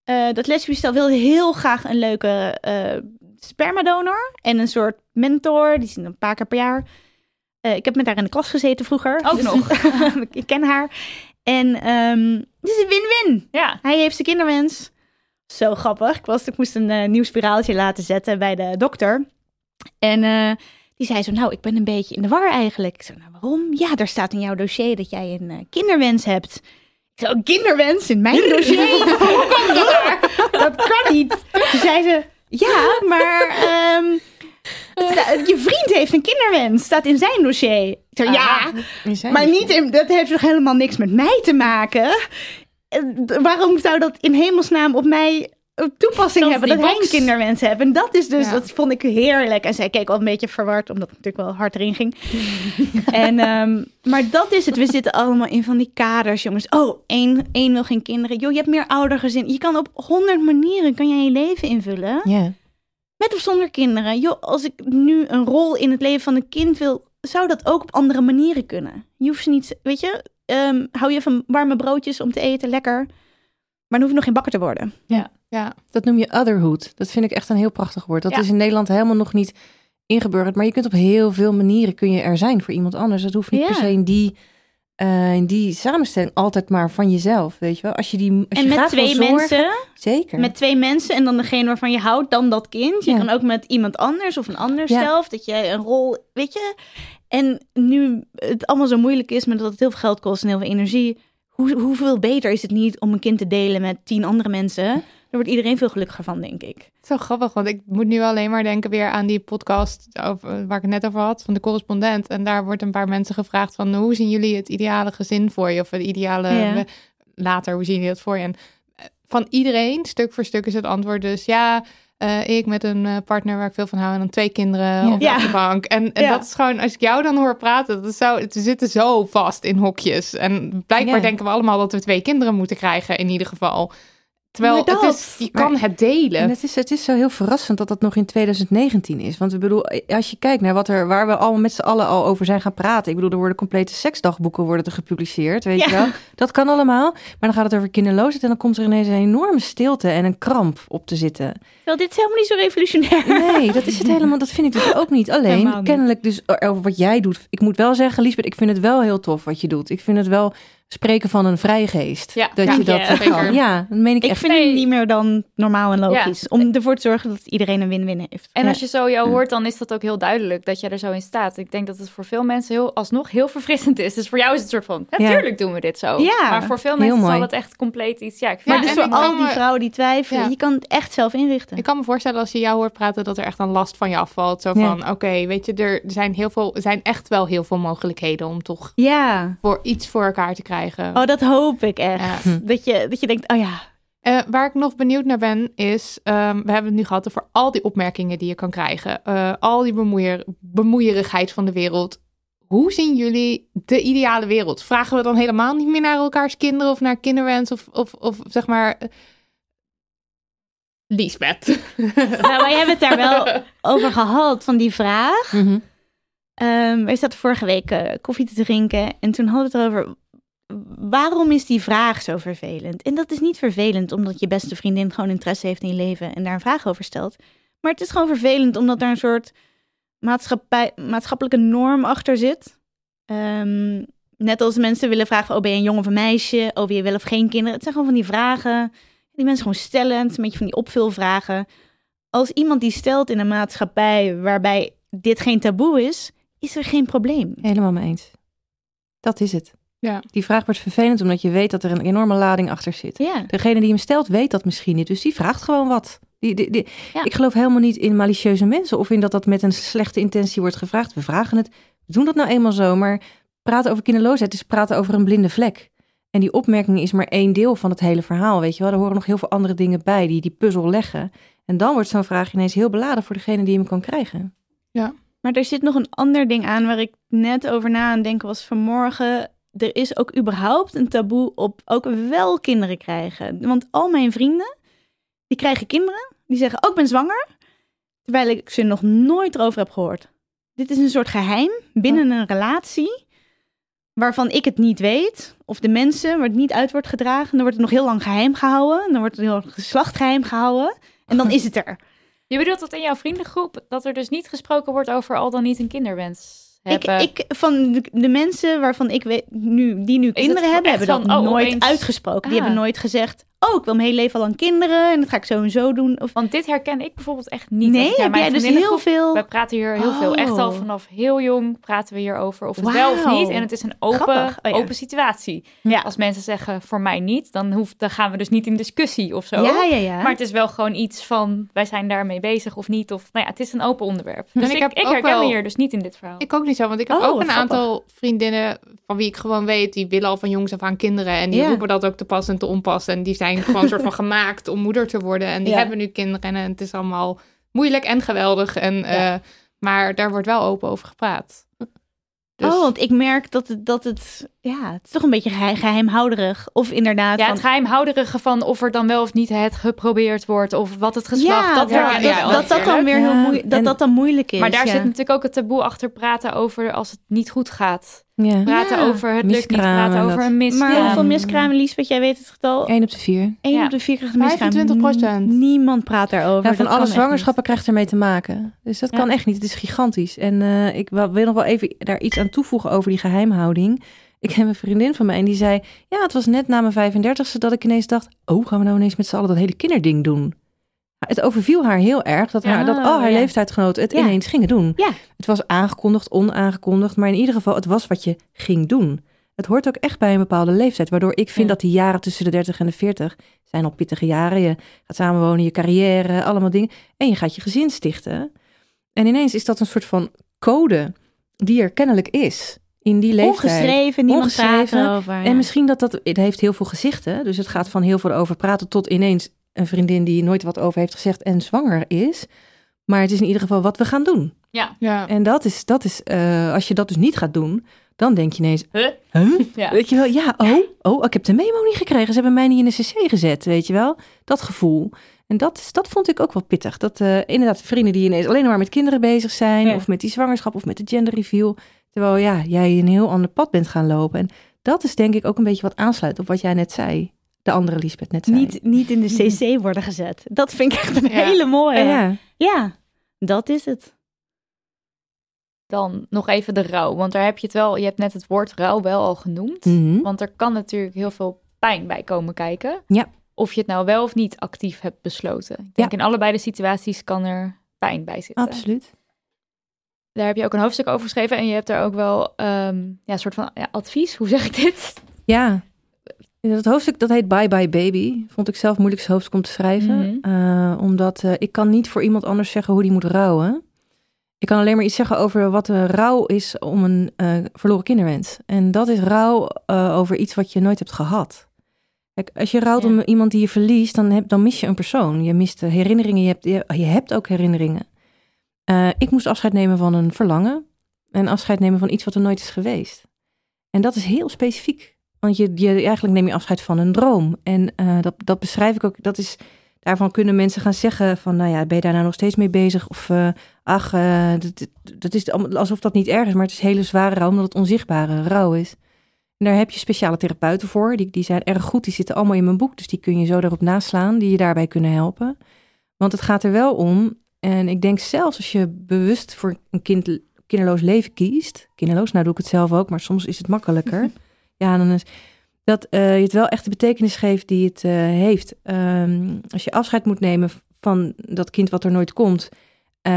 Eh, dat lesbisch stel wil heel graag een leuke eh, spermadonor en een soort mentor. Die zien een paar keer per jaar. Eh, ik heb met haar in de klas gezeten vroeger. Ook nog. ik ken haar. En ehm het is een win-win. Ja. Hij heeft zijn kinderwens. Zo grappig. Ik, was, ik moest een eh, nieuw spiraaltje laten zetten bij de dokter. En eh, die zei zo, nou, ik ben een beetje in de war eigenlijk. Ik zei, nou, waarom? Ja, daar staat in jouw dossier dat jij een kinderwens hebt. Ik zei, een kinderwens in mijn dossier? Hoe komt dat daar? Dat kan niet. Toen zei ze, ja, maar ehm, je vriend heeft een kinderwens. Staat in zijn dossier. Ja, maar niet in, dat heeft toch helemaal niks met mij te maken? Eh, Waarom zou dat in hemelsnaam op mij toepassing Dat hebben? Dat hij een box. kinderwens heeft. En dat is dus, Ja. dat vond ik heerlijk. En zij keek al een beetje verward, omdat het natuurlijk wel hard erin ging. en, ehm, maar dat is het. We zitten allemaal in van die kaders, jongens. Oh, één, één wil geen kinderen. Joh, je hebt meer oudergezin. Je kan op honderd manieren kan jij je leven invullen. Ja. Met of zonder kinderen. Joh, als ik nu een rol in het leven van een kind wil, zou dat ook op andere manieren kunnen. Je hoeft ze niet, weet je, ehm, hou je van warme broodjes om te eten, lekker. Maar dan hoef je nog geen bakker te worden. Ja, Dat noem je otherhood. Dat vind ik echt een heel prachtig woord. Dat Ja. is in Nederland helemaal nog niet ingeburgerd. Maar je kunt op heel veel manieren kun je er zijn voor iemand anders. Dat hoeft niet Ja. per se in die, eh, in die samenstelling altijd maar van jezelf. Weet je wel? Als je die als en je met twee zorgen- mensen, Zeker. met twee mensen en dan degene waarvan je houdt, dan dat kind. Je Ja. kan ook met iemand anders of een ander Ja. zelf, dat je een rol, weet je. En nu het allemaal zo moeilijk is, met dat het heel veel geld kost en heel veel energie. Hoe, hoeveel beter is het niet om een kind te delen met tien andere mensen? Wordt iedereen veel gelukkiger van, denk ik. zo grappig, want ik moet nu alleen maar denken weer aan die podcast over, waar ik het net over had, van de correspondent. En daar wordt een paar mensen gevraagd van, hoe zien jullie het ideale gezin voor je? Of het ideale, Ja. later, hoe zien jullie dat voor je? En eh, van iedereen, stuk voor stuk is het antwoord dus, ja, eh, ik met een eh, partner waar ik veel van hou en dan twee kinderen Ja. op de achterbank. En, en Ja. dat is gewoon, als ik jou dan hoor praten, dat is zo, ze zitten zo vast in hokjes. En blijkbaar Ja. denken we allemaal dat we twee kinderen moeten krijgen in ieder geval. Terwijl Maar het dat- is, je maar- kan het delen. En het is, het is zo heel verrassend dat dat nog in 2019 is. Want ik bedoel, als je kijkt naar wat er, waar we allemaal met z'n allen al over zijn gaan praten. Ik bedoel, er worden complete seksdagboeken worden er gepubliceerd, weet je wel. Dat kan allemaal. Maar dan gaat het over kinderloosheid en dan komt er ineens een enorme stilte en een kramp op te zitten. Wel, dit is helemaal niet zo revolutionair. Nee, dat is het helemaal. Dat vind ik dus ook niet. Alleen, niet. kennelijk dus over wat jij doet. Ik moet wel zeggen, Liesbeth, ik vind het wel heel tof wat je doet. Ik vind het wel spreken van een vrijgeest. Ja, dat ja, je dat ja, zeker. kan. Ja, dat meen ik, Ik echt. vind Nee. het niet meer dan normaal en logisch. Om ervoor te zorgen dat iedereen een win-win heeft. En Ja. als je zo jou hoort, dan is dat ook heel duidelijk dat je er zo in staat. Ik denk dat het voor veel mensen heel, alsnog heel verfrissend is. Dus voor jou is het soort van, natuurlijk doen we dit zo. Ja, maar voor veel mensen zal het echt compleet iets... Ja, ik vind Maar Ja, dus voor al die vrouwen die twijfelen, Ja. je kan het echt zelf inrichten. Ik kan me voorstellen als je jou hoort praten dat er echt een last van je afvalt. Zo Ja. van, oké, weet je, er zijn, heel veel, zijn echt wel heel veel mogelijkheden om toch Ja. voor iets voor elkaar te krijgen. Oh, dat hoop ik echt. Ja. Dat, je, dat je denkt, oh ja. Eh, waar ik nog benieuwd naar ben, is, ehm, we hebben het nu gehad over al die opmerkingen die je kan krijgen. Eh, al die bemoeier, bemoeierigheid van de wereld. Hoe zien jullie de ideale wereld? Vragen we dan helemaal niet meer naar elkaars kinderen of naar kinderwens of, of, of zeg maar... eh, Liesbeth. Nou, wij hebben het daar wel over gehad, van die vraag. Mhm. Ehm wij zaten vorige week koffie te drinken en toen hadden we het erover... Waarom is die vraag zo vervelend? En dat is niet vervelend omdat je beste vriendin gewoon interesse heeft in je leven en daar een vraag over stelt. Maar het is gewoon vervelend omdat daar een soort maatschappelijke norm achter zit. Ehm, net als mensen willen vragen, oh ben je een jongen of een meisje? Oh je wel of geen kinderen? Het zijn gewoon van die vragen die mensen gewoon stellen. Het is een beetje van die opvulvragen. Als iemand die stelt in een maatschappij waarbij dit geen taboe is, is er geen probleem. Helemaal mee eens. Dat is het. Ja. Die vraag wordt vervelend omdat je weet dat er een enorme lading achter zit. Ja. Degene die hem stelt weet dat misschien niet, dus die vraagt gewoon wat. Die, die, die- Ja. Ik geloof helemaal niet in malicieuze mensen of in dat dat met een slechte intentie wordt gevraagd. We vragen het, we doen dat nou eenmaal zo, maar praten over kinderloosheid is praten over een blinde vlek. En die opmerking is maar één deel van het hele verhaal, weet je wel. Er horen nog heel veel andere dingen bij die die puzzel leggen. En dan wordt zo'n vraag ineens heel beladen voor degene die hem kan krijgen. Maar er zit nog een ander ding aan waar ik net over na aan denken was vanmorgen. Er is ook überhaupt een taboe op ook wel kinderen krijgen. Want al mijn vrienden, die krijgen kinderen. Die zeggen, ook ik ben zwanger. Terwijl ik ze nog nooit erover heb gehoord. Dit is een soort geheim binnen een relatie. Waarvan ik het niet weet. Of de mensen waar het niet uit wordt gedragen. Dan wordt het nog heel lang geheim gehouden. Dan wordt het heel geslacht geheim gehouden. En dan is het er. Je bedoelt dat in jouw vriendengroep dat er dus niet gesproken wordt over al dan niet een kinderwens hebben? ik, van de, de mensen waarvan ik weet, nu, die nu kinderen hebben, hebben dat oh, nooit opeens- uitgesproken. Die Ah. hebben nooit gezegd, oh, ik wil mijn hele leven al lang kinderen en dat ga ik zo en zo doen. Of, Want dit herken ik bijvoorbeeld echt niet. Nee, heb jij dus heel veel... Wij praten hier heel veel. Echt al Oh. vanaf heel jong praten we hierover. Of het wel of niet. En het is een open. Oh ja. open situatie. Ja. Als mensen zeggen voor mij niet, dan, hoeft, dan gaan we dus niet in discussie of zo. Ja, ja, ja. Maar het is wel gewoon iets van wij zijn daarmee bezig of niet. Of nou ja, het is een open onderwerp. Dus ik ik, heb ik ook herken wel- me hier dus niet in dit verhaal. Ik ook niet zo, want ik heb Oh, ook een aantal vriendinnen van wie ik gewoon weet, die willen al van jongs af aan kinderen. En die roepen dat ook te pas en te onpas. En die zijn gewoon een soort van gemaakt om moeder te worden. En die Ja. hebben nu kinderen en het is allemaal moeilijk en geweldig. En, eh, maar daar wordt wel open over gepraat. Dus, Oh, want ik merk dat het, dat het, ja, het is toch een beetje geheim, geheimhouderig. Of inderdaad Ja, van, het geheimhouderige van of er dan wel of niet het geprobeerd wordt. Of wat het geslacht. ja, dat dat, herken dat, dat, dat dan weer heel Ja, moeilijk, dat en- dat dan moeilijk is. Maar daar ja. zit natuurlijk ook het taboe achter praten over als het niet goed gaat. Ja, Praten Ja. over het lukt niet, praten en over dat. een miskraam. Maar hoeveel miskramen, Lies, wat jij weet het getal? 1 op de 4. 1 Ja. op de 4 krijgt een miskraam. 25%. Niemand praat daarover. Nou, van alle zwangerschappen krijgt ermee te maken. Dus dat Ja. kan echt niet. Het is gigantisch. En eh, ik wil nog wel even daar iets aan toevoegen over die geheimhouding. Ik heb een vriendin van mij en die zei... Ja, het was net na mijn 35ste dat ik ineens dacht... Oh, gaan we nou ineens met z'n allen dat hele kinderding doen? Het overviel haar heel erg dat, haar, dat al haar ja. leeftijdsgenoten het Ja. ineens gingen doen. Ja. Het was aangekondigd, onaangekondigd. Maar in ieder geval, het was wat je ging doen. Het hoort ook echt bij een bepaalde leeftijd. Waardoor ik vind dat die jaren tussen de 30 en de 40 zijn al pittige jaren. Je gaat samenwonen, je carrière, allemaal dingen. En je gaat je gezin stichten. En ineens is dat een soort van code die er kennelijk is in die leeftijd. Ongeschreven, niemand praat Ongeschreven. ja. En misschien dat dat, het heeft heel veel gezichten. Dus het gaat van heel veel over praten tot ineens een vriendin die nooit wat over heeft gezegd en zwanger is. Maar het is in ieder geval wat we gaan doen. Ja. ja. En dat is, dat is eh, als je dat dus niet gaat doen, dan denk je ineens, Huh? huh? Ja. Weet je wel, ja, oh, oh, ik heb de memo niet gekregen. Ze hebben mij niet in de cc gezet, weet je wel. Dat gevoel. En dat, is, dat vond ik ook wel pittig. Dat eh, inderdaad vrienden die ineens alleen maar met kinderen bezig zijn. Ja. Of met die zwangerschap of met de gender reveal. Terwijl ja, jij een heel ander pad bent gaan lopen. En dat is denk ik ook een beetje wat aansluit op wat jij net zei. De andere Lisbeth net zei. niet, niet in de cc worden gezet. Dat vind ik echt een Ja. hele mooie. Ja, Ja, dat is het. Dan nog even de rouw. Want daar heb je het wel, je hebt net het woord rouw wel al genoemd. Mhm. Want er kan natuurlijk heel veel pijn bij komen kijken. Ja. Of je het nou wel of niet actief hebt besloten. Ik denk Ja. in allebei de situaties kan er pijn bij zitten. absoluut. Daar heb je ook een hoofdstuk over geschreven. En je hebt daar ook wel ehm, ja, een soort van ja, advies. Hoe zeg ik dit? Ja, dat hoofdstuk dat heet Bye Bye Baby. Vond ik zelf het moeilijkste hoofdstuk om te schrijven. Mhm. Eh, omdat eh, ik kan niet voor iemand anders zeggen hoe die moet rouwen. Ik kan alleen maar iets zeggen over wat een rouw is om een eh, verloren kinderwens. En dat is rouw over iets wat je nooit hebt gehad. Kijk, als je rouwt Ja. om iemand die je verliest, dan, heb, dan mis je een persoon. Je mist herinneringen, je hebt, je, je hebt ook herinneringen. Eh, ik moest afscheid nemen van een verlangen. En afscheid nemen van iets wat er nooit is geweest. En dat is heel specifiek. Want je, je, eigenlijk neem je afscheid van een droom. En eh, dat, dat beschrijf ik ook. Dat is, daarvan kunnen mensen gaan zeggen van... nou ja, ben je daar nou nog steeds mee bezig? Of eh, ach, dat, dat is alsof dat niet erg is, maar het is hele zware rouw, omdat het onzichtbare rouw is. En daar heb je speciale therapeuten voor, die, die zijn erg goed, die zitten allemaal in mijn boek, dus die kun je zo daarop naslaan, die je daarbij kunnen helpen. Want het gaat er wel om, en ik denk zelfs als je bewust voor een kind, kinderloos leven kiest, kinderloos, nou doe ik het zelf ook, maar soms is het makkelijker. ja, dan is dat eh, je het wel echt de betekenis geeft die het eh, heeft. Ehm, als je afscheid moet nemen van dat kind wat er nooit komt, eh,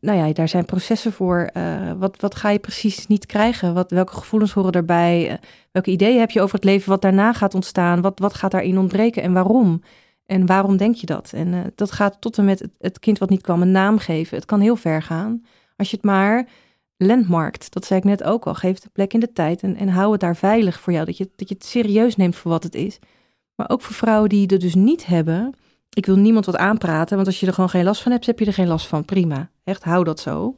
nou ja, daar zijn processen voor. Wat, wat ga je precies niet krijgen? Wat, welke gevoelens horen daarbij? Welke ideeën heb je over het leven wat daarna gaat ontstaan? Wat, wat gaat daarin ontbreken en waarom? En waarom denk je dat? En eh, dat gaat tot en met het, het kind wat niet kwam een naam geven. Het kan heel ver gaan. Als je het maar landmarkt, dat zei ik net ook al, geef een plek in de tijd en, en hou het daar veilig voor jou. Dat je, dat je het serieus neemt voor wat het is. Maar ook voor vrouwen die het dus niet hebben. Ik wil niemand wat aanpraten, want als je er gewoon geen last van hebt, heb je er geen last van. Prima. Echt, hou dat zo.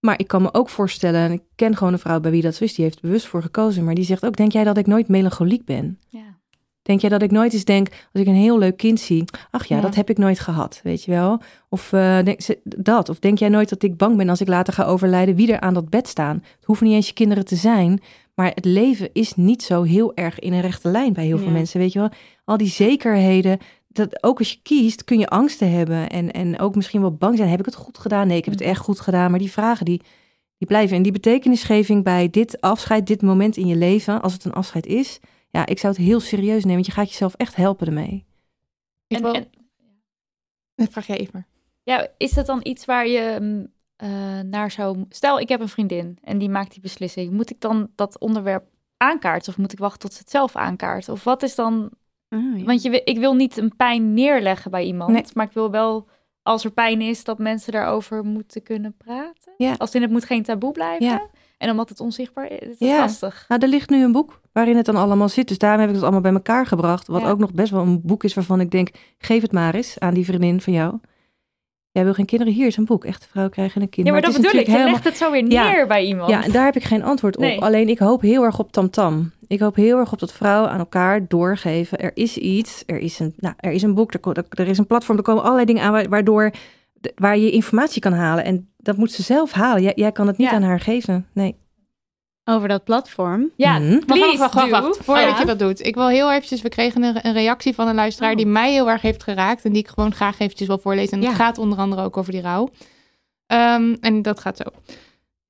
Maar ik kan me ook voorstellen, en ik ken gewoon een vrouw bij wie dat zo is, die heeft bewust voor gekozen. Maar die zegt ook, denk jij dat ik nooit melancholiek ben? Ja. Denk jij dat ik nooit eens denk, als ik een heel leuk kind zie, ach ja, Ja. dat heb ik nooit gehad, weet je wel? Of eh, denk, ze- dat. Of denk jij nooit dat ik bang ben als ik later ga overlijden, wie er aan dat bed staan? Het hoeven niet eens je kinderen te zijn, maar het leven is niet zo heel erg in een rechte lijn bij heel veel Ja. mensen, weet je wel? Al die zekerheden, dat ook als je kiest, kun je angsten hebben en, en ook misschien wel bang zijn. Heb ik het goed gedaan? Nee, ik heb het echt goed gedaan. Maar die vragen, die, die blijven. En die betekenisgeving bij dit afscheid, dit moment in je leven, als het een afscheid is, ja, ik zou het heel serieus nemen, want je gaat jezelf echt helpen ermee. Ik En, wil- en- Vraag jij even maar. ja, is dat dan iets waar je mm, eh, naar zou... Stel, ik heb een vriendin en die maakt die beslissing. Moet ik dan dat onderwerp aankaarten of moet ik wachten tot ze het zelf aankaart? Of wat is dan... Oh, ja. Want je, ik wil niet een pijn neerleggen bij iemand, Nee. maar ik wil wel, als er pijn is, dat mensen daarover moeten kunnen praten. Ja. Als in het moet geen taboe blijven. Ja. En omdat het onzichtbaar is, het is Ja. lastig. Nou, er ligt nu een boek waarin het dan allemaal zit. Dus daarom heb ik het allemaal bij elkaar gebracht. Wat Ja. ook nog best wel een boek is waarvan ik denk, geef het maar eens aan die vriendin van jou. Jij wil geen kinderen, hier is een boek. Echte vrouw krijgen een kind. Ja, maar, dat bedoel ik. Je natuurlijk legt het zo weer Ja. neer bij iemand. Ja, en daar heb ik geen antwoord op. Nee. Alleen ik hoop heel erg op tamtam. Ik hoop heel erg op dat vrouwen aan elkaar doorgeven. Er is iets, er is een, nou, er is een boek, er, er is een platform, er komen allerlei dingen aan wa- waardoor waar je informatie kan halen. En dat moet ze zelf halen. Jij, jij kan het niet Ja. aan haar geven. Nee. Over dat platform. Ja, Mhm. Wacht, please wacht, wacht, do. wacht. Voordat Ja. je dat doet. Ik wil heel eventjes, we kregen een, een reactie van een luisteraar die mij heel erg heeft geraakt. En die ik gewoon graag eventjes wil voorlezen. En Ja. het gaat onder andere ook over die rouw. Ehm, en dat gaat zo.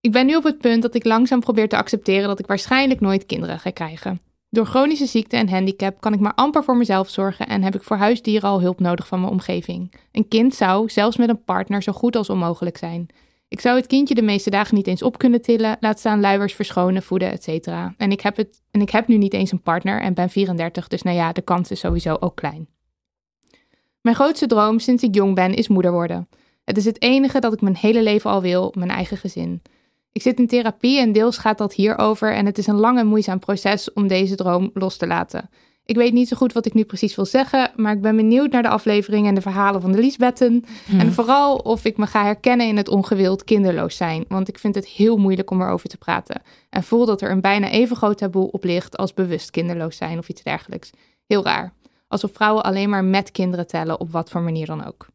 Ik ben nu op het punt dat ik langzaam probeer te accepteren dat ik waarschijnlijk nooit kinderen ga krijgen. Door chronische ziekte en handicap kan ik maar amper voor mezelf zorgen en heb ik voor huisdieren al hulp nodig van mijn omgeving. Een kind zou, zelfs met een partner, zo goed als onmogelijk zijn. Ik zou het kindje de meeste dagen niet eens op kunnen tillen, laat staan luiers verschonen, voeden, etc. En ik heb het en ik heb nu niet eens een partner en ben 34, dus nou ja, de kans is sowieso ook klein. Mijn grootste droom sinds ik jong ben is moeder worden. Het is het enige dat ik mijn hele leven al wil, mijn eigen gezin. Ik zit in therapie en deels gaat dat hierover en het is een lang en moeizaam proces om deze droom los te laten. Ik weet niet zo goed wat ik nu precies wil zeggen, maar ik ben benieuwd naar de aflevering en de verhalen van de Liesbetten. En vooral of ik me ga herkennen in het ongewild kinderloos zijn, want ik vind het heel moeilijk om erover te praten. En voel dat er een bijna even groot taboe op ligt als bewust kinderloos zijn of iets dergelijks. Heel raar. Alsof vrouwen alleen maar met kinderen tellen, op wat voor manier dan ook.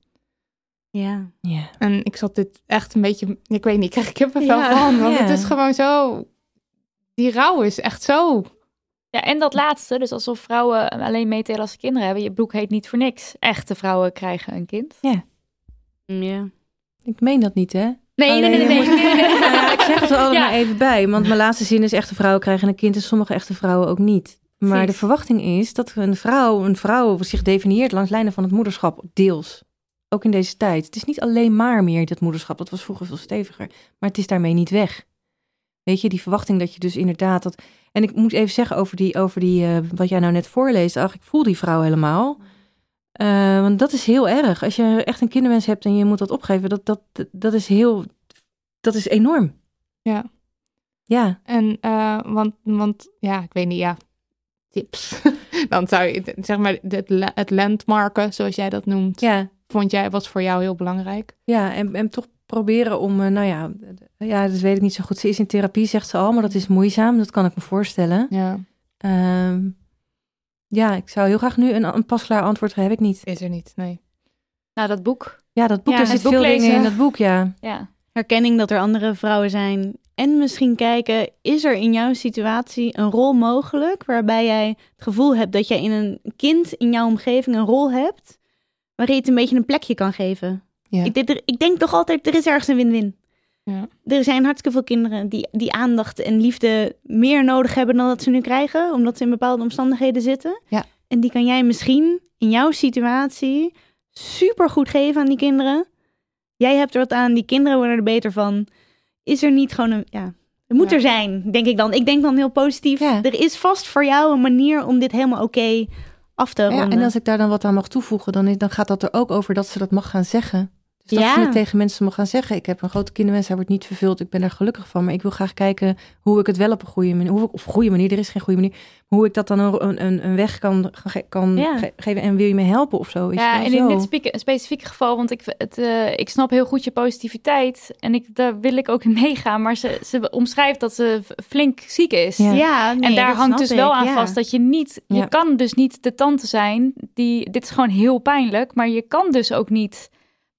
Ja. Ja. En ik zat dit echt een beetje, ik weet niet, ik krijg ik kippenvel Ja. van, want Ja. het is gewoon zo, die rouw is echt zo. Ja, en dat laatste, dus alsof vrouwen alleen meetellen als ze kinderen hebben. Je boek heet niet voor niks. Echte vrouwen krijgen een kind. Ja. Ik meen dat niet, hè? Nee, nee, Alleen, nee, nee. ja, ik zeg het er Ja. maar even bij. Want mijn laatste zin is echte vrouwen krijgen een kind en sommige echte vrouwen ook niet. Maar Precies. de verwachting is dat een vrouw, een vrouw zich definieert langs lijnen van het moederschap, deels. Ook in deze tijd. Het is niet alleen maar meer dat moederschap. Dat was vroeger veel steviger. Maar het is daarmee niet weg. Weet je, die verwachting dat je dus inderdaad dat. En ik moet even zeggen over die, over die eh, wat jij nou net voorleest. Ach, ik voel die vrouw helemaal. Eh, want dat is heel erg. Als je echt een kinderwens hebt en je moet dat opgeven, dat, dat, dat is heel. Dat is enorm. Ja. Ja. En, eh, want, want, ja, ik weet niet, ja, tips. Dan zou je, zeg maar, het, het landmarken, zoals jij dat noemt, Ja. vond jij, was voor jou heel belangrijk. Ja, en, en toch proberen om, eh, nou ja, ja, dat weet ik niet zo goed. Ze is in therapie, zegt ze al, maar dat is moeizaam. Dat kan ik me voorstellen. Ja, Ehm, ja, ik zou heel graag nu een, een pasklaar antwoord heb ik niet. is er niet, nee. Nou, dat boek. Ja, dat boek, Ja, er zit boek veel lezen. dingen in dat boek, ja. Ja. herkenning dat er andere vrouwen zijn. En misschien kijken, is er in jouw situatie een rol mogelijk waarbij jij het gevoel hebt dat jij in een kind in jouw omgeving een rol hebt, waarin je het een beetje een plekje kan geven. Ja. Ik, dit- ik denk toch altijd, er is ergens een win-win. Ja. Er zijn hartstikke veel kinderen die, die aandacht en liefde meer nodig hebben dan dat ze nu krijgen, omdat ze in bepaalde omstandigheden zitten. Ja. En die kan jij misschien in jouw situatie super goed geven aan die kinderen. Jij hebt er wat aan, die kinderen worden er beter van. Is er niet gewoon een, ja, het moet Ja. er zijn, denk ik dan. Ik denk dan heel positief. Ja. Er is vast voor jou een manier om dit helemaal oké af te Ja, ronden. en als ik daar dan wat aan mag toevoegen, dan, is- dan gaat dat er ook over dat ze dat mag gaan zeggen. Dus dat Ja. ze het tegen mensen mag gaan zeggen. Ik heb een grote kinderwens, hij wordt niet vervuld. Ik ben daar gelukkig van. Maar ik wil graag kijken hoe ik het wel op een goede manier... Hoe ik, of goede manier, er is geen goede manier. Maar hoe ik dat dan een, een, een weg kan, kan Ja. ge- geven. En wil je me helpen of zo? Je Ja, en in dit specifieke geval, want ik, het, eh, ik snap heel goed je positiviteit. En ik, daar wil ik ook in meegaan. Maar ze, ze omschrijft dat ze flink ziek is. Ja. ja, nee, en daar dat hangt snap dus wel aan ja. vast dat je niet, je Ja. kan dus niet de tante zijn die, dit is gewoon heel pijnlijk, maar je kan dus ook niet.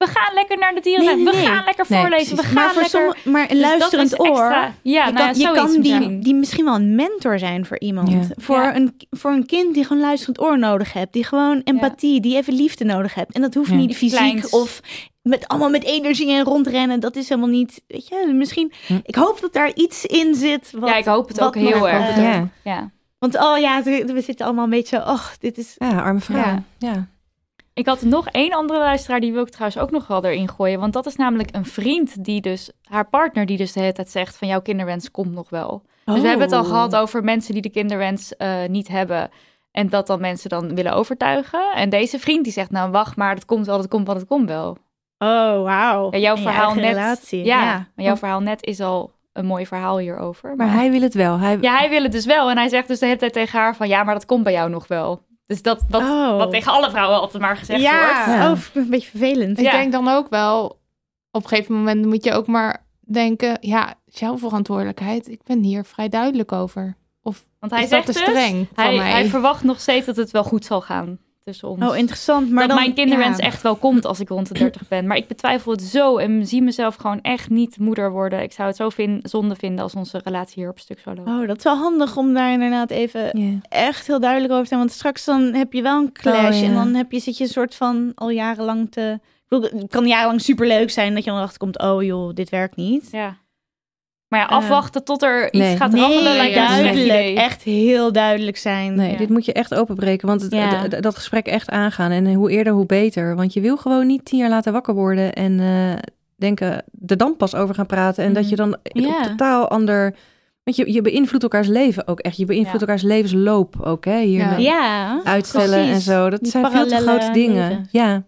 We gaan lekker naar de dieren, Nee, nee, we gaan lekker Nee, voorlezen, we gaan Maar, voor lekker. sommige, maar een Dus luisterend is oor. extra- Ja, je nou, kan, je kan die, misschien. die misschien wel een mentor zijn voor iemand. Ja. Voor, Ja. een, voor een kind die gewoon luisterend oor nodig hebt. Die gewoon empathie, die even liefde nodig hebt. En dat hoeft Ja. niet fysiek Kleins. of met allemaal met energie en rondrennen. Dat is helemaal niet, weet je. Misschien, Hm. ik hoop dat daar iets in zit. Wat, ja, ik hoop het ook heel erg. eh, Ja. Ja. Want oh ja, we zitten allemaal een beetje, oh, dit is... ja, arme vrouw. Ja. Ja. Ik had nog één andere luisteraar, die wil ik trouwens ook nog wel erin gooien. Want dat is namelijk een vriend die dus, haar partner die dus de hele tijd zegt van jouw kinderwens komt nog wel. Dus we hebben het al Oh. gehad over mensen die de kinderwens eh, niet hebben. En dat dan mensen dan willen overtuigen. En deze vriend die zegt nou wacht maar, het komt wel, het komt wel, het komt wel. Oh, wauw. Ja, jouw verhaal net, relatie. Ja, ja. maar jouw verhaal net is al een mooi verhaal hierover. Maar hij wil het wel. Hij, Ja, hij wil het dus wel. En hij zegt dus de hele tijd tegen haar van ja, maar dat komt bij jou nog wel. Dus dat wat, Oh. wat tegen alle vrouwen altijd maar gezegd wordt. Ja, Ja. oh, een beetje vervelend. Ik Ja. denk dan ook wel, op een gegeven moment moet je ook maar denken, ja, het is jouw verantwoordelijkheid. Ik ben hier vrij duidelijk over. Of Want hij is dat zegt te dus, streng van hij, mij? hij verwacht nog steeds dat het wel goed zal gaan tussen ons. Oh, interessant. Maar dat dan, mijn kinderwens ja. echt wel komt als ik rond de 30 ben. Maar ik betwijfel het zo en zie mezelf gewoon echt niet moeder worden. Ik zou het zo vin- zonde vinden als onze relatie hier op stuk zou lopen. Oh, dat is wel handig om daar inderdaad even echt heel duidelijk over te zijn. Want straks dan heb je wel een clash. Oh, ja. En dan heb je, zit je een soort van al jarenlang te... Ik bedoel, het kan jarenlang superleuk zijn dat je dan achterkomt... Oh joh, dit werkt niet. Ja. Maar ja, Eh, afwachten tot er iets nee. gaat Nee, rammelen lijkt slecht duidelijk. Echt heel duidelijk zijn. Nee, Ja. dit moet je echt openbreken. Want het, Ja. dat gesprek echt aangaan. En hoe eerder, hoe beter. Want je wil gewoon niet tien jaar later wakker worden. En eh, denken, er dan pas over gaan praten. En dat je dan Ja. op totaal ander... Want je, je beïnvloedt elkaars leven ook echt. Je beïnvloedt elkaars levensloop ook. Hè? Hier Ja. uitstellen en zo. Dat Die zijn veel te grote dingen. Ja.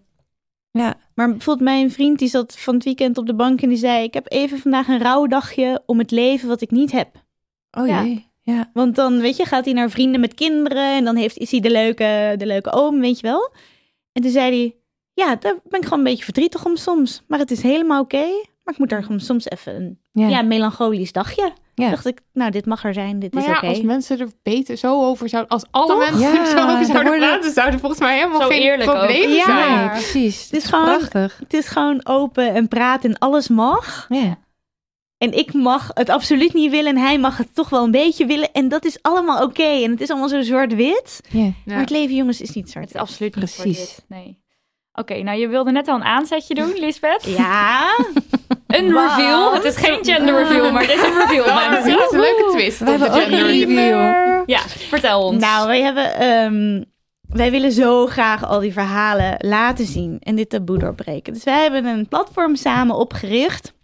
Ja. Maar bijvoorbeeld mijn vriend die zat van het weekend op de bank en die zei... Ik heb even vandaag een rouwdagje om het leven wat ik niet heb. Oh Ja. jee. Ja. Want dan, weet je, gaat hij naar vrienden met kinderen en dan heeft, is hij de leuke, de leuke oom, weet je wel. En toen zei hij, ja, daar ben ik gewoon een beetje verdrietig om soms. Maar het is helemaal oké. maar ik moet daar gewoon soms even een Ja. ja. melancholisch dagje. Ja. dacht ik, nou, dit mag er zijn, dit Maar is ja, oké. als mensen er beter zo over zouden... Als alle Toch? mensen Ja, er zo over zouden worden- praten... zouden volgens mij helemaal Zo geen eerlijk ook. problemen Ja. zijn. Nee, precies. Het is gewoon- prachtig. Het is gewoon open en praten en alles mag. Ja. En ik mag het absoluut niet willen en hij mag het toch wel een beetje willen. En dat is allemaal oké. En het is allemaal zo zwart-wit. Ja. Ja. Maar het leven, jongens, is niet Het zwart. is absoluut niet Precies. zwart-wit, Nee. Oké, nou je wilde net al een aanzetje doen, Lisbeth. Ja, Een reveal. Het is geen gender reveal, maar het is een reveal, mensen. is een leuke twist. We op de hebben ook een gender review. Ja, vertel ons. Nou, wij hebben. ehm, wij willen zo graag al die verhalen laten zien en dit taboe doorbreken. Dus wij hebben een platform samen opgericht.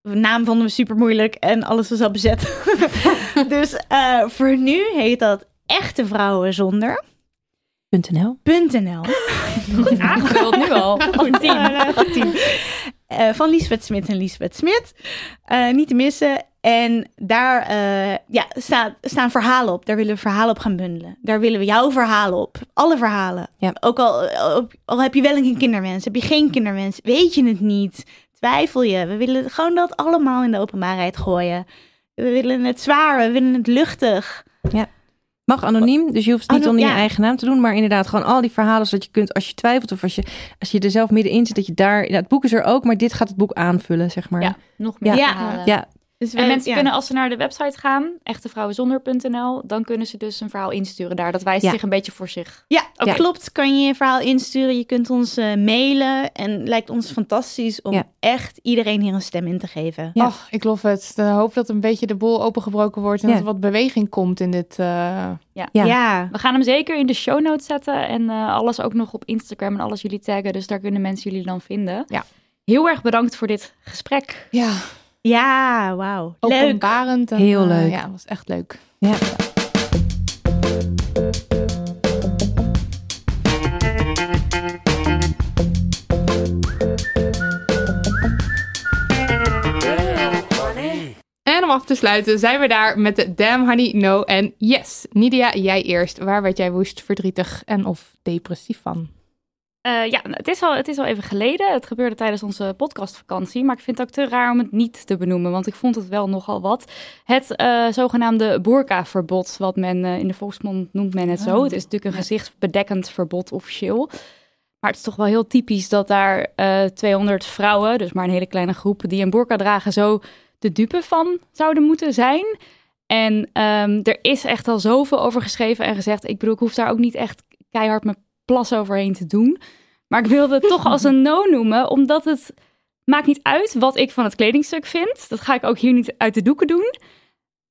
De naam vonden we super moeilijk en alles was al bezet. dus eh, voor nu heet dat Echte Vrouwen Zonder. .nl. .nl. Goed aangevuld nu al. Goed team. Ja, goed team. Eh, van Liesbeth Smit en Liesbeth Smit. Eh, niet te missen. En daar eh, ja, staat, staan verhalen op. Daar willen we verhalen op gaan bundelen. Daar willen we jouw verhalen op. Alle verhalen. Ja. Ook al, al, al heb je wel een kinderwens, heb je geen kinderwens, weet je het niet, twijfel je. We willen gewoon dat allemaal in de openbaarheid gooien. We willen het zwaar, we willen het luchtig. Mag anoniem, dus je hoeft het niet Ano- onder je eigen naam te doen. Maar inderdaad, gewoon al die verhalen, zodat je kunt, als je twijfelt of als je, als je er zelf middenin zit, dat je daar. Ja, het boek is er ook, maar dit gaat het boek aanvullen, zeg maar. Ja, nog meer Ja. verhalen. Ja, Dus En mensen ja. kunnen, als ze naar de website gaan, echtevrouwenzonder.nl, dan kunnen ze dus een verhaal insturen daar. Dat wijst Ja. zich een beetje voor zich. Ja, Ja. klopt. Kan je je verhaal insturen. Je kunt ons eh, mailen. En het lijkt ons fantastisch om Ja. echt iedereen hier een stem in te geven. Ja. Oh, ik lof het. Ik hoop dat een beetje de boel opengebroken wordt en Ja. dat er wat beweging komt in dit. eh, Ja. Ja. Ja. We gaan hem zeker in de show notes zetten en eh, alles ook nog op Instagram en alles jullie taggen. Dus daar kunnen mensen jullie dan vinden. Ja. Heel erg bedankt voor dit gesprek. ja, Ja, wauw. Leuk. openbarend. en, Heel eh, leuk. ja, was echt leuk. ja. En om af te sluiten zijn we daar met de Damn Honey No en Yes. Nidia, jij eerst. Waar werd jij woest, verdrietig en of depressief van? Eh, ja, het is, al, het is al even geleden. Het gebeurde tijdens onze podcastvakantie. Maar ik vind het ook te raar om het niet te benoemen. Want ik vond het wel nogal wat. Het eh, zogenaamde boerkaverbod. Wat men eh, in de volksmond noemt men het zo. Het is natuurlijk een gezichtsbedekkend verbod officieel. Maar het is toch wel heel typisch dat daar eh 200 vrouwen, dus maar een hele kleine groep, die een boerka dragen, zo de dupe van zouden moeten zijn. En ehm, er is echt al zoveel over geschreven en gezegd. Ik bedoel, ik hoef daar ook niet echt keihard mijn plas overheen te doen. Maar ik wilde het toch als een no noemen, omdat het maakt niet uit wat ik van het kledingstuk vind. Dat ga ik ook hier niet uit de doeken doen.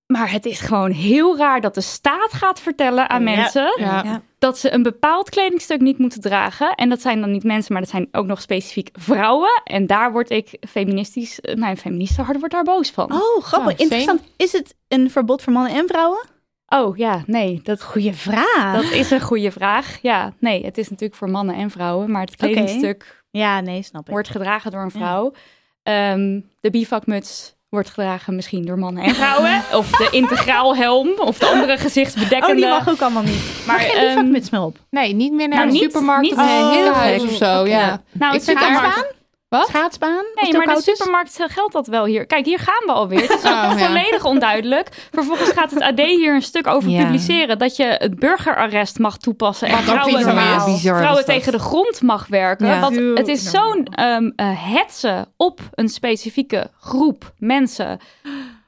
Maar het is gewoon heel raar dat de staat gaat vertellen aan Ja. mensen Ja. Ja. dat ze een bepaald kledingstuk niet moeten dragen. En dat zijn dan niet mensen, maar dat zijn ook nog specifiek vrouwen. En daar word ik feministisch, eh, mijn feministenhart wordt daar boos van. Oh, grappig. Ja, Interessant. Is het een verbod voor mannen en vrouwen? Oh ja, nee, dat, Goeie vraag. dat is een goede vraag. Ja, nee, het is natuurlijk voor mannen en vrouwen, maar het kledingstuk Ja, nee, snap ik. wordt gedragen door een vrouw. Ehm, de bivakmuts wordt gedragen misschien door mannen en vrouwen. of de integraal helm, of de andere gezichtsbedekkende. Oh, die mag ook allemaal niet. Maar, Maar geen ehm, bivakmuts meer op. Nee, niet meer naar Nou, de niet- supermarkt niet- of Oh, gek. of zo. Ja. nou, Ik vind zit daar- daar- Wat? Schaatsbaan? Nee, maar de is? supermarkt geldt dat wel hier. Kijk, hier gaan we alweer. Het is Oh, ja. volledig onduidelijk. Vervolgens gaat het AD hier een stuk over Ja. publiceren. Dat je het burgerarrest mag toepassen. En vrouwen, vrouwen tegen de grond mag werken. Ja. Want het is zo'n ehm eh, hetze op een specifieke groep mensen.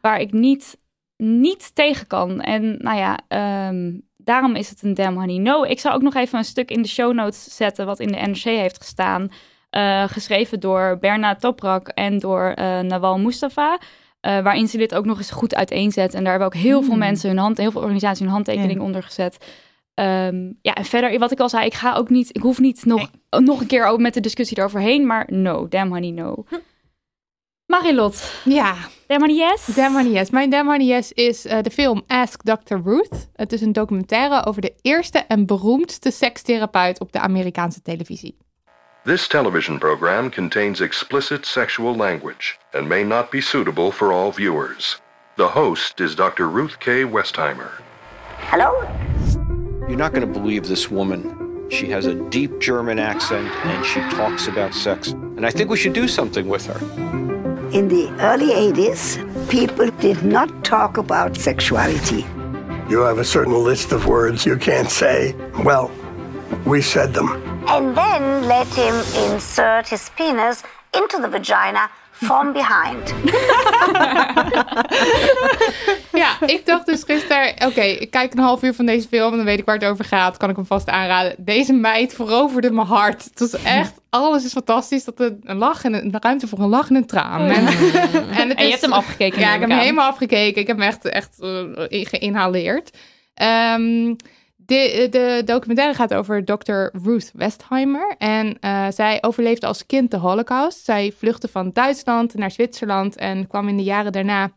Waar ik niet, niet tegen kan. En nou ja, ehm, daarom is het een damn honey no. Ik zal ook nog even een stuk in de show notes zetten. Wat in de NRC heeft gestaan. Eh, geschreven door Berna Toprak en door eh, Nawal Mustafa. eh, waarin ze dit ook nog eens goed uiteenzet. En daar hebben ook heel veel mensen hun hand, heel veel organisaties hun handtekening onder gezet. Ehm, ja, en verder, wat ik al zei, ik ga ook niet, ik hoef niet nog, nog een keer ook met de discussie eroverheen, maar no, damn honey, no. Marilot, Ja, damn honey, yes? Damn Honey Yes. Mijn Damn Honey Yes is eh, de film Ask Dr. Ruth. Het is een documentaire over de eerste en beroemdste sekstherapeut op de Amerikaanse televisie. This television program contains explicit sexual language and may not be suitable for all viewers. The host is Dr. Ruth K. Westheimer. Hello? You're not going to believe this woman. She has a deep German accent and she talks about sex. And I think we should do something with her. In the early 80s, people did not talk about sexuality. You have a certain list of words you can't say. Well, we said them. And then let him insert his penis into the vagina from behind. Ja, ik dacht dus gisteren, oké, ik kijk een half uur van deze film en dan weet ik waar het over gaat. Kan ik hem vast aanraden. Deze meid veroverde mijn hart. Het was echt, alles is fantastisch. Dat er een lach en een, ruimte voor een lach en een traan. En, en, het En je is- hebt hem afgekeken, Ja, ik heb hem helemaal afgekeken. Ik heb hem echt, echt eh, geïnhaleerd. Ehm, de, de documentaire gaat over Dr. Ruth Westheimer. En eh, zij overleefde als kind de Holocaust. Zij vluchtte van Duitsland naar Zwitserland en kwam in de jaren daarna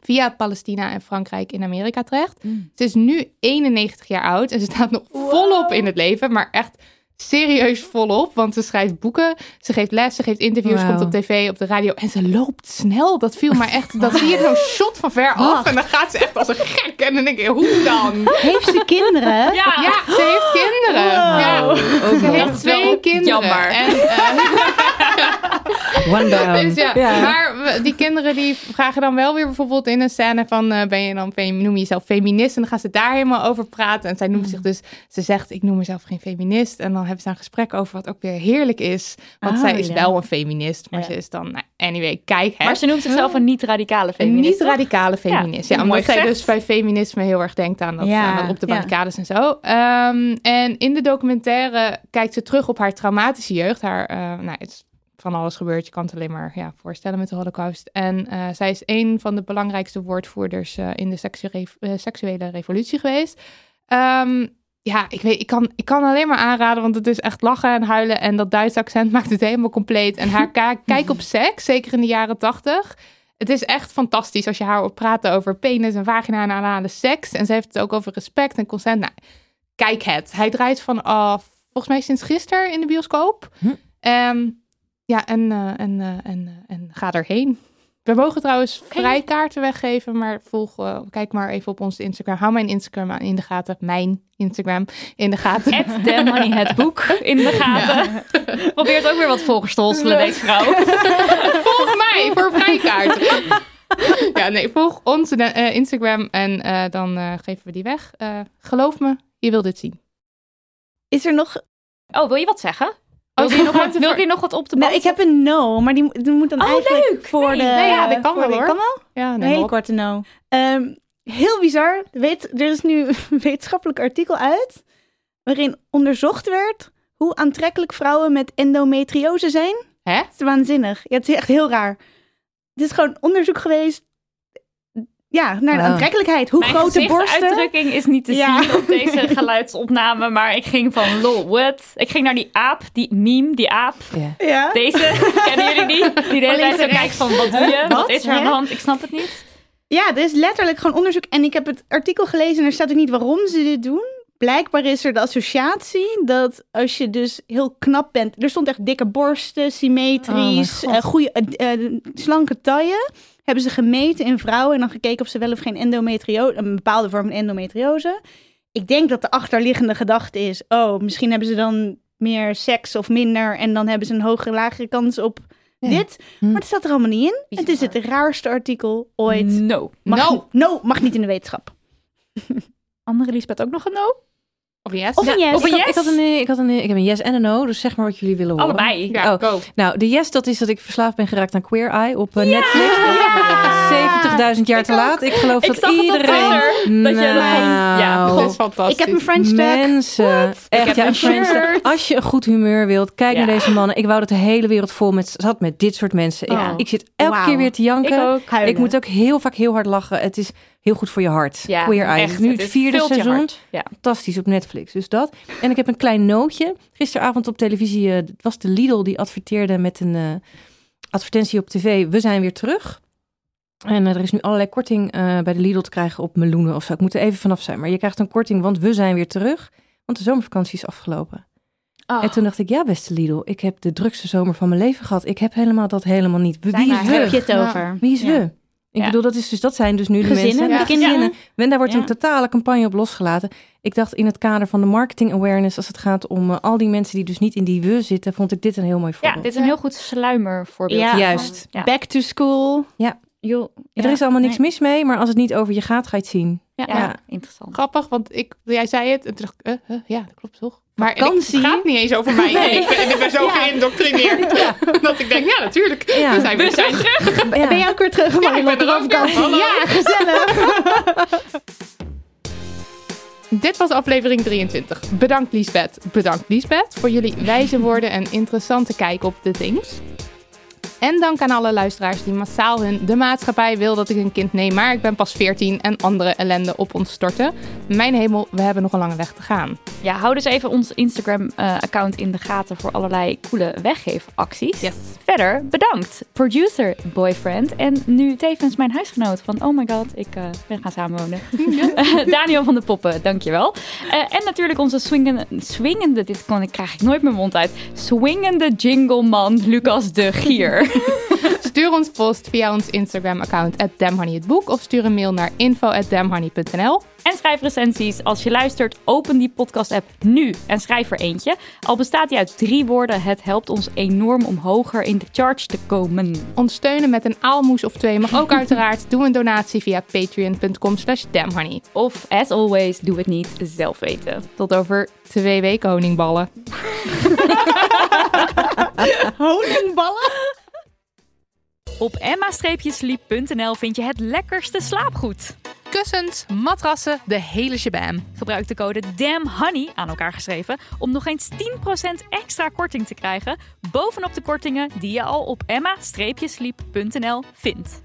via Palestina en Frankrijk in Amerika terecht. Ze is nu 91 jaar oud en ze staat nog volop in het leven, maar echt serieus volop. Want ze schrijft boeken, ze geeft les, ze geeft interviews, komt op tv, op de radio en ze loopt snel. Dat viel mij echt, dat zie je zo'n shot van ver af en dan gaat ze echt als een gek. En dan denk ik, hoe dan? Heeft ze kinderen? Ja, Ja, ze heeft kinderen. Ja, ze heeft twee kinderen. Jammer. En, eh, One down. dus ja, Ja. Maar die kinderen die vragen dan wel weer bijvoorbeeld in een scène van... eh, ben je dan, noem je jezelf feminist? En dan gaan ze daar helemaal over praten. En zij noemt zich dus... Ze zegt, ik noem mezelf geen feminist. En dan hebben ze een gesprek over wat ook weer heerlijk is. Want Ah, zij is ja. wel een feminist. Maar ze is dan... Nou, anyway, kijk hè. Maar ze noemt zichzelf een niet-radicale Een feminist. toch? niet-radicale feminist. Ja, omdat zij dus bij feminisme heel erg denkt aan dat, Ja, aan dat op de barricades en zo. Ehm, en in de documentaire kijkt ze terug op haar traumatische jeugd. Haar, eh, nou, het is van alles gebeurd. Je kan het alleen maar ja, voorstellen met de holocaust. En eh, zij is een van de belangrijkste woordvoerders eh, in de seksu- eh, seksuele revolutie geweest. Ehm, ja, ik, weet, ik, kan, ik kan alleen maar aanraden, want het is echt lachen en huilen. En dat Duitse accent maakt het helemaal compleet. En haar kijk op seks, zeker in de jaren tachtig. Het is echt fantastisch als je haar hoort praten over penis en vagina en anale seks. En ze heeft het ook over respect en consent. Nou, kijk het. Hij draait vanaf, volgens mij sinds gisteren in de bioscoop. Ehm, ja, en, eh, en, eh, en, eh, en ga erheen. We mogen trouwens vrijkaarten weggeven, maar volg, kijk maar even op onze Instagram. Hou mijn Instagram aan- in de gaten. Mijn Instagram in de gaten. At Damn Honey het boek in de gaten. Probeert ook weer wat volgers te hosselen, deze vrouw. volg mij voor vrijkaarten. ja, nee, volg onze Instagram en eh, dan eh, geven we die weg. Eh, geloof me, je wil dit zien. Is er nog... Oh, wil je wat zeggen? Oh, Wil je nog, wat, wil je nog wat op de Nou, band? ik heb een no, maar die, mo- die moet dan Oh, eigenlijk leuk. voor Nee, de... nee, ja, dat kan wel, hoor. Kan wel? Ja, Een hele op. korte no. Ehm, heel bizar. Weet, er is nu een wetenschappelijk artikel uit... waarin onderzocht werd hoe aantrekkelijk vrouwen met endometriose zijn. Hè? Het is waanzinnig. Ja, het is echt heel raar. Het is gewoon onderzoek geweest... Ja, naar de aantrekkelijkheid. Hoe Mijn grote borsten... gezichtsuitdrukking is niet te Ja. zien op deze geluidsopname, maar ik ging van lol, what? Ik ging naar die aap, die meme, die aap. Ja. Ja. Deze, kennen jullie die? Die de hele tijd zo kijkt van, wat doe je? Wat, Wat? is er aan de hand? Ik snap het niet. Ja, er is letterlijk gewoon onderzoek. En ik heb het artikel gelezen en er staat ook niet waarom ze dit doen. Blijkbaar is er de associatie dat als je dus heel knap bent... Er stond echt dikke borsten, symmetrisch, Oh eh goede, eh, eh, slanke taille. Hebben ze gemeten in vrouwen en dan gekeken of ze wel of geen endometriose... Een bepaalde vorm van endometriose. Ik denk dat de achterliggende gedachte is... Oh, misschien hebben ze dan meer seks of minder... En dan hebben ze een hogere, lagere kans op Ja. dit. Hm. Maar dat staat er allemaal niet in. Het is het raarste artikel ooit. No. Mag, No. no, mag niet in de wetenschap. Andere Lisbeth ook nog een no? Of yes? Of een yes. Of een Ik had, yes? ik, had een, eh, ik, had een, eh, ik heb een yes en een no, dus zeg maar wat jullie willen horen. Allebei. Ja, Oh. Nou, de yes, dat is dat ik verslaafd ben geraakt aan Queer Eye op eh, Netflix. 70.000 jaar te laat. Ik geloof Ik dat zag het op iedereen... Dat je dat van- ja, Nou, Dat is fantastisch. Ik heb een French tag. Mensen, echt heb ja, een een French tag. shirt. Als je een goed humeur wilt, kijk Ja. naar deze mannen. Ik wou dat de hele wereld vol met, zat met dit soort mensen. Ja. Ik, ik zit elke keer weer te janken. Ik ook. Ik moet ook heel vaak heel hard lachen. Het is heel goed voor je hart. Ja, Queer Eye. echt. nu Het vierde seizoen. Ja. Fantastisch op Netflix. Dus dat. En ik heb een klein nootje. Gisteravond op televisie. eh, het was de Lidl die adverteerde met een eh, advertentie op tv. We zijn weer terug. En eh, er is nu allerlei korting bij de Lidl te krijgen op meloenen of zo. Ik moet er even vanaf zijn. Maar je krijgt een korting, want we zijn weer terug. Want de zomervakantie is afgelopen. Oh. En toen dacht ik, ja beste Lidl, ik heb de drukste zomer van mijn leven gehad. Ik heb helemaal dat helemaal niet. Wie Zijn is we? heb je het Ja. over? Wie is Ja. we? Ik Ja. bedoel, dat, is dus, dat zijn dus nu de Gezinnen, mensen. de Ja, kinderen. En daar wordt Ja. een totale campagne op losgelaten. Ik dacht in het kader van de marketing awareness, als het gaat om eh, al die mensen die dus niet in die we zitten, vond ik dit een heel mooi Ja, voorbeeld. dit is een heel goed sluimervoorbeeld. Ja. Juist. Ja. Back to school. Ja. Joh, Ja, Er is allemaal niks mis mee, maar als het niet over je gaat, ga je het zien. Ja, Ja. interessant. Grappig, want ik, jij zei het en eh, eh, ja, dat klopt toch? Maar Vakantie? het gaat niet eens over mij. En ik, ben, ik ben zo geïndoctrineerd. Dat ik denk, ja, natuurlijk. Ja. We zijn weer zijn terug. Ben, ben jij ook weer terug, Ja, ik ben er ook weer. Ja, gezellig. Dit was aflevering 23. Bedankt Liesbeth. Bedankt Liesbeth voor jullie wijze woorden en interessante kijk op de things. En dank aan alle luisteraars die massaal hun de maatschappij wil dat ik een kind neem, maar ik ben pas 14 en andere ellende op ons storten. Mijn hemel, we hebben nog een lange weg te gaan. Ja, hou dus even ons Instagram-account in de gaten voor allerlei coole weggeefacties. Yes. Verder, bedankt, producer, boyfriend en nu tevens mijn huisgenoot van Oh my god, ik eh, ben gaan samenwonen. Daniel van de Poppen, dankjewel. Eh en natuurlijk onze swingende, swingende, dit kon ik, krijg ik nooit mijn mond uit, swingende jingleman Lucas de Gier. Stuur ons post via ons Instagram-account at damhoneyhetboek of stuur een mail naar info@damhoney.nl. en schrijf recensies. Als je luistert, open die podcast-app nu en schrijf er eentje. Al bestaat die uit drie woorden, het helpt ons enorm om hoger in de charts te komen. Ons steunen met een aalmoes of twee mag ook uiteraard. Doe een donatie via patreon.com slash damnhoney. Of, as always, doe het niet zelf weten. Tot over twee weken honingballen. Honingballen? Op emma-sleep.nl vind je het lekkerste slaapgoed. Kussens, matrassen, de hele shabam. Gebruik de code DAMNHONEY, aan elkaar geschreven, om nog eens 10% extra korting te krijgen bovenop de kortingen die je al op emma-sleep.nl vindt.